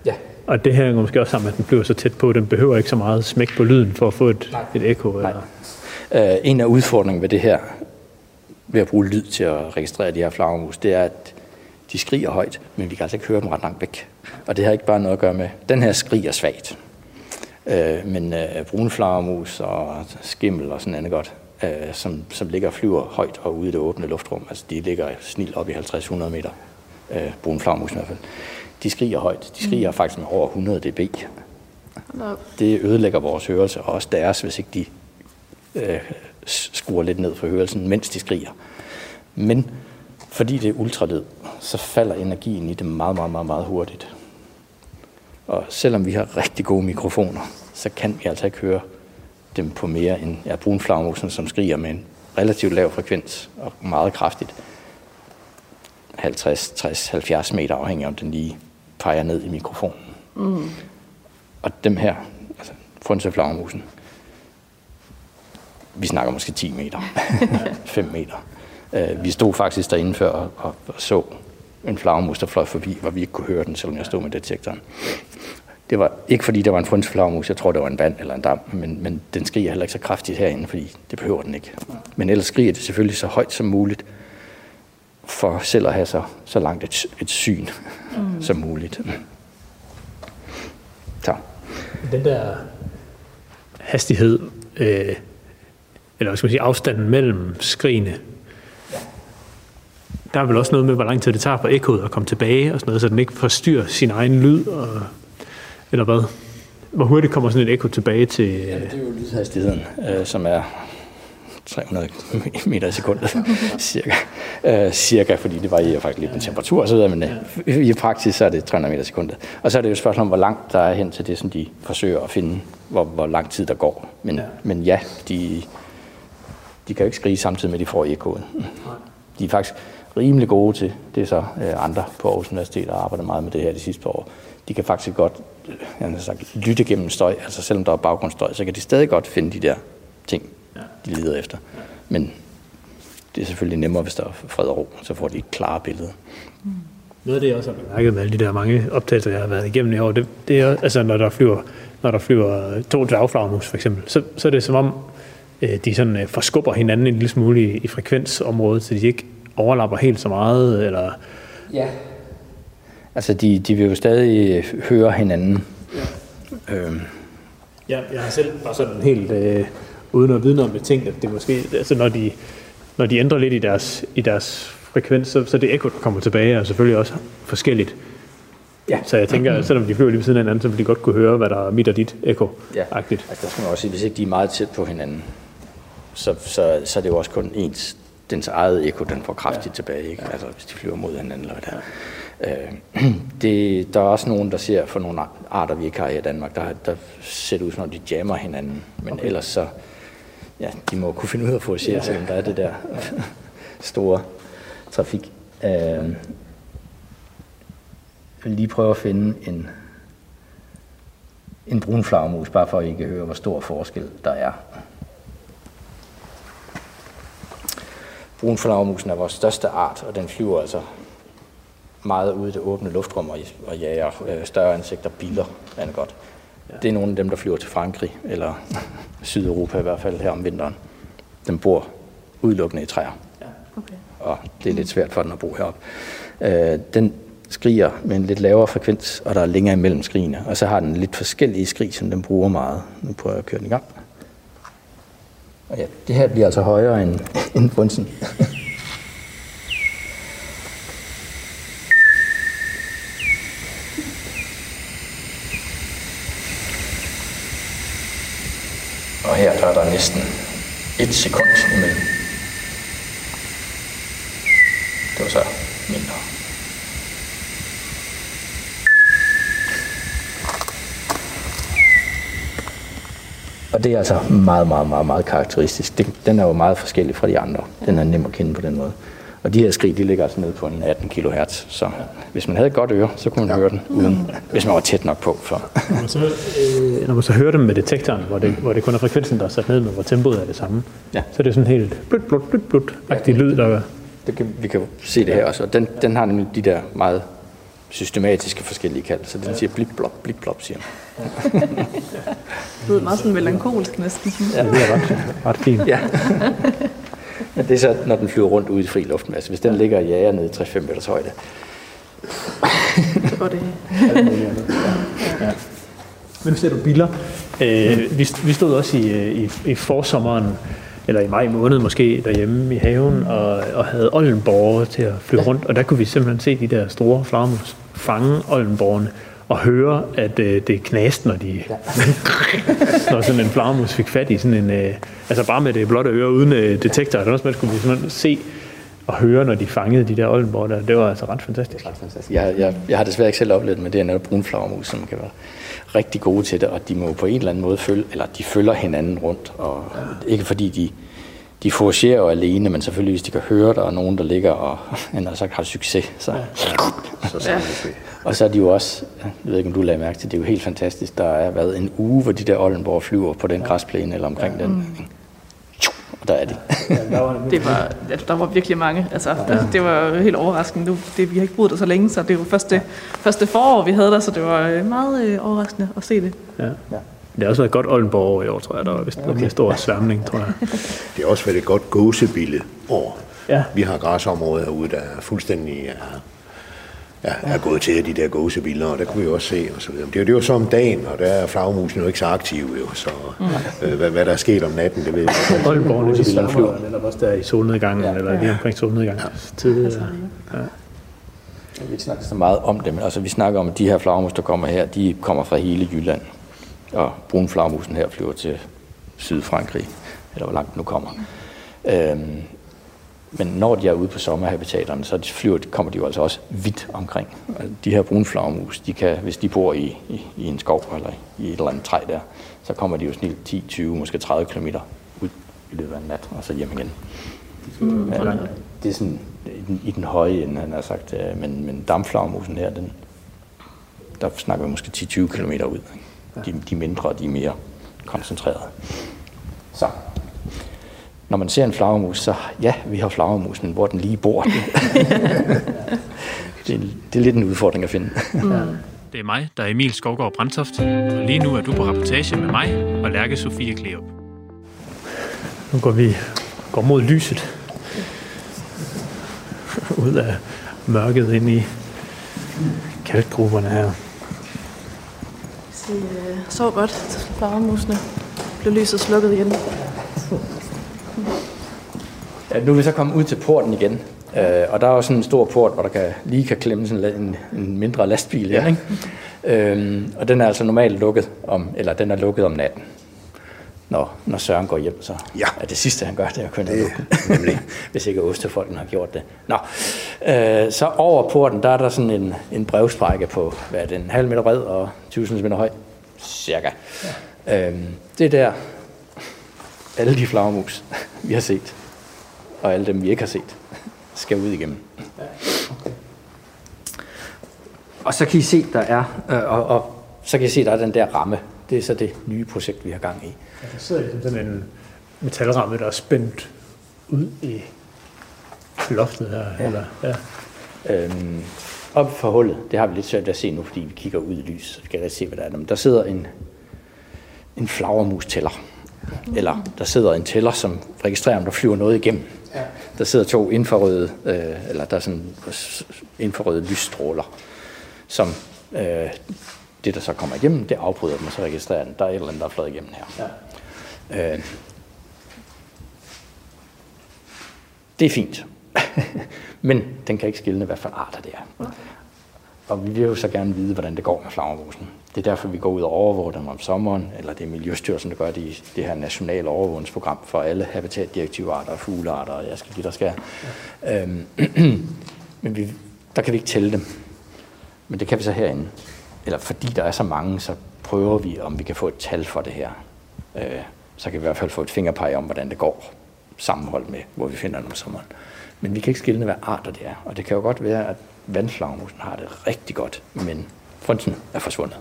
Ja. Og det her er måske også sammen, at den bliver så tæt på, den behøver ikke så meget smæk på lyden for at få et, et ekko. Nej. Eller? Uh, en af udfordringerne ved det her, ved at bruge lyd til at registrere de her flagermus, det er, at de skriger højt, men vi kan altså ikke høre dem ret langt væk. Og det har ikke bare noget at gøre med, den her skriger svagt. Øh, men øh, brunflagermus og skimmel og sådan andet godt, øh, som, som ligger og flyver højt og ude i det åbne luftrum, altså de ligger snil op i 50-100 meter, øh, brunflagermus i hvert fald, de skriger højt. De skriger mm. faktisk med over 100 dB. Det ødelægger vores hørelse, og også deres, hvis ikke de øh, skruer lidt ned for hørelsen, mens de skriger. Men fordi det er ultralyd, så falder energien i det meget, meget, meget, meget hurtigt. Og selvom vi har rigtig gode mikrofoner, så kan vi altså ikke høre dem på mere end ja, brunflagmusen, som skriger med en relativt lav frekvens og meget kraftigt. 50, 60, 70 meter afhængig af, om den lige peger ned i mikrofonen. Mm. Og dem her, altså frønseflagmusen, vi snakker måske 10 meter, 5 meter. Uh, vi stod faktisk derinde før og, og, og så en flagmus, der fløj forbi, hvor vi ikke kunne høre den, selvom jeg stod med detektoren. Det var ikke fordi, der var en frønseflagmus, jeg tror, det var en vand eller en dam, men, men den skriger heller ikke så kraftigt herinde, fordi det behøver den ikke. Men ellers skriger det selvfølgelig så højt som muligt, for selv at have så, så langt et, et syn mm. som muligt. Så. Den der hastighed, øh, eller hvad skal man sige, afstanden mellem skrigene, der er vel også noget med, hvor lang tid det tager for ekkoet at komme tilbage og sådan noget, så den ikke forstyrrer sin egen lyd, og, eller hvad? Hvor hurtigt kommer sådan et ekko tilbage til... Ja, det er jo lydhastigheden, øh, som er 300 meter i sekundet, cirka. Øh, cirka, fordi det varierer faktisk lidt med temperatur og så videre, men øh, i praksis så er det 300 meter i sekundet. Og så er det jo et spørgsmål om, hvor langt der er hen til det, som de forsøger at finde, hvor, hvor lang tid der går. Men ja, men ja de, de kan jo ikke skrige samtidig med, at de får ekkoet. De er faktisk rimelig gode til, det er så øh, andre på Aarhus Universitet, der arbejder meget med det her de sidste par år. De kan faktisk godt øh, jeg har sagt, lytte gennem støj, altså selvom der er baggrundsstøj, så kan de stadig godt finde de der ting, de leder efter. Men det er selvfølgelig nemmere, hvis der er fred og ro, så får de et klare billede. Mm. Noget af det, jeg også har bemærket med alle de der mange optagelser, jeg har været igennem i år, det, det er, altså når der flyver, når der flyver to dagflagmus for eksempel, så, så er det som om, øh, de sådan øh, forskubber hinanden en lille smule i, i frekvensområdet, så de ikke overlapper helt så meget, eller... Ja. Altså, de, de vil jo stadig høre hinanden. Ja. Øhm. Ja, jeg har selv bare sådan helt, øh, uden at vide noget om det, tænkt, at det måske, altså når de, når de ændrer lidt i deres, i deres frekvens, så, så det ekko, der kommer tilbage, er selvfølgelig også forskelligt. Ja. Så jeg tænker, at selvom de flyver lige ved siden af hinanden, så vil de godt kunne høre, hvad der er mit og dit ekko Ja, agtigt altså der skal man også sige, hvis ikke de er meget tæt på hinanden, så, så, så er det jo også kun ens, dens eget ekko, den får kraftigt ja. tilbage, ikke? Altså hvis de flyver mod hinanden eller hvad det er. Øh, det, der er også nogen, der ser for nogle arter, vi ikke har her i Danmark, der, der ser det ud som om, de jammer hinanden. Men okay. ellers så, ja, de må kunne finde ud af at få ja. selvom der er det der store trafik. Øh, jeg vil lige prøve at finde en, en brun flagermus, bare for at I kan høre, hvor stor forskel der er. Brun flagermusen er vores største art, og den flyver altså meget ude i det åbne luftrum og, og jager øh, større insekter, biler, er det godt. Ja. Det er nogle af dem, der flyver til Frankrig, eller Sydeuropa i hvert fald her om vinteren. Den bor udelukkende i træer. Ja. Okay. Og det er lidt svært for den at bo heroppe. Øh, den skriger med en lidt lavere frekvens, og der er længere imellem skrigene. Og så har den lidt forskellige skrig, som den bruger meget. Nu prøver jeg at køre den i gang. Og ja, det her bliver altså højere end, end brunsen. Og her der er der næsten et sekund imellem. Det var så mindre. Og det er altså meget, meget, meget, meget karakteristisk. Den er jo meget forskellig fra de andre. Den er nem at kende på den måde. Og de her skrig, de ligger altså nede på en 18 kHz. Så hvis man havde et godt øre, så kunne man høre den, uden, hvis man var tæt nok på. For. Når, man så, øh, når man så hører dem med detektoren, hvor det, hvor det kun er frekvensen, der er sat ned, men hvor tempoet er det samme, ja. så er det sådan helt blut, blut, blut, blut agtig lyd, der det kan, vi kan se det her også. Og den, den har nemlig de der meget systematiske forskellige kald. Så den siger blip blop, blip blop, siger den. det lyder meget sådan melankolsk næsten. Ja, det er ret, ret fint. Ja. Men det er så, når den flyver rundt ude i fri luften. Altså, hvis den ligger i jager nede i 3-5 meters højde. så går det. ja. Men ser du billeder? Øh, vi, vi stod også i, øh, i, i forsommeren, eller i maj måned måske, derhjemme i haven, og, og havde oldenborger til at flyve rundt, og der kunne vi simpelthen se de der store flagermus fange oldenborgerne, og høre, at øh, det knast, når de ja. når sådan en flagermus fik fat i sådan en, øh, altså bare med det blotte øre uden øh, detektor, eller noget, skulle vi simpelthen se og høre, når de fangede de der Oldenborg der. Det var altså ret fantastisk. Ret fantastisk. Jeg, jeg, jeg har desværre ikke selv oplevet det, men det er netop brunflagermus, som kan være rigtig gode til det, og de må på en eller anden måde følge, eller de følger hinanden rundt, og ja. ikke fordi de, de foragerer jo alene, men selvfølgelig hvis de kan høre, der er nogen, der ligger og så har succes. Så. Ja. så, så, ja. Og så er de jo også, jeg ved ikke om du lagde mærke til, det er jo helt fantastisk, der er været en uge, hvor de der Oldenborg flyver på den græsplæne eller omkring ja. den. Mm. Og der er de. det var, der var virkelig mange. Altså, der, det var helt overraskende. Nu, det, vi har ikke boet der så længe, så det var første, første forår, vi havde der, så det var øh, meget øh, overraskende at se det. Ja. ja. Det har også været et godt Oldenborg i år, tror jeg. Der var vist okay. en stor sværmning, tror jeg. Det har også været et godt gåsebille år. Ja. Vi har græsområder herude, der er fuldstændig er, er, er gået til de der gåsebilleder, og der kunne vi også se. Og så videre. Det, er, det jo så om dagen, og der er flagmusen jo ikke så aktive, jo, så mm. øh, hvad, hvad, der er sket om natten, det ved jeg ikke. Det er eller også der i solnedgangen, ja. eller lige omkring solnedgangen. Ja. Ja. Vi snakker så meget om det, men altså, vi snakker om, at de her flagmus, der kommer her, de kommer fra hele Jylland. Og brunflagmusen her flyver til Sydfrankrig, eller hvor langt den nu kommer. Øhm, men når de er ude på sommerhabitaterne, så flyver, kommer de jo altså også vidt omkring. De her brunflagermus, de kan, hvis de bor i, i, i en skov eller i et eller andet træ der, så kommer de jo sådan 10, 20, måske 30 km ud i løbet af en nat, og så hjem igen. Mm. Ja, det er sådan i den, i den høje ende, han har sagt, men, men dampflagermusen her, den, der snakker vi måske 10-20 km ud. De, de mindre, de er mere koncentrerede. Så når man ser en flagermus, så ja, vi har flagermus, men hvor den lige bor. det, er, det er lidt en udfordring at finde. Mm. Det er mig, der er Emil Skovgaard Brandtoft, og lige nu er du på rapportage med mig og Lærke Sofie Kleop. Nu går vi går mod lyset. Ud af mørket ind i kalkgrupperne her. Så øh, sov godt, flagermusene. Blev lyset slukket igen. Nu er vi så kommet ud til porten igen, øh, og der er også sådan en stor port, hvor der kan, lige kan klemme sådan en, en mindre lastbil ja. ind, ikke? Øhm, og den er altså normalt lukket om, eller den er lukket om natten. Når, når Søren går hjem, så Ja. er det sidste, han gør, det er at Det- og lukke den. Hvis ikke Ostefolken har gjort det. Nå, øh, så over porten, der er der sådan en, en brevsprække på, hvad er det, en halv meter bred og 20 cm høj, cirka. Ja. Øhm, det er der, alle de flagermus, vi har set, og alle dem, vi ikke har set, skal ud igennem. Og så kan I se, der er, øh, og, og så kan I se, der er den der ramme. Det er så det nye projekt, vi har gang i. Ja, der sidder ligesom sådan en metalramme, der er spændt ud i loftet her. Ja. Eller, ja. Øhm, op for hullet, det har vi lidt svært at se nu, fordi vi kigger ud i lys, så vi kan rigtig se, hvad der er. Men der sidder en, en flagermus-tæller. Eller der sidder en tæller, som registrerer, om der flyver noget igennem. Ja. Der sidder to infrarøde, øh, eller der er sådan infrarøde lysstråler, som øh, det, der så kommer igennem, det afbryder dem, og så registrerer den, der er et eller andet, der er fløjet igennem her. Ja. Øh, det er fint. Men den kan ikke skille, hvad for arter det er. Og vi vil jo så gerne vide, hvordan det går med flagermusen. Det er derfor, vi går ud og overvåger dem om sommeren, eller det er Miljøstyrelsen, der gør det i det her nationale overvågningsprogram for alle habitatdirektivarter og fuglearter, og jeg skal give der skal. Ja. Øhm, men vi, der kan vi ikke tælle dem. Men det kan vi så herinde. Eller fordi der er så mange, så prøver vi, om vi kan få et tal for det her. Øh, så kan vi i hvert fald få et fingerpeg om, hvordan det går sammenholdt med, hvor vi finder dem om sommeren. Men vi kan ikke skille, hvad arter det er. Og det kan jo godt være, at vandflagermusen har det rigtig godt, men frynsen er forsvundet.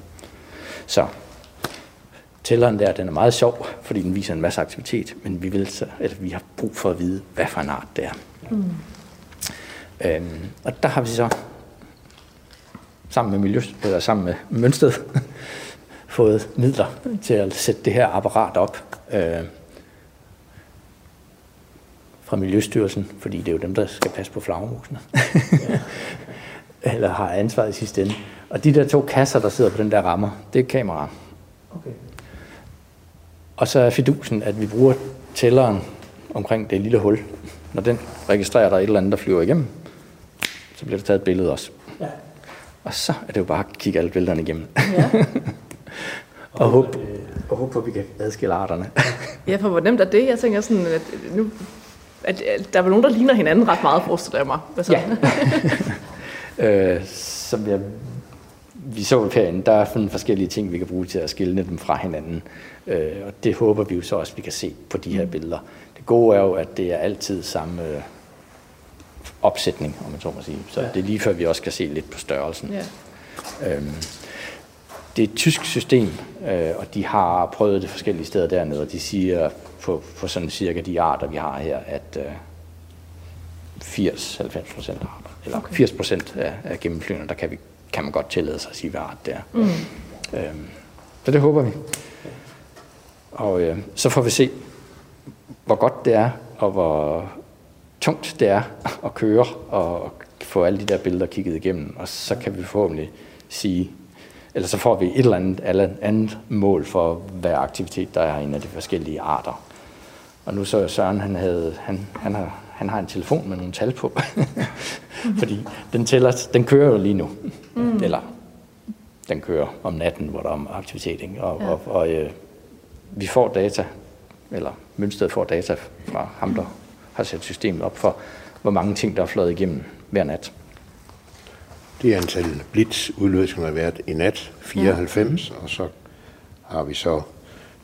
Så tælleren der, den er meget sjov, fordi den viser en masse aktivitet, men vi, vil så, eller vi har brug for at vide, hvad for en art det er. Mm. Øhm, og der har vi så sammen med, miljø, eller sammen med Mønsted fået midler til at sætte det her apparat op øh, fra Miljøstyrelsen, fordi det er jo dem, der skal passe på flagermusene. eller har ansvaret i sidste ende. Og de der to kasser, der sidder på den der rammer, det er kameraer. Okay. Og så er fidusen, at vi bruger tælleren omkring det lille hul. Når den registrerer, der er et eller andet, der flyver igennem, så bliver der taget et billede også. Ja. Og så er det jo bare at kigge alle billederne igennem. Ja. og, håbe, og håbe på, at vi kan adskille arterne. ja, for hvor nemt er det? Jeg tænker sådan, at nu at, at der er vel nogen, der ligner hinanden ret meget, forestiller jeg mig. Altså, Ja. øh, som jeg, vi så herinde, der er sådan forskellige ting, vi kan bruge til at skille dem fra hinanden. Øh, og det håber vi jo så også, vi kan se på de her billeder. Det gode er jo, at det er altid samme øh, opsætning, om man så må sige. Så ja. det er lige før, vi også kan se lidt på størrelsen. ja. Øhm, det er et tysk system, øh, og de har prøvet det forskellige steder dernede, og de siger på, på sådan cirka de arter, vi har her, at øh, 80-90 procent arter, eller okay. 80 procent af, af gennemflyvninger, der kan, vi, kan man godt tillade sig at sige, hvad art det er. Mm. Øhm, så det håber vi. Og øh, så får vi se, hvor godt det er, og hvor tungt det er at køre og få alle de der billeder kigget igennem, og så kan vi forhåbentlig sige, eller så får vi et eller andet, eller andet mål for, hvad aktivitet der er en af de forskellige arter. Og nu så Søren, han, havde, han, han, har, han har en telefon med nogle tal på, fordi den, tæller, den kører jo lige nu. Mm. Eller den kører om natten, hvor der er aktivitet. Ikke? Og, ja. og, og øh, vi får data, eller Mønsted får data fra ham, der har sat systemet op for, hvor mange ting, der er fløjet igennem hver nat. Det er antal blitzudløsninger har været i nat, 94, ja. og så har vi så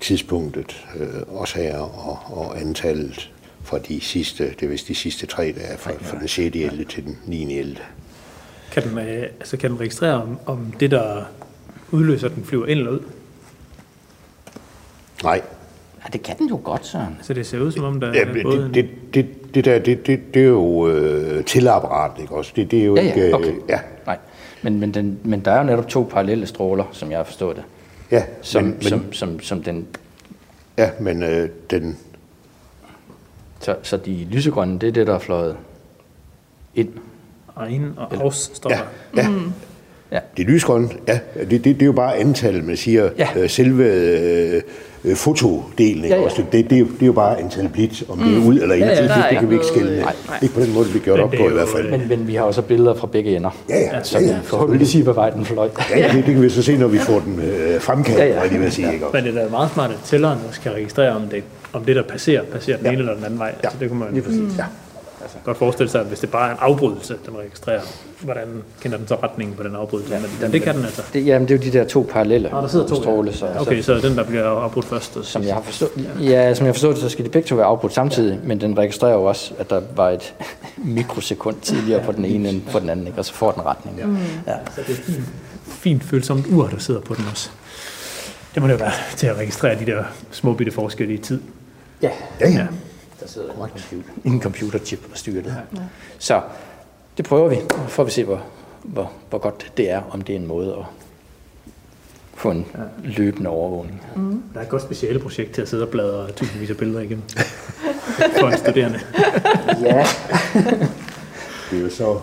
tidspunktet øh, også her, og, og antallet for de sidste, det er vist de sidste tre dage, fra, fra den 6. 11. til den 9. 11. Kan den, øh, altså kan den registrere, om, om det, der udløser den, flyver ind eller ud? Nej, Ja, det kan den jo godt, Søren. Så det ser ud som om, der ja, er både... det, det, det, det der, det, det, det er jo øh, tillapparatet, ikke også? Det, det er jo Ja, ikke... ja, øh, okay. ja, Nej, men, men, den, men der er jo netop to parallelle stråler, som jeg har forstået det, ja, som, men, men, som, som, som den ja, men øh, den, Så, så de lysegrønne, det er det, der er fløjet ind. Og ind og aus står ja, der. ja, Ja. Det lysgrønne, ja, det, det, det er jo bare antallet, man siger, Ja. øh, selve øh, fotodelen? Ja, ja. Også, det, det, er jo, det er jo bare antal blit, om det er ud eller ind, Ja, ja, det, det, det kan vi ikke skille. noget, Nej. Ikke på den måde, det bliver gjort Men op på i hvert fald. Men, men vi har også billeder fra begge ender. Ja, ja, Så ja, vi ja, forhåbentlig sige, hvad vej den fløj. Ja, ja, det, det kan vi så se, når vi får den øh, fremkaldt, Ja, ja, lige vil sige. Ikke? Men det er da meget smart, at tælleren også kan registrere, om det, om det der passerer, passerer den Ja. ene eller den anden vej. Altså, det kunne man Lige præcis, ja. altså, godt forestille sig, at hvis det bare er en afbrydelse, den registrerer, hvordan kender den så retningen på den afbrydelse? Ja, men det kan den altså. Det, jamen, det er jo de der to parallelle Nå, der sidder to, ja. stråle. Så, Okay, så den, der bliver afbrudt først. Og Som jeg har forstået, ja, som jeg har forstået det, så skal de begge to være afbrudt samtidig, men den registrerer jo også, at der var et mikrosekund tidligere på den ene end på den anden, ikke? og så får den retning. Ja. Ja. Så det er fint, fint følsomt ur, der sidder på den også. Det må det jo være til at registrere de der små bitte forskelle i tid. Ja. Ja, ja. Der sidder en, computer, en computerchip og styrer det her. Så det prøver vi, og får vi se, hvor, hvor, hvor godt det er, om det er en måde at få en løbende overvågning. Der er et godt speciale projekt til at sidde og bladre tusindvis af billeder igennem. For en studerende. Ja. Det er jo så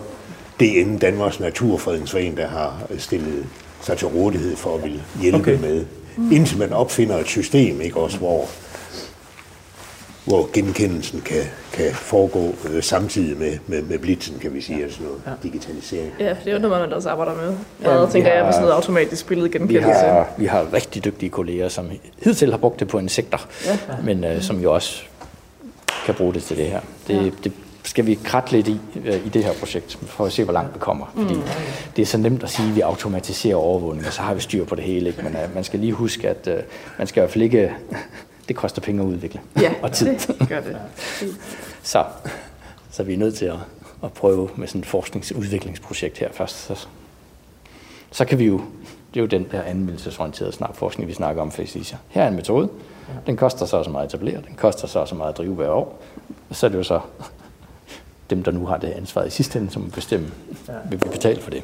DN, Danmarks Naturfredningsforening, der har stillet sig til rådighed for at ville hjælpe okay. med, indtil man opfinder et system, ikke også, hvor, hvor genkendelsen kan, kan foregå øh, samtidig med, med, med blitzen, kan vi sige, altså noget ja. digitalisering. Ja, det er jo noget, man også arbejder med. Ja, Meget, vi tænker jeg, har- med sådan noget automatisk Vi billedgenkendelse. har, vi har rigtig dygtige kolleger, som hidtil har brugt det på insekter, ja. men øh, som jo også kan bruge det til det her. Det, ja. det skal vi kratte lidt i, øh, i det her projekt, for at se, hvor langt vi kommer. Fordi mm. det er så nemt at sige, at vi automatiserer overvågning, og så har vi styr på det hele. Ikke? Men øh, man skal lige huske, at øh, man skal i hvert fald ikke... Det koster penge at udvikle. Ja, og tid. det gør det. Så, så vi er nødt til at, at prøve med sådan et forskningsudviklingsprojekt her først. Så, så kan vi jo, det er jo den der anvendelsesorienterede snak, forskning, vi snakker om Exisia. Her er en metode, den koster så og så meget at etablere, den koster så og så meget at drive hver år. Og så er det jo så dem, der nu har det ansvar i sidste ende, som må bestemme, vil vi betale for det.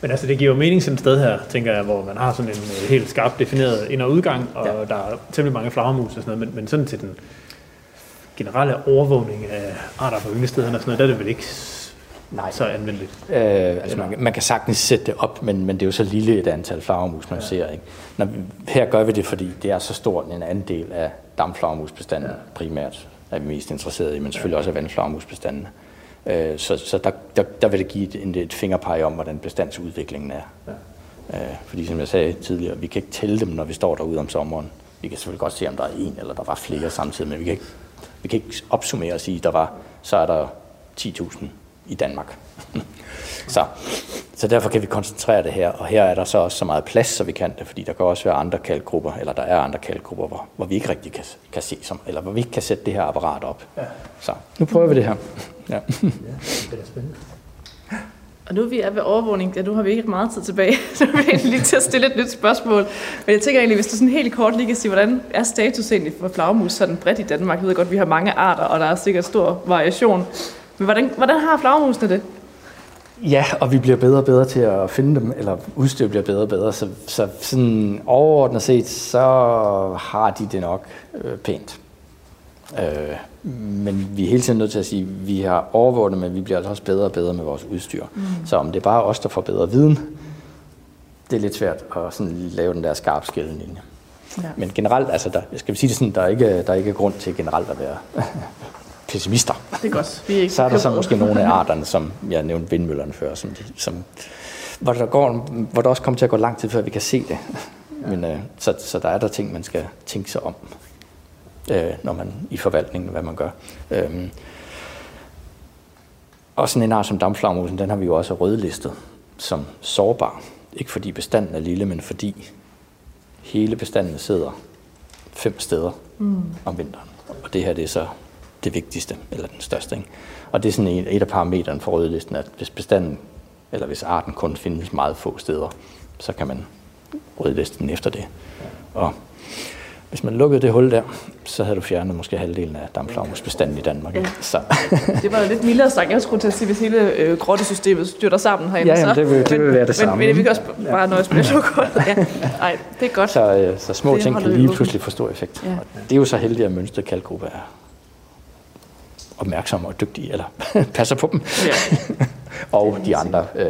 Men altså, det giver jo mening sådan et sted her, tænker jeg, hvor man har sådan en øh, helt skarpt defineret ind- og udgang, og ja. der er temmelig mange flagermus og sådan noget, men, men sådan til den generelle overvågning af arter på ynglestederne og sådan noget, der er det vel ikke Nej. så anvendeligt. Øh, altså man, man kan sagtens sætte det op, men, men det er jo så lille et antal flagermus, man ja. ser. Ikke? Når her gør vi det, fordi det er så stor en andel af damflagermusbestanden ja. primært, er vi mest interesserede i, men selvfølgelig også af vandflagermusbestanden. Øh, så så der, der, der vil det give et, et fingerpege om, hvordan bestandsudviklingen er. Ja. Øh, fordi som jeg sagde tidligere, vi kan ikke tælle dem, når vi står derude om sommeren. Vi kan selvfølgelig godt se, om der er en eller der var flere samtidig, men vi kan ikke, vi kan ikke opsummere og sige, der var, så er der 10.000 i Danmark. så, så derfor kan vi koncentrere det her, og her er der så også så meget plads, så vi kan det, fordi der kan også være andre kalkgrupper, eller der er andre kalkgrupper, hvor, hvor vi ikke rigtig kan, kan se, som, eller hvor vi ikke kan sætte det her apparat op. Ja. Så nu prøver vi det her. Ja. Det er spændende. Og nu vi er ved overvågning, ja, nu har vi ikke meget tid tilbage, så vi er lige til at stille et nyt spørgsmål. Men jeg tænker egentlig, hvis du sådan helt kort lige kan sige, hvordan er status egentlig for flagermus sådan bredt i Danmark? Jeg ved godt, vi har mange arter, og der er sikkert stor variation. Men hvordan, hvordan har flagermusene det? Ja, og vi bliver bedre og bedre til at finde dem, eller udstyr bliver bedre og bedre, så, så sådan overordnet set, så har de det nok øh, pænt. Øh, men vi er hele tiden nødt til at sige, at vi har overvåget men vi bliver altså også bedre og bedre med vores udstyr. Mm. Så om det er bare os, der får bedre viden, det er lidt svært at sådan lave den der skarp skillelinje. Ja. Men generelt, altså der, skal vi sige det sådan, der er ikke, der er ikke grund til generelt at være pessimister. Det er godt. Vi er ikke Så er der så måske nogle af arterne, som jeg nævnte vindmøllerne før, som, de, som hvor, der går, hvor der også kommer til at gå lang tid, før vi kan se det. Ja. Men, øh, så, så der er der ting, man skal tænke sig om, øh, når man i forvaltningen, hvad man gør. Øhm, og sådan en art som damflagermusen, den har vi jo også rødlistet som sårbar. Ikke fordi bestanden er lille, men fordi hele bestanden sidder fem steder mm. om vinteren. Og det her det er så det vigtigste, eller den største. Ikke? Og det er sådan et, et af parametrene for rødlisten, at hvis bestanden, eller hvis arten kun findes meget få steder, så kan man rødliste den efter det. Og hvis man lukkede det hul der, så havde du fjernet måske halvdelen af dampflagermusbestanden i Danmark. Ja. Så, Det var lidt mildere sagt. Jeg skulle til at sige, hvis hele øh, grottesystemet styrter sammen herinde. Ja, jamen, så. det vil- det vil være det men, samme. Men, vi kan også bare nøjes med hullet. Ja. Ej, det er godt. så, øh, så små Det ting kan lige pludselig få stor effekt. Ja. Og det er jo så heldigt, at Mønsted Kalkgruppe er opmærksomme og dygtige, eller passer på dem. Ja. og de andre øh,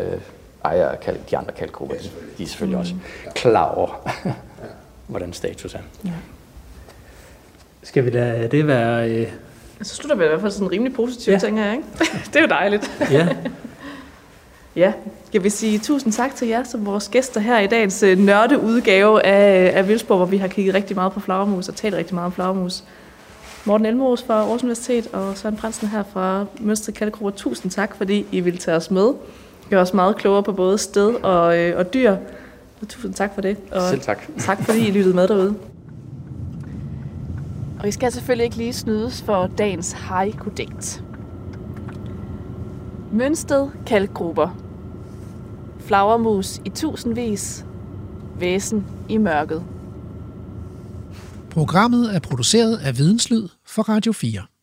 ejere af de andre kalkgrupper, de er selvfølgelig også klar over, hvordan status er. Skal vi lade det være... Øh, Så slutter vi i hvert fald sådan rimelig positivt, Ja. ja. tænker jeg, ikke? det er jo dejligt. ja, Ja, skal vi sige tusind tak til jer som vores gæster her i dagens øh, nørdeudgave af, af Vildsborg, hvor vi har kigget rigtig meget på flagermus og talt rigtig meget om flagermus. Morten Elmos fra Aarhus Universitet og Søren Pransen her fra Mønstre Kalkgruppe. Tusind tak, fordi I ville tage os med. Gør os meget klogere på både sted og, øh, og dyr. Og tusind tak for det. Og Selv tak. tak fordi I lyttede med derude. Og I skal selvfølgelig ikke lige snydes for dagens haiku-digt. Mønsted kalkgrupper. Flagermus i tusindvis. Væsen i mørket. Programmet er produceret af Videnslyd for Radio 4.